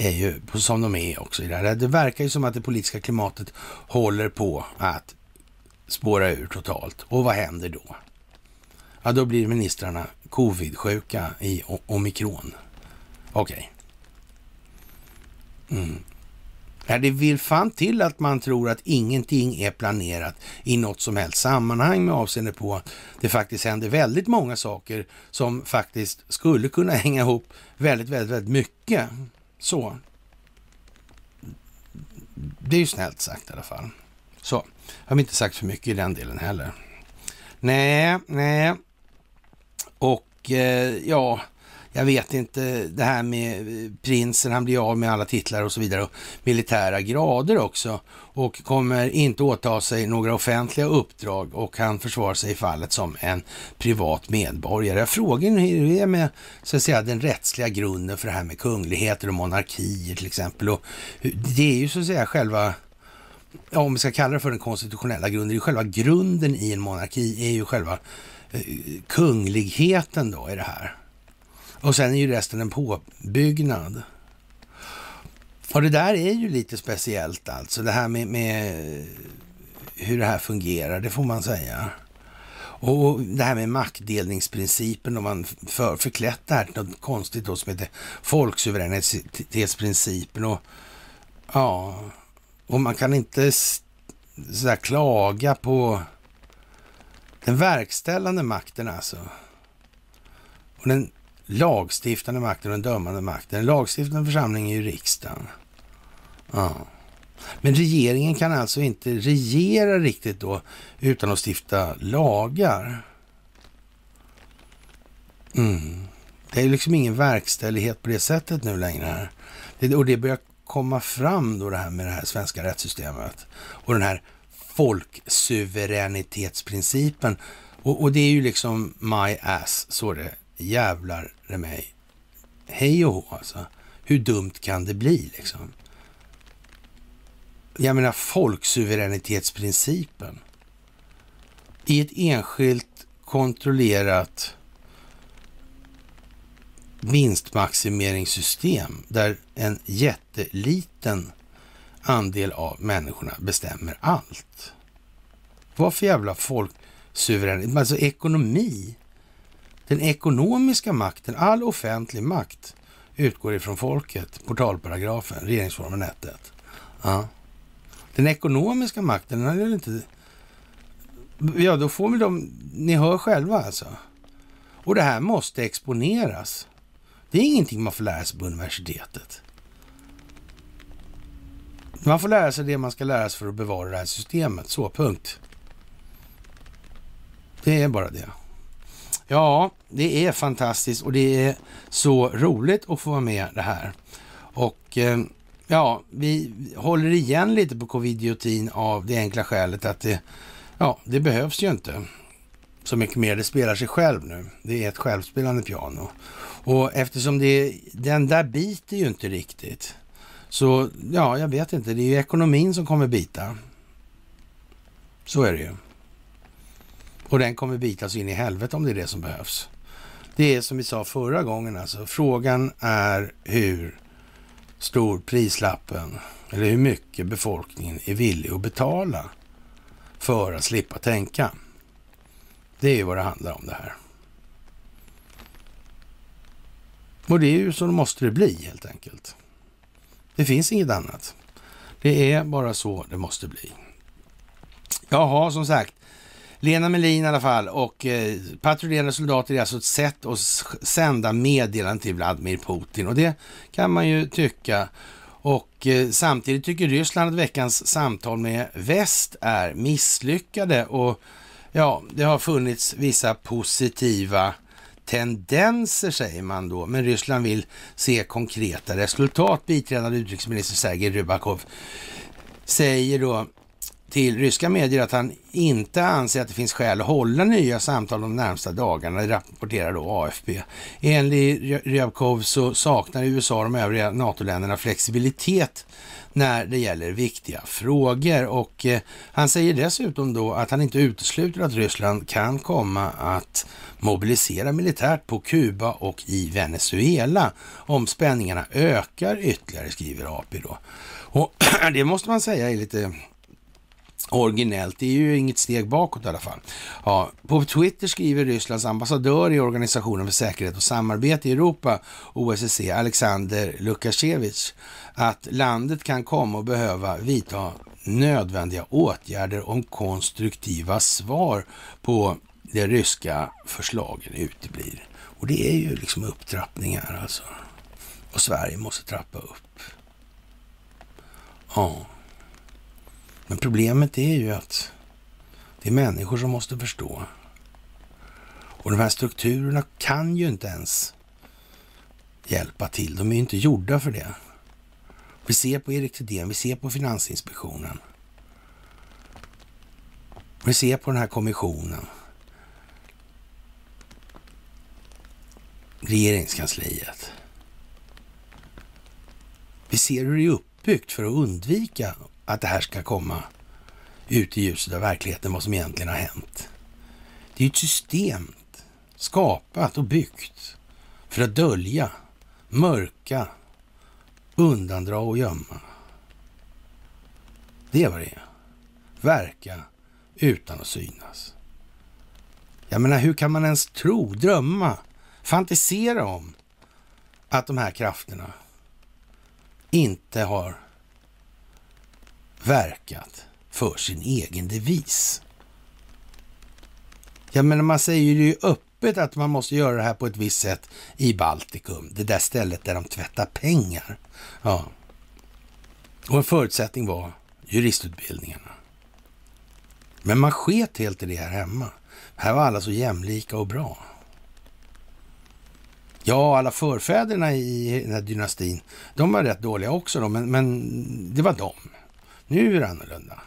Speaker 1: är ju som de är också i det här. Det verkar ju som att det politiska klimatet håller på att spåra ur totalt. Och vad händer då? Ja, då blir ministrarna covid-sjuka i omikron. Okej. Okay. Mm. Ja, det vill fan till att man tror att ingenting är planerat i något som helst sammanhang med avseende på att det faktiskt händer väldigt många saker som faktiskt skulle kunna hänga ihop väldigt, väldigt, väldigt mycket. Så. Det är ju snällt sagt i alla fall. Så, har vi inte sagt för mycket i den delen heller. Nej, nej. Och eh, ja, jag vet inte, det här med eh, prinsen, han blir av med alla titlar och så vidare och militära grader också och kommer inte åta sig några offentliga uppdrag och han försvarar sig i fallet som en privat medborgare. Frågan är hur det är med så att säga, den rättsliga grunden för det här med kungligheter och monarkier till exempel. Och det är ju så att säga själva ja, om vi ska kalla det för den konstitutionella grunden, det är ju själva grunden i en monarki är ju själva eh, kungligheten då i det här. Och sen är ju resten en påbyggnad. Och det där är ju lite speciellt alltså, det här med, med hur det här fungerar, det får man säga. Och det här med maktdelningsprincipen, om man för, förklätt det här till något konstigt då som heter folksuveränitetsprincipen. Och, ja, och man kan inte så klaga på den verkställande makten alltså. Och den lagstiftande makten och den dömande makten. Den lagstiftande församlingen är ju riksdagen. Ja. Men regeringen kan alltså inte regera riktigt då utan att stifta lagar. Mm. Det är liksom ingen verkställighet på det sättet nu längre. Det, och det börjar komma fram då det här med det här svenska rättssystemet och den här folksuveränitetsprincipen. Och, och det är ju liksom my ass, så det jävlar det mig. Hej och hå alltså. Hur dumt kan det bli liksom? Jag menar folksuveränitetsprincipen. I ett enskilt kontrollerat vinstmaximeringssystem där en jätteliten andel av människorna bestämmer allt. Vad för jävla folksuveränitet? Alltså ekonomi. Den ekonomiska makten, all offentlig makt utgår ifrån folket. Portalparagrafen, regeringsformen 1.1. Ja. Den ekonomiska makten, den är inte... Ja, då får vi dem... Ni hör själva alltså. Och det här måste exponeras. Det är ingenting man får lära sig på universitetet. Man får lära sig det man ska lära sig för att bevara det här systemet. Så, punkt. Det är bara det. Ja, det är fantastiskt och det är så roligt att få vara med det här. Och eh, ja, vi håller igen lite på covidiotin av det enkla skälet att det, ja, det behövs ju inte så mycket mer. Det spelar sig själv nu. Det är ett självspelande piano. Och eftersom det, den där biter ju inte riktigt. Så ja, jag vet inte. Det är ju ekonomin som kommer bita. Så är det ju. Och den kommer bitas in i helvete om det är det som behövs. Det är som vi sa förra gången alltså. Frågan är hur stor prislappen eller hur mycket befolkningen är villig att betala för att slippa tänka. Det är ju vad det handlar om det här. Och det är ju så det måste det bli helt enkelt. Det finns inget annat. Det är bara så det måste bli. Jaha, som sagt. Lena Melin i alla fall och eh, patrullerande soldater är alltså ett sätt att sända meddelanden till Vladimir Putin och det kan man ju tycka. Och eh, samtidigt tycker Ryssland att veckans samtal med väst är misslyckade och ja, det har funnits vissa positiva tendenser säger man då, men Ryssland vill se konkreta resultat. Biträdande utrikesminister Sergej Rybakov säger då till ryska medier att han inte anser att det finns skäl att hålla nya samtal de närmsta dagarna, rapporterar då AFP. Enligt Ryabkov så saknar USA och de övriga NATO-länderna flexibilitet när det gäller viktiga frågor. Och eh, han säger dessutom då att han inte utesluter att Ryssland kan komma att mobilisera militärt på Kuba och i Venezuela om spänningarna ökar ytterligare, skriver AP då. Och det måste man säga är lite originellt. Det är ju inget steg bakåt i alla fall. Ja, på Twitter skriver Rysslands ambassadör i Organisationen för säkerhet och samarbete i Europa, OSSE, Alexander Lukashevich, att landet kan komma och behöva vidta nödvändiga åtgärder om konstruktiva svar på de ryska förslagen uteblir. Och det är ju liksom upptrappningar alltså. Och Sverige måste trappa upp. Ja. Men problemet är ju att det är människor som måste förstå. Och de här strukturerna kan ju inte ens hjälpa till. De är ju inte gjorda för det. Vi ser på Erik Thedéen, vi ser på Finansinspektionen. Vi ser på den här kommissionen. Regeringskansliet. Vi ser hur det är uppbyggt för att undvika att det här ska komma ut i ljuset av verkligheten, vad som egentligen har hänt. Det är ett system skapat och byggt för att dölja, mörka, undandra och gömma. Det är vad det är. Verka utan att synas. Jag menar, hur kan man ens tro, drömma, fantisera om att de här krafterna inte har verkat för sin egen devis? Jag menar, man säger ju öppet att man måste göra det här på ett visst sätt i Baltikum, det där stället där de tvättar pengar. Ja. Och en förutsättning var juristutbildningarna. Men man sket helt i det här hemma. Här var alla så jämlika och bra. Ja, alla förfäderna i den här dynastin, de var rätt dåliga också då, men, men det var de. Nu är det annorlunda.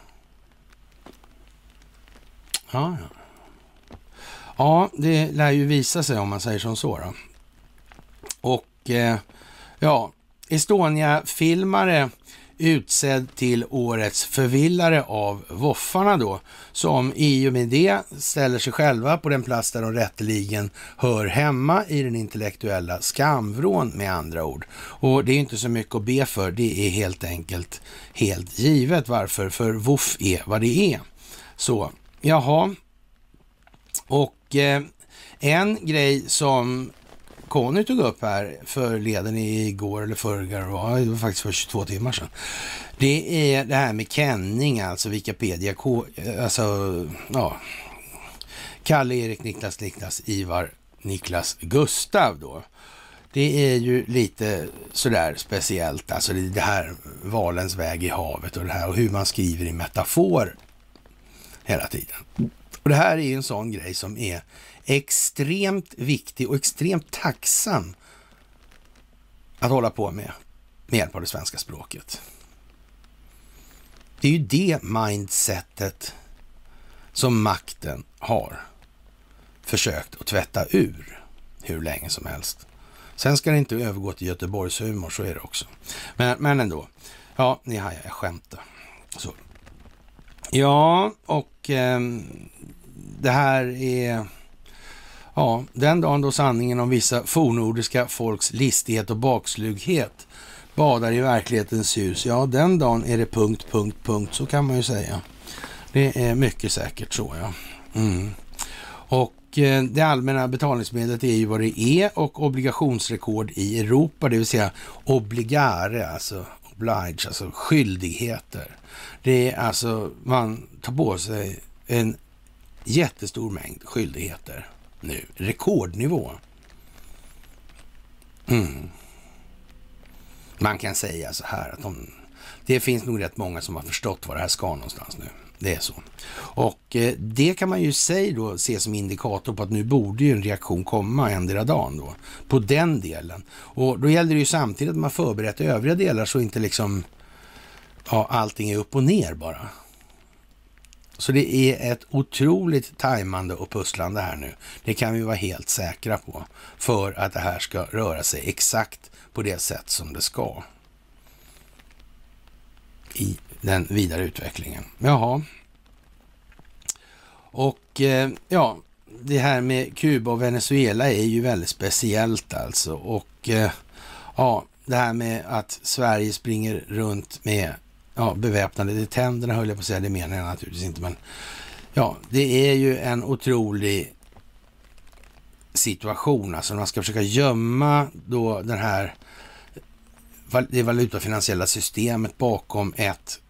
Speaker 1: Ja, ja. Ja, det lär ju visa sig om man säger som så. Då. Och eh, ja, Estonia-filmare utsedd till årets förvillare av Voffarna då, som i och med det ställer sig själva på den plats där de rätteligen hör hemma i den intellektuella skamvrån med andra ord. Och det är inte så mycket att be för, det är helt enkelt helt givet varför, för Voff är vad det är. Så, jaha. Och eh, en grej som Conny tog upp här för leden igår eller förrgår, det var faktiskt för 22 timmar sedan. Det är det här med Kenning, alltså Wikipedia, alltså ja, Kalle, Erik, Niklas, Niklas, Ivar, Niklas, Gustav då. Det är ju lite sådär speciellt, alltså det här valens väg i havet och det här och hur man skriver i metafor hela tiden. Och det här är ju en sån grej som är extremt viktig och extremt tacksam att hålla på med med hjälp av det svenska språket. Det är ju det mindsetet som makten har försökt att tvätta ur hur länge som helst. Sen ska det inte övergå till Göteborgshumor, så är det också. Men, men ändå. Ja, ni hajar, jag skämtar. Så. Ja, och eh, det här är Ja, den dagen då sanningen om vissa fornordiska folks listighet och bakslughet badar i verklighetens ljus, ja den dagen är det punkt, punkt, punkt, så kan man ju säga. Det är mycket säkert så ja. Mm. Och eh, det allmänna betalningsmedlet är ju vad det är och obligationsrekord i Europa, det vill säga obligare, alltså oblige, alltså skyldigheter. Det är alltså, man tar på sig en jättestor mängd skyldigheter nu. Rekordnivå. Mm. Man kan säga så här att de, det finns nog rätt många som har förstått var det här ska någonstans nu. Det är så. Och eh, det kan man ju säga då se som indikator på att nu borde ju en reaktion komma endera dagen då på den delen. Och då gäller det ju samtidigt att man förberett övriga delar så inte liksom ja, allting är upp och ner bara. Så det är ett otroligt tajmande och pusslande här nu. Det kan vi vara helt säkra på. För att det här ska röra sig exakt på det sätt som det ska. I den vidare utvecklingen. Jaha. Och eh, ja, det här med Kuba och Venezuela är ju väldigt speciellt alltså. Och eh, ja, det här med att Sverige springer runt med ja, beväpnade. Det tänderna höll jag på att säga, det menar jag naturligtvis inte. Men ja, det är ju en otrolig situation. Alltså man ska försöka gömma då den här det valutafinansiella systemet bakom ett,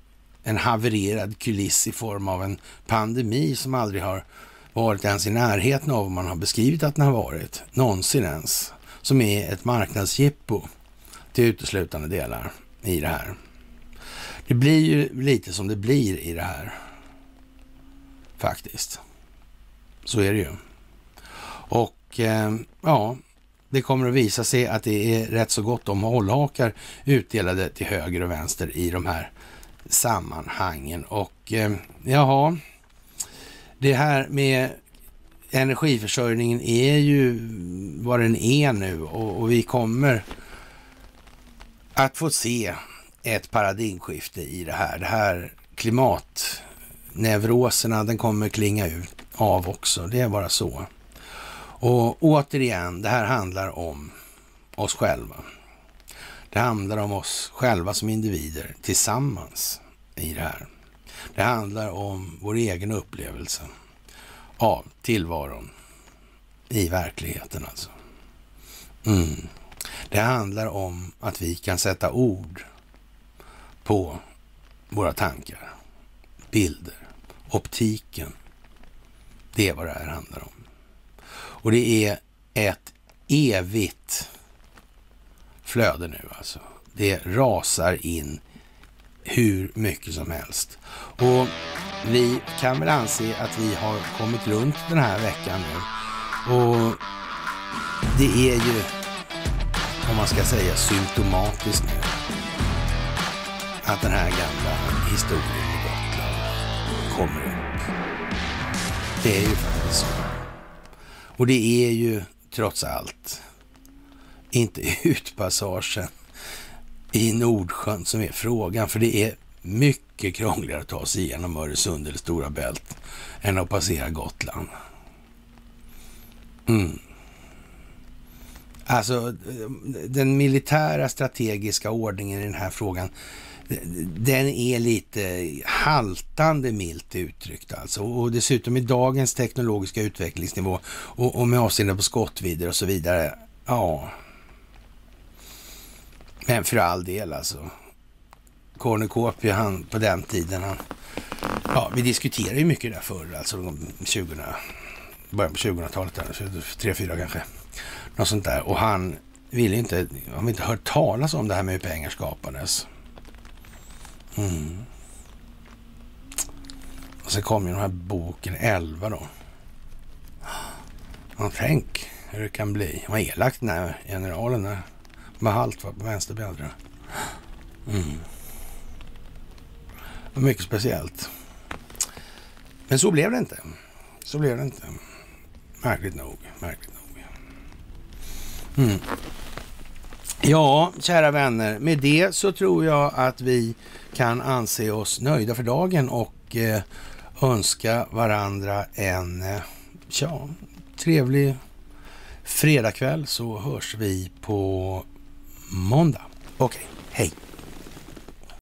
Speaker 1: en havererad kuliss i form av en pandemi som aldrig har varit ens i närheten av vad man har beskrivit att den har varit. Någonsin ens. Som är ett marknadsjippo till uteslutande delar i det här. Det blir ju lite som det blir i det här. Faktiskt. Så är det ju. Och eh, ja, det kommer att visa sig att det är rätt så gott om hållhakar utdelade till höger och vänster i de här sammanhangen. Och eh, jaha, det här med energiförsörjningen är ju vad den är nu och, och vi kommer att få se ett paradigmskifte i det här. Det här klimatneuroserna, den kommer klinga ut av också. Det är bara så. Och återigen, det här handlar om oss själva. Det handlar om oss själva som individer tillsammans i det här. Det handlar om vår egen upplevelse av tillvaron i verkligheten alltså. Mm. Det handlar om att vi kan sätta ord på våra tankar, bilder, optiken. Det är vad det här handlar om. Och det är ett evigt flöde nu alltså. Det rasar in hur mycket som helst. Och vi kan väl anse att vi har kommit runt den här veckan nu. Och det är ju, om man ska säga symptomatiskt nu, att den här gamla historien i Gotland kommer upp. Det är ju faktiskt så. Och det är ju trots allt inte utpassagen i Nordsjön som är frågan, för det är mycket krångligare att ta sig igenom Öresund eller Stora Bält än att passera Gotland. Mm. Alltså, eh, den militära strategiska ordningen i den här frågan, den är lite haltande milt uttryckt alltså. Och dessutom i dagens teknologiska utvecklingsnivå och, och med avseende på skottvidder och så vidare. Ja. Men för all del alltså. Cornucopia, han på den tiden, han, ja, vi diskuterade ju mycket där förr, alltså 20, början på 2000-talet, tre, fyra kanske. Något sånt där. Och han ville inte, han inte hört talas om det här med hur pengar skapades. Mm. Och så kom ju den här boken 11 då. Ja, tänk hur det kan bli. Vad elakt den här generalen där. Med halt var på vänsterbjällra. Mm. Mycket speciellt. Men så blev det inte. Så blev det inte. Märkligt nog. Märkligt nog. Mm. Ja, kära vänner. Med det så tror jag att vi kan anse oss nöjda för dagen och eh, önska varandra en eh, ja, trevlig fredagkväll så hörs vi på måndag. Okej, okay. hej!